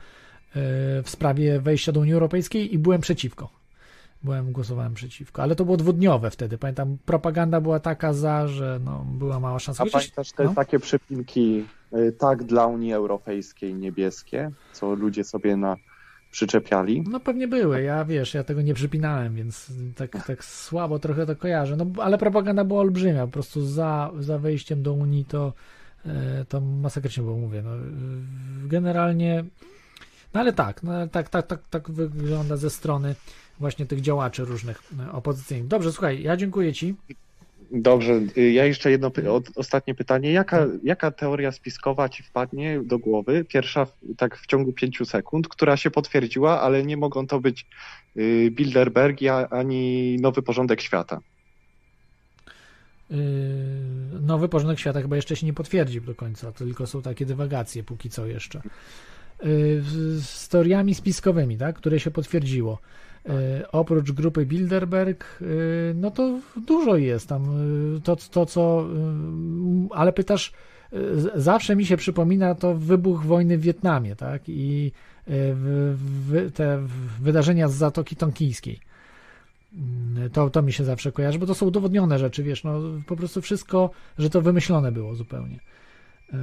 w sprawie wejścia do Unii Europejskiej i byłem przeciwko. Byłem, głosowałem przeciwko, ale to było dwudniowe wtedy. Pamiętam, propaganda była taka za, że no, była mała szansa. A Chociaż, pamiętasz te no. takie przypinki y, tak dla Unii Europejskiej niebieskie, co ludzie sobie na przyczepiali? No pewnie były, ja wiesz, ja tego nie przypinałem, więc tak, tak słabo trochę to kojarzę. No ale propaganda była olbrzymia, po prostu za, za wejściem do Unii to, e, to masakrycznie było, mówię. No, e, generalnie, no ale tak, no, tak, tak, tak, tak wygląda ze strony właśnie tych działaczy różnych e, opozycyjnych. Dobrze, słuchaj, ja dziękuję Ci. Dobrze, y, ja jeszcze jedno ostatnie pytanie. Jaka, jaka teoria spiskowa ci wpadnie do głowy? Pierwsza tak w ciągu pięciu sekund, która się potwierdziła, ale nie mogą to być y, Bilderberg ani Nowy Porządek Świata. Yy, Nowy porządek świata chyba jeszcze się nie potwierdził do końca, tylko są takie dywagacje póki co jeszcze. Yy, z- teoriami spiskowymi, tak, które się potwierdziło. Yy, Oprócz grupy Bilderberg, yy, no to dużo jest tam. To, to co, ale pytasz, zawsze mi się przypomina to wybuch wojny w Wietnamie, tak, i te wydarzenia z Zatoki Tonkijskiej. Mm, To, to mi się zawsze kojarzy, bo to są udowodnione rzeczy, wiesz, no po prostu wszystko, że to wymyślone było zupełnie. E,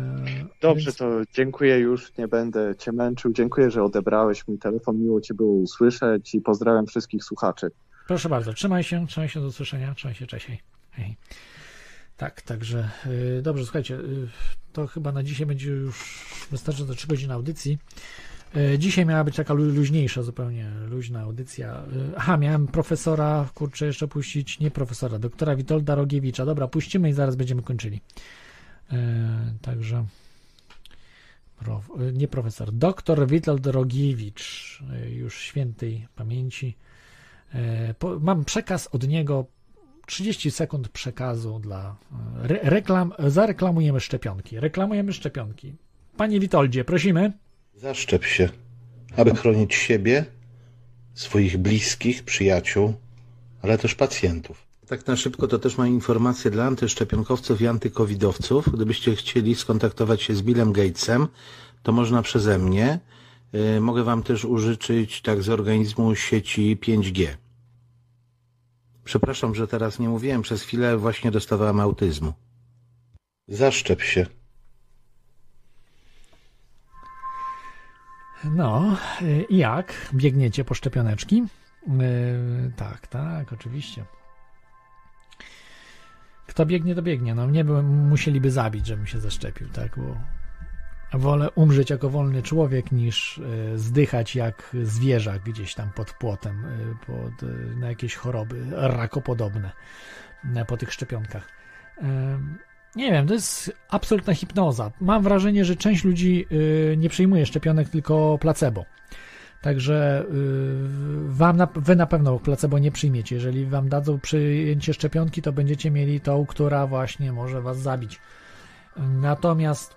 Dobrze, więc- to dziękuję już, nie będę cię męczył. Dziękuję, że odebrałeś mój telefon. Miło cię było usłyszeć i pozdrawiam wszystkich słuchaczy. Proszę bardzo, trzymaj się, trzymaj się do usłyszenia, trzymaj się, cześć, hej. Tak, także y, dobrze, słuchajcie, y, to chyba na dzisiaj będzie już wystarczy do 3 godzin audycji. E, Dzisiaj miała być taka lu- luźniejsza, zupełnie luźna audycja. Aha, miałem profesora, kurczę, jeszcze puścić, nie profesora, doktora Witolda Rogiewicza. Dobra, puścimy i zaraz będziemy kończyli. E, także nie profesor, doktor Witold Rogiewicz, e, już świętej pamięci. E, mam przekaz od niego 30 sekund przekazu dla re, reklam. Zareklamujemy szczepionki. Reklamujemy szczepionki. Panie Witoldzie, prosimy. Zaszczep się, aby chronić siebie, swoich bliskich, przyjaciół, ale też pacjentów. Tak na szybko to też mam informację dla antyszczepionkowców i antykowidowców. Gdybyście chcieli skontaktować się z Billem Gatesem, to można przeze mnie. Yy, Mogę Wam też użyczyć tak z organizmu sieci 5G. Przepraszam, że teraz nie mówiłem. Przez chwilę właśnie dostawałem autyzmu. Zaszczep się. No, y, jak? Biegniecie po szczepioneczki? Yy, tak, tak, oczywiście. Kto biegnie, to biegnie. No mnie by, musieliby zabić, żebym się zaszczepił, tak? Bo wolę umrzeć jako wolny człowiek, niż y, zdychać jak zwierzak gdzieś tam pod płotem, y, pod, y, na jakieś choroby rakopodobne po tych szczepionkach. Nie wiem, to jest absolutna hipnoza. Mam wrażenie, że część ludzi nie przyjmuje szczepionek, tylko placebo. Także y, wam wy na pewno placebo nie przyjmiecie. Jeżeli wam dadzą przyjęcie szczepionki, to będziecie mieli tą, która właśnie może was zabić. Natomiast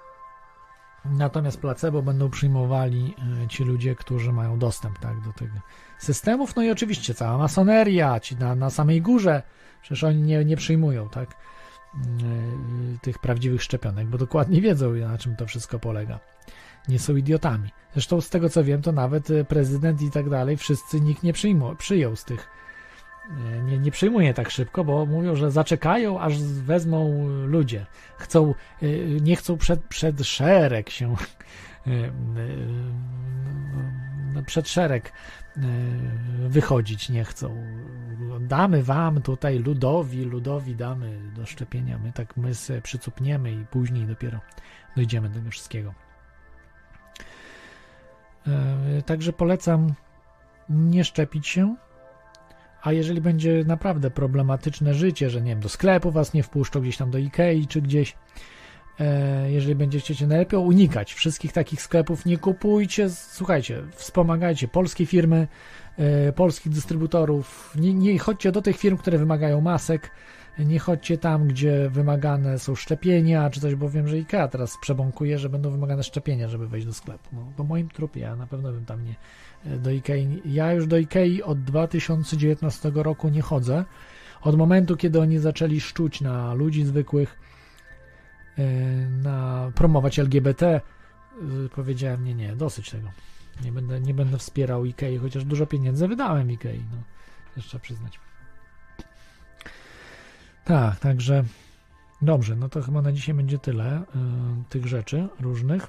natomiast placebo będą przyjmowali y, ci ludzie, którzy mają dostęp tak, do tych systemów. No i oczywiście cała masoneria, ci na, na samej górze, przecież oni nie, nie przyjmują, tak? y, tych prawdziwych szczepionek, bo dokładnie wiedzą, na czym to wszystko polega. Nie są idiotami. Zresztą z tego co wiem, to nawet y, prezydent i tak dalej, wszyscy nikt nie przyjmu, przyjął z tych. y, Nie, nie przyjmuje tak szybko, bo mówią, że zaczekają, aż wezmą ludzie. Chcą, nie chcą przed, przed szereg się. [laughs] no, przed szereg wychodzić nie chcą. Damy wam tutaj ludowi, ludowi damy do szczepienia. My tak my se przycupniemy i później dopiero dojdziemy do tego wszystkiego. E, Także polecam nie szczepić się. A jeżeli będzie naprawdę problematyczne życie, że nie wiem, do sklepu was nie wpuszczą, gdzieś tam do Ikei czy gdzieś, e, jeżeli będziecie się najlepiej unikać wszystkich takich sklepów, nie kupujcie, słuchajcie, wspomagajcie polskie firmy, e, polskich dystrybutorów, nie, nie chodźcie do tych firm, które wymagają masek, nie chodźcie tam, gdzie wymagane są szczepienia, czy coś, bo wiem, że IKEA teraz przebąkuje, że będą wymagane szczepienia, żeby wejść do sklepu. No, po moim trupie, ja na pewno bym tam nie do Ikei. Ja już do Ikei od 2019 roku nie chodzę. Od momentu, kiedy oni zaczęli szczuć na ludzi zwykłych, e, na promować LGBT, e, powiedziałem, nie, nie, dosyć tego. Nie będę, nie będę wspierał Ikei, chociaż dużo pieniędzy wydałem Ikei, no, też trzeba przyznać. Tak, także dobrze, no to chyba na dzisiaj będzie tyle y, tych rzeczy różnych.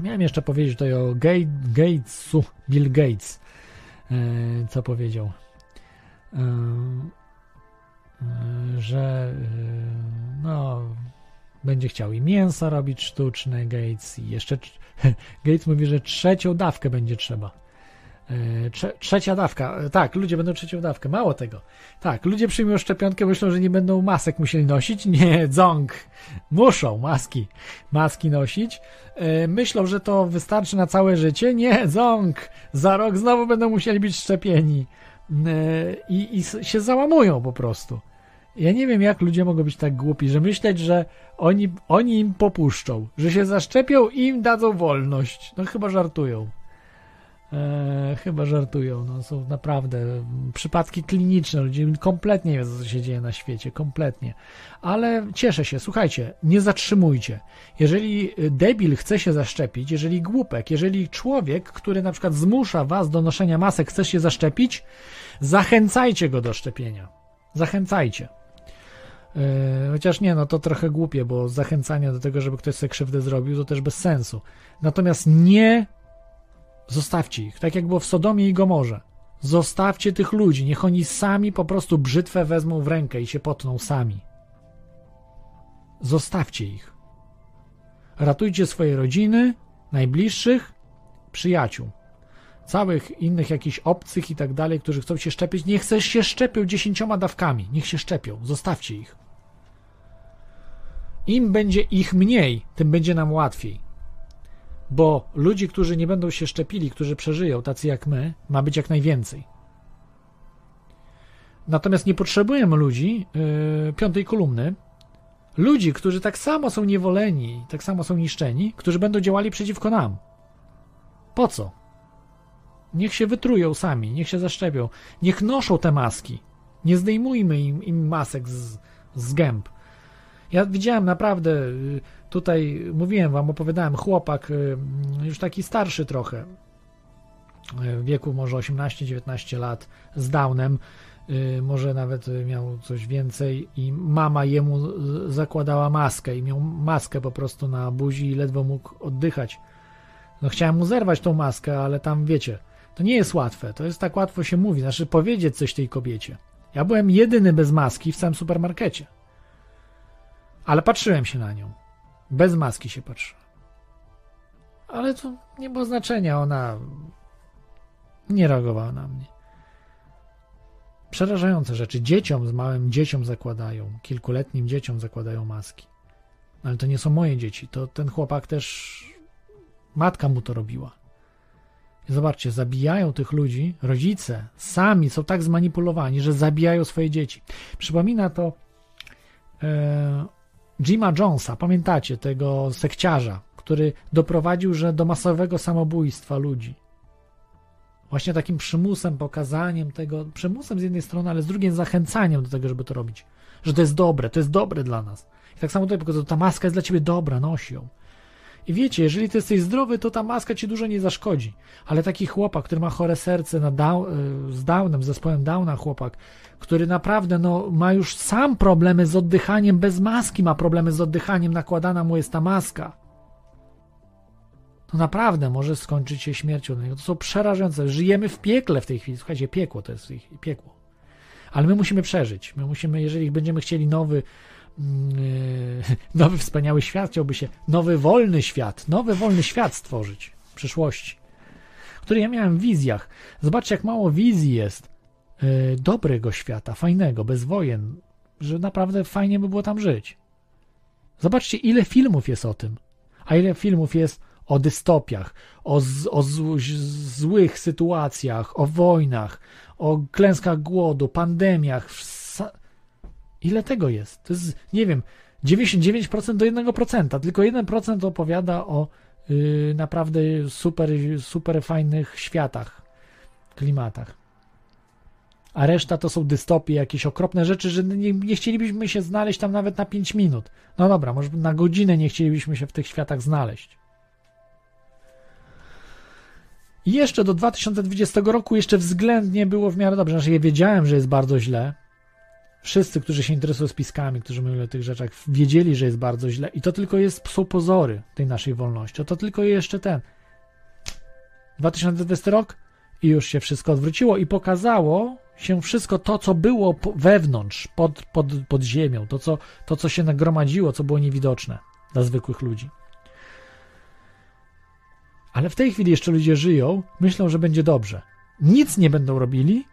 Miałem jeszcze powiedzieć tutaj o Gate, Gatesu, Bill Gates, y, co powiedział, y, że no będzie chciał i mięso robić sztuczne Gates i jeszcze [laughs] Gates mówi, że trzecią dawkę będzie trzeba. E, Trze trzecia dawka. E, Tak, ludzie będą trzecią dawkę. Mało tego. Tak, ludzie przyjmują szczepionkę, myślą, że nie będą masek musieli nosić. [laughs] Nie, dzong. Muszą maski, maski nosić. E, Myślą, że to wystarczy na całe życie. Nie, dzong. Za rok znowu będą musieli być szczepieni. I, i się załamują po prostu. Ja nie wiem, jak ludzie mogą być tak głupi, że myśleć, że oni, oni im popuszczą, że się zaszczepią i im dadzą wolność. No chyba żartują. E, chyba żartują. No, są naprawdę przypadki kliniczne. Ludzie kompletnie nie wiedzą, co się dzieje na świecie. Kompletnie. Ale cieszę się. Słuchajcie, nie zatrzymujcie. Jeżeli debil chce się zaszczepić, jeżeli głupek, jeżeli człowiek, który na przykład zmusza was do noszenia masek, chce się zaszczepić, zachęcajcie go do szczepienia. Zachęcajcie. Yy, Chociaż nie, no to trochę głupie, bo zachęcanie do tego, żeby ktoś sobie krzywdę zrobił, to też bez sensu. Natomiast nie zostawcie ich, tak jak było w Sodomie i Gomorze. Zostawcie tych ludzi, niech oni sami po prostu brzytwę wezmą w rękę i się potną sami. Zostawcie ich. Ratujcie swoje rodziny, najbliższych przyjaciół, całych innych jakichś obcych i tak dalej, którzy chcą się szczepić, niech się szczepią dziesięcioma dawkami, niech się szczepią, zostawcie ich. Im będzie ich mniej, tym będzie nam łatwiej. Bo ludzi, którzy nie będą się szczepili, którzy przeżyją, tacy jak my, ma być jak najwięcej. Natomiast nie potrzebujemy ludzi yy, piątej kolumny, ludzi, którzy tak samo są niewoleni, tak samo są niszczeni, którzy będą działali przeciwko nam. Po co? Niech się wytrują sami, niech się zaszczepią, niech noszą te maski. Nie zdejmujmy im, im masek z, z gęb. Ja widziałem naprawdę, y, tutaj mówiłem wam, opowiadałem, chłopak, y, już taki starszy trochę, y, w wieku może 18-19 lat, z Downem, może nawet miał coś więcej i mama jemu zakładała maskę i miał maskę po prostu na buzi i ledwo mógł oddychać. No chciałem mu zerwać tą maskę, ale tam wiecie, to nie jest łatwe, to jest tak łatwo się mówi, znaczy powiedzieć coś tej kobiecie. Ja byłem jedyny bez maski w całym supermarkecie. Ale patrzyłem się na nią. Bez maski się patrzyłem. Ale to nie było znaczenia, ona nie reagowała na mnie. Przerażające rzeczy. Dzieciom, z małym dzieciom zakładają, kilkuletnim dzieciom zakładają maski. Ale to nie są moje dzieci. To ten chłopak też, matka mu to robiła. I zobaczcie, zabijają tych ludzi, rodzice sami są tak zmanipulowani, że zabijają swoje dzieci. Przypomina to e, Jima Jonesa, pamiętacie tego sekciarza, który doprowadził że do masowego samobójstwa ludzi. Właśnie takim przymusem, pokazaniem tego, przymusem z jednej strony, ale z drugiej zachęcaniem do tego, żeby to robić. Że to jest dobre, to jest dobre dla nas. I tak samo tutaj pokazuje, ta maska jest dla ciebie dobra, noś ją. I wiecie, jeżeli ty jesteś zdrowy, to ta maska ci dużo nie zaszkodzi. Ale taki chłopak, który ma chore serce na down, y, z Downem, z zespołem Downa chłopak, który naprawdę no, ma już sam problemy z oddychaniem, bez maski ma problemy z oddychaniem, nakładana mu jest ta maska. To naprawdę może skończyć się śmiercią. To są przerażające. Żyjemy w piekle w tej chwili. Słuchajcie, piekło to jest piekło. Ale my musimy przeżyć. My musimy, jeżeli będziemy chcieli nowy, [laughs] nowy wspaniały świat, chciałby się nowy wolny świat, nowy wolny świat stworzyć w przyszłości, który ja miałem w wizjach. Zobaczcie, jak mało wizji jest Y, dobrego świata, fajnego, bez wojen, że naprawdę fajnie by było tam żyć. Zobaczcie, ile filmów jest o tym, a ile filmów jest o dystopiach, o, z, o z, złych sytuacjach, o wojnach, o klęskach głodu, pandemiach. Ile tego jest? To jest, nie wiem, 99% do 1%, tylko 1% opowiada o yy, naprawdę super, super fajnych światach, klimatach a reszta to są dystopie, jakieś okropne rzeczy, że nie, nie, chcielibyśmy się znaleźć tam nawet na 5 minut. No dobra, może na godzinę nie chcielibyśmy się w tych światach znaleźć. I jeszcze do 2020 roku jeszcze względnie było w miarę dobrze. Znaczy ja wiedziałem, że jest bardzo źle. Wszyscy, którzy się interesują spiskami, którzy mówią o tych rzeczach, wiedzieli, że jest bardzo źle. I to tylko jest, są pozory tej naszej wolności. To tylko jeszcze ten. 2020 rok i już się wszystko odwróciło i pokazało, się wszystko to, co było wewnątrz, pod, pod, pod ziemią, to co, to, co się nagromadziło, co było niewidoczne dla zwykłych ludzi. Ale w tej chwili jeszcze ludzie żyją, myślą, że będzie dobrze. Nic nie będą robili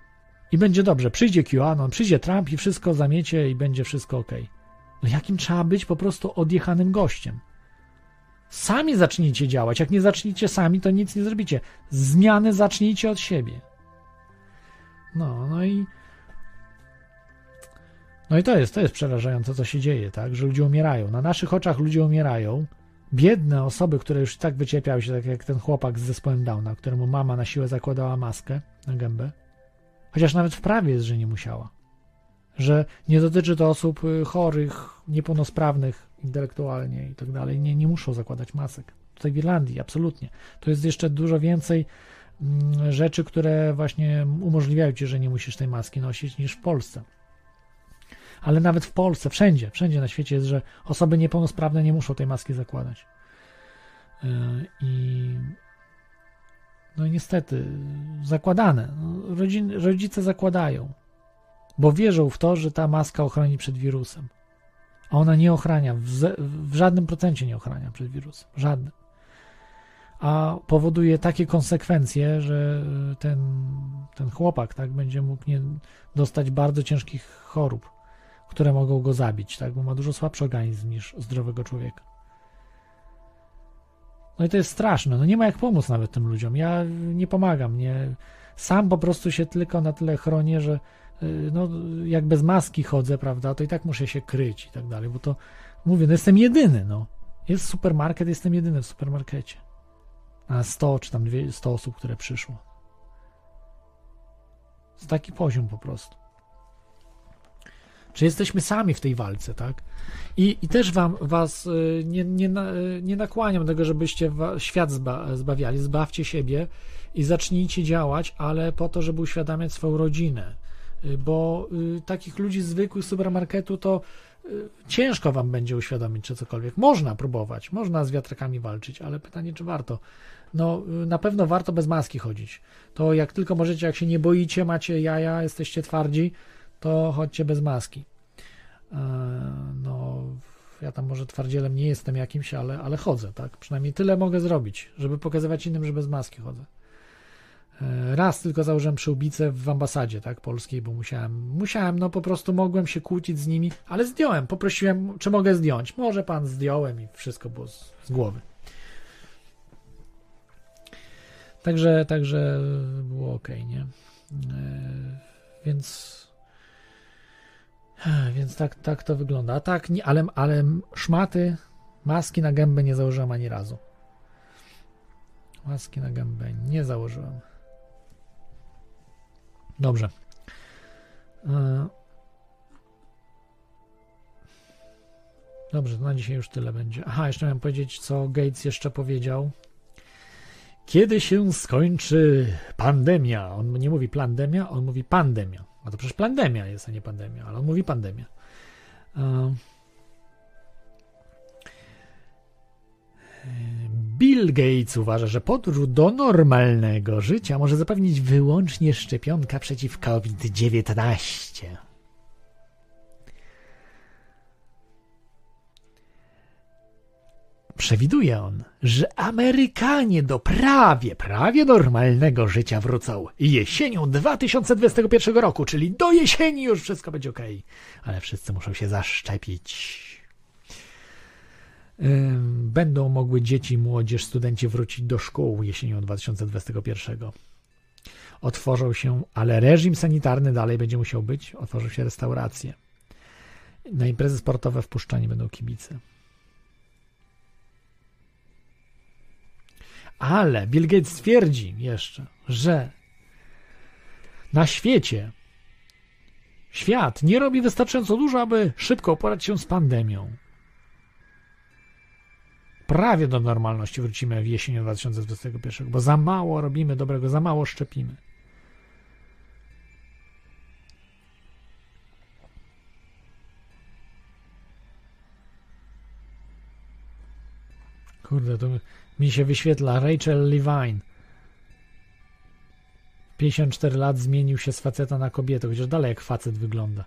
i będzie dobrze. Przyjdzie QAnon, przyjdzie Trump i wszystko zamiecie i będzie wszystko ok. No jakim trzeba być po prostu odjechanym gościem? Sami zacznijcie działać. Jak nie zaczniecie sami, to nic nie zrobicie. Zmiany zacznijcie od siebie. No, no i. No i to jest, to jest przerażające, co się dzieje, tak? Że ludzie umierają. Na naszych oczach ludzie umierają. Biedne osoby, które już tak wycierpiały się, tak jak ten chłopak z zespołem Downa, któremu mama na siłę zakładała maskę na gębę. Chociaż nawet w prawie jest, że nie musiała. Że nie dotyczy to osób y, chorych, niepełnosprawnych intelektualnie i tak dalej. Nie, nie muszą zakładać masek. Tutaj w Irlandii, absolutnie. To jest jeszcze dużo więcej Mm, rzeczy, które właśnie umożliwiają ci, że nie musisz tej maski nosić niż w Polsce. Ale nawet w Polsce, wszędzie, wszędzie na świecie jest, że osoby niepełnosprawne nie muszą tej maski zakładać. Yy, I no niestety zakładane. No, rodzin, rodzice zakładają, bo wierzą w to, że ta maska ochroni przed wirusem. A ona nie ochrania, w, w żadnym procencie nie ochrania przed wirusem. Żadnym a powoduje takie konsekwencje, że ten, ten chłopak tak, będzie mógł nie dostać bardzo ciężkich chorób, które mogą go zabić, tak, bo ma dużo słabszy organizm niż zdrowego człowieka. No i to jest straszne. No nie ma jak pomóc nawet tym ludziom. Ja nie pomagam. Nie. Sam po prostu się tylko na tyle chronię, że y, no, jak bez maski chodzę, prawda, to i tak muszę się kryć i tak dalej, bo to mówię, no jestem jedyny, no. Jest supermarket, jestem jedyny w supermarkecie. Na 100 czy tam 100 osób, które przyszło. Jest taki poziom po prostu. Czy jesteśmy sami w tej walce, tak? I, i też wam, was y, nie, nie, y, nie nakłaniam do tego, żebyście świat zba, zbawiali. Zbawcie siebie i zacznijcie działać, ale po to, żeby uświadamiać swoją rodzinę. Y, bo takich ludzi zwykłych z supermarketu to ciężko wam będzie uświadomić, czy cokolwiek. Można próbować, można z wiatrakami walczyć, ale pytanie, czy warto. No, na pewno warto bez maski chodzić. To jak tylko możecie, jak się nie boicie, macie jaja, jesteście twardzi, to chodźcie bez maski. E, no, ja tam może twardzielem nie jestem jakimś, ale, ale chodzę, tak? Przynajmniej tyle mogę zrobić, żeby pokazywać innym, że bez maski chodzę. E, raz tylko założyłem przyłbicę w ambasadzie, tak, polskiej, bo musiałem, musiałem, no po prostu mogłem się kłócić z nimi, ale zdjąłem, poprosiłem, czy mogę zdjąć. Może pan zdjąłem i wszystko było z, z głowy. Także, także było ok, nie? E, więc więc tak, tak to wygląda. A tak, nie, ale, ale szmaty, maski na gębę nie założyłem ani razu. Maski na gębę nie założyłem. Dobrze. E, dobrze, to na dzisiaj już tyle będzie. Aha, jeszcze miałem powiedzieć, co Gates jeszcze powiedział. Kiedy się skończy pandemia? On nie mówi pandemia, on mówi pandemia. A to przecież pandemia jest, a nie pandemia, ale on mówi pandemia. Bill Gates uważa, że podróż do normalnego życia może zapewnić wyłącznie szczepionka przeciw COVID-19. Przewiduje on, że Amerykanie do prawie, prawie normalnego życia wrócą jesienią 2021 roku, czyli do jesieni już wszystko będzie ok. Ale wszyscy muszą się zaszczepić. Będą mogły dzieci, młodzież, studenci wrócić do szkół jesienią 2021. Otworzą się, ale reżim sanitarny dalej będzie musiał być. Otworzą się restauracje. Na imprezy sportowe wpuszczani będą kibice. Ale Bill Gates twierdzi jeszcze, że na świecie świat nie robi wystarczająco dużo, aby szybko uporać się z pandemią. Prawie do normalności wrócimy w jesienią 2021, bo za mało robimy dobrego, za mało szczepimy. Kurde, to mi się wyświetla Rachel Levine. 54 lat zmienił się z faceta na kobietę, chociaż dalej jak facet wygląda.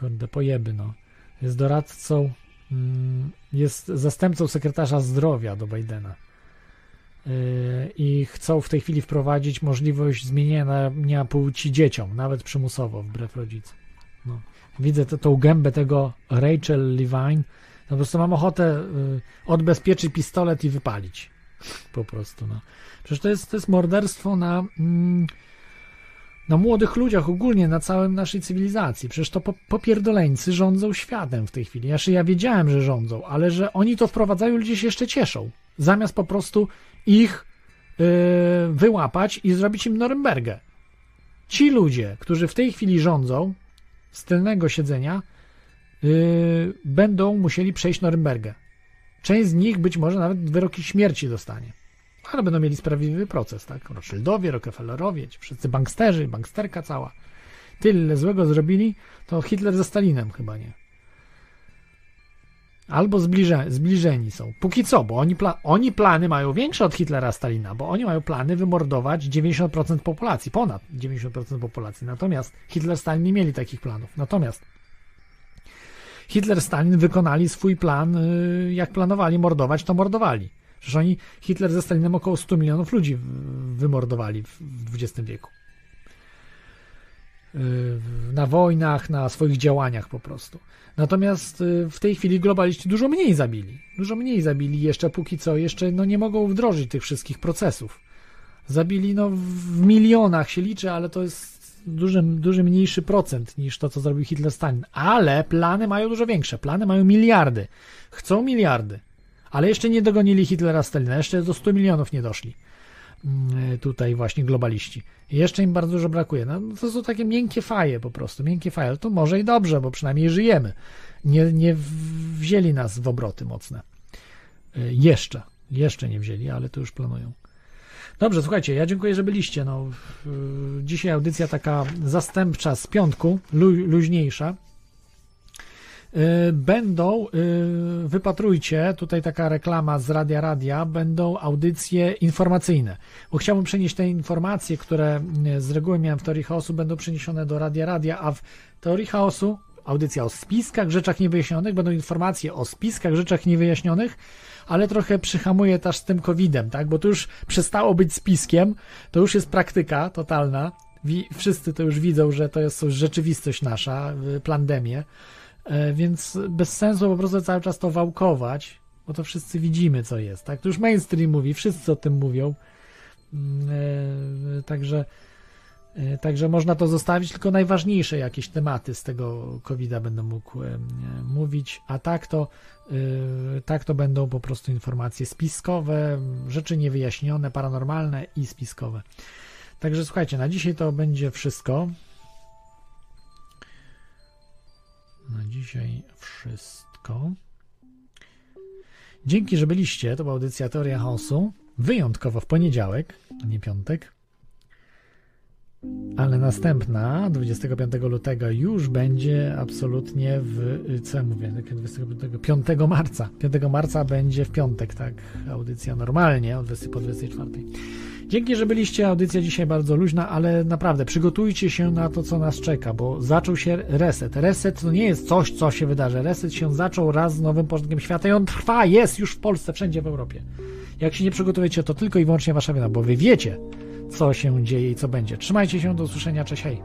Kurde, pojeby, no. Jest doradcą, mm, jest zastępcą sekretarza zdrowia do Bidena. Yy, I chcą w tej chwili wprowadzić możliwość zmieniania płci dzieciom, nawet przymusowo, wbrew rodzicom. No. Widzę to, tą gębę tego Rachel Levine po prostu mam ochotę y, odbezpieczyć pistolet i wypalić. Po prostu, no. Przecież to jest, to jest morderstwo na, mm, na młodych ludziach ogólnie, na całym naszej cywilizacji. Przecież to popierdoleńcy rządzą światem w tej chwili. Znaczy ja wiedziałem, że rządzą, ale że oni to wprowadzają, ludzie się jeszcze cieszą. Zamiast po prostu ich yy, wyłapać i zrobić im Norymbergę. Ci ludzie, którzy w tej chwili rządzą z tylnego siedzenia, yy, będą musieli przejść Norymbergę. Część z nich być może nawet wyroki śmierci dostanie. Ale będą mieli sprawiedliwy proces, tak? Rothschildowie, Rockefellerowie, ci wszyscy banksterzy, banksterka cała. Tyle złego zrobili, to Hitler ze Stalinem chyba nie. Albo zbliże, zbliżeni są. Póki co, bo oni, pla oni plany mają większe od Hitlera Stalina, bo oni mają plany wymordować 90% populacji, ponad 90% populacji. Natomiast Hitler Stalin nie mieli takich planów. Natomiast Hitler, Stalin wykonali swój plan, y, jak planowali mordować, to mordowali. Przecież oni, Hitler ze Stalinem około 100 milionów ludzi wymordowali w XX wieku. Yy, Na wojnach, na swoich działaniach po prostu. Natomiast y, w tej chwili globaliści dużo mniej zabili. Dużo mniej zabili jeszcze póki co, jeszcze no, nie mogą wdrożyć tych wszystkich procesów. Zabili no, w milionach się liczy, ale to jest duży, duży mniejszy procent niż to, co zrobił Hitler Stalin. Ale plany mają dużo większe. Plany mają miliardy. Chcą miliardy. Ale jeszcze nie dogonili Hitlera Stalina. Jeszcze do 100 milionów nie doszli. Mm, Tutaj właśnie globaliści. Jeszcze im bardzo dużo brakuje. No, to są takie miękkie faje po prostu. Miękkie faje. Ale to może i dobrze, bo przynajmniej żyjemy. Nie, nie wzięli nas w obroty mocne. Y, Jeszcze. Jeszcze nie wzięli, ale to już planują. Dobrze, słuchajcie, ja dziękuję, że byliście. No, dzisiaj audycja taka zastępcza z piątku, lu, luźniejsza. Y, Będą, y, wypatrujcie, tutaj taka reklama z Radia Radia, będą audycje informacyjne. Bo chciałbym przenieść te informacje, które y, z reguły miałem w Teorii Chaosu, będą przeniesione do Radia Radia, a w Teorii Chaosu audycja o spiskach, rzeczach niewyjaśnionych, będą informacje o spiskach, rzeczach niewyjaśnionych, ale trochę przyhamuje też z tym COVID-em, tak? Bo to już przestało być spiskiem, to już jest praktyka totalna. Wszyscy to już widzą, że to jest rzeczywistość nasza, y, pandemię. E, Więc bez sensu po prostu cały czas to wałkować, bo to wszyscy widzimy, co jest, tak? To już mainstream mówi, wszyscy o tym mówią. Mm, e, Także, także można to zostawić, tylko najważniejsze jakieś tematy z tego COVID-a będę mógł e, mówić, a tak to, e, tak to będą po prostu informacje spiskowe, rzeczy niewyjaśnione, paranormalne i spiskowe. Także słuchajcie, na dzisiaj to będzie wszystko. Na dzisiaj wszystko. Dzięki, że byliście. To była audycja Teoria Chaosu. Wyjątkowo w poniedziałek, a nie piątek. Ale następna, 25 lutego, już będzie absolutnie w. Co ja mówię? 25, 5 marca. 5 marca będzie w piątek, tak? Audycja normalnie, od 20 po 24. Dzięki, że byliście. Audycja dzisiaj bardzo luźna, ale naprawdę przygotujcie się na to, co nas czeka, bo zaczął się reset. Reset to nie jest coś, co się wydarzy. Reset się zaczął raz z nowym porządkiem świata i on trwa, jest już w Polsce, wszędzie w Europie. Jak się nie przygotujecie, to tylko i wyłącznie wasza wina, bo wy wiecie, co się dzieje i co będzie. Trzymajcie się, do usłyszenia, cześć, hej.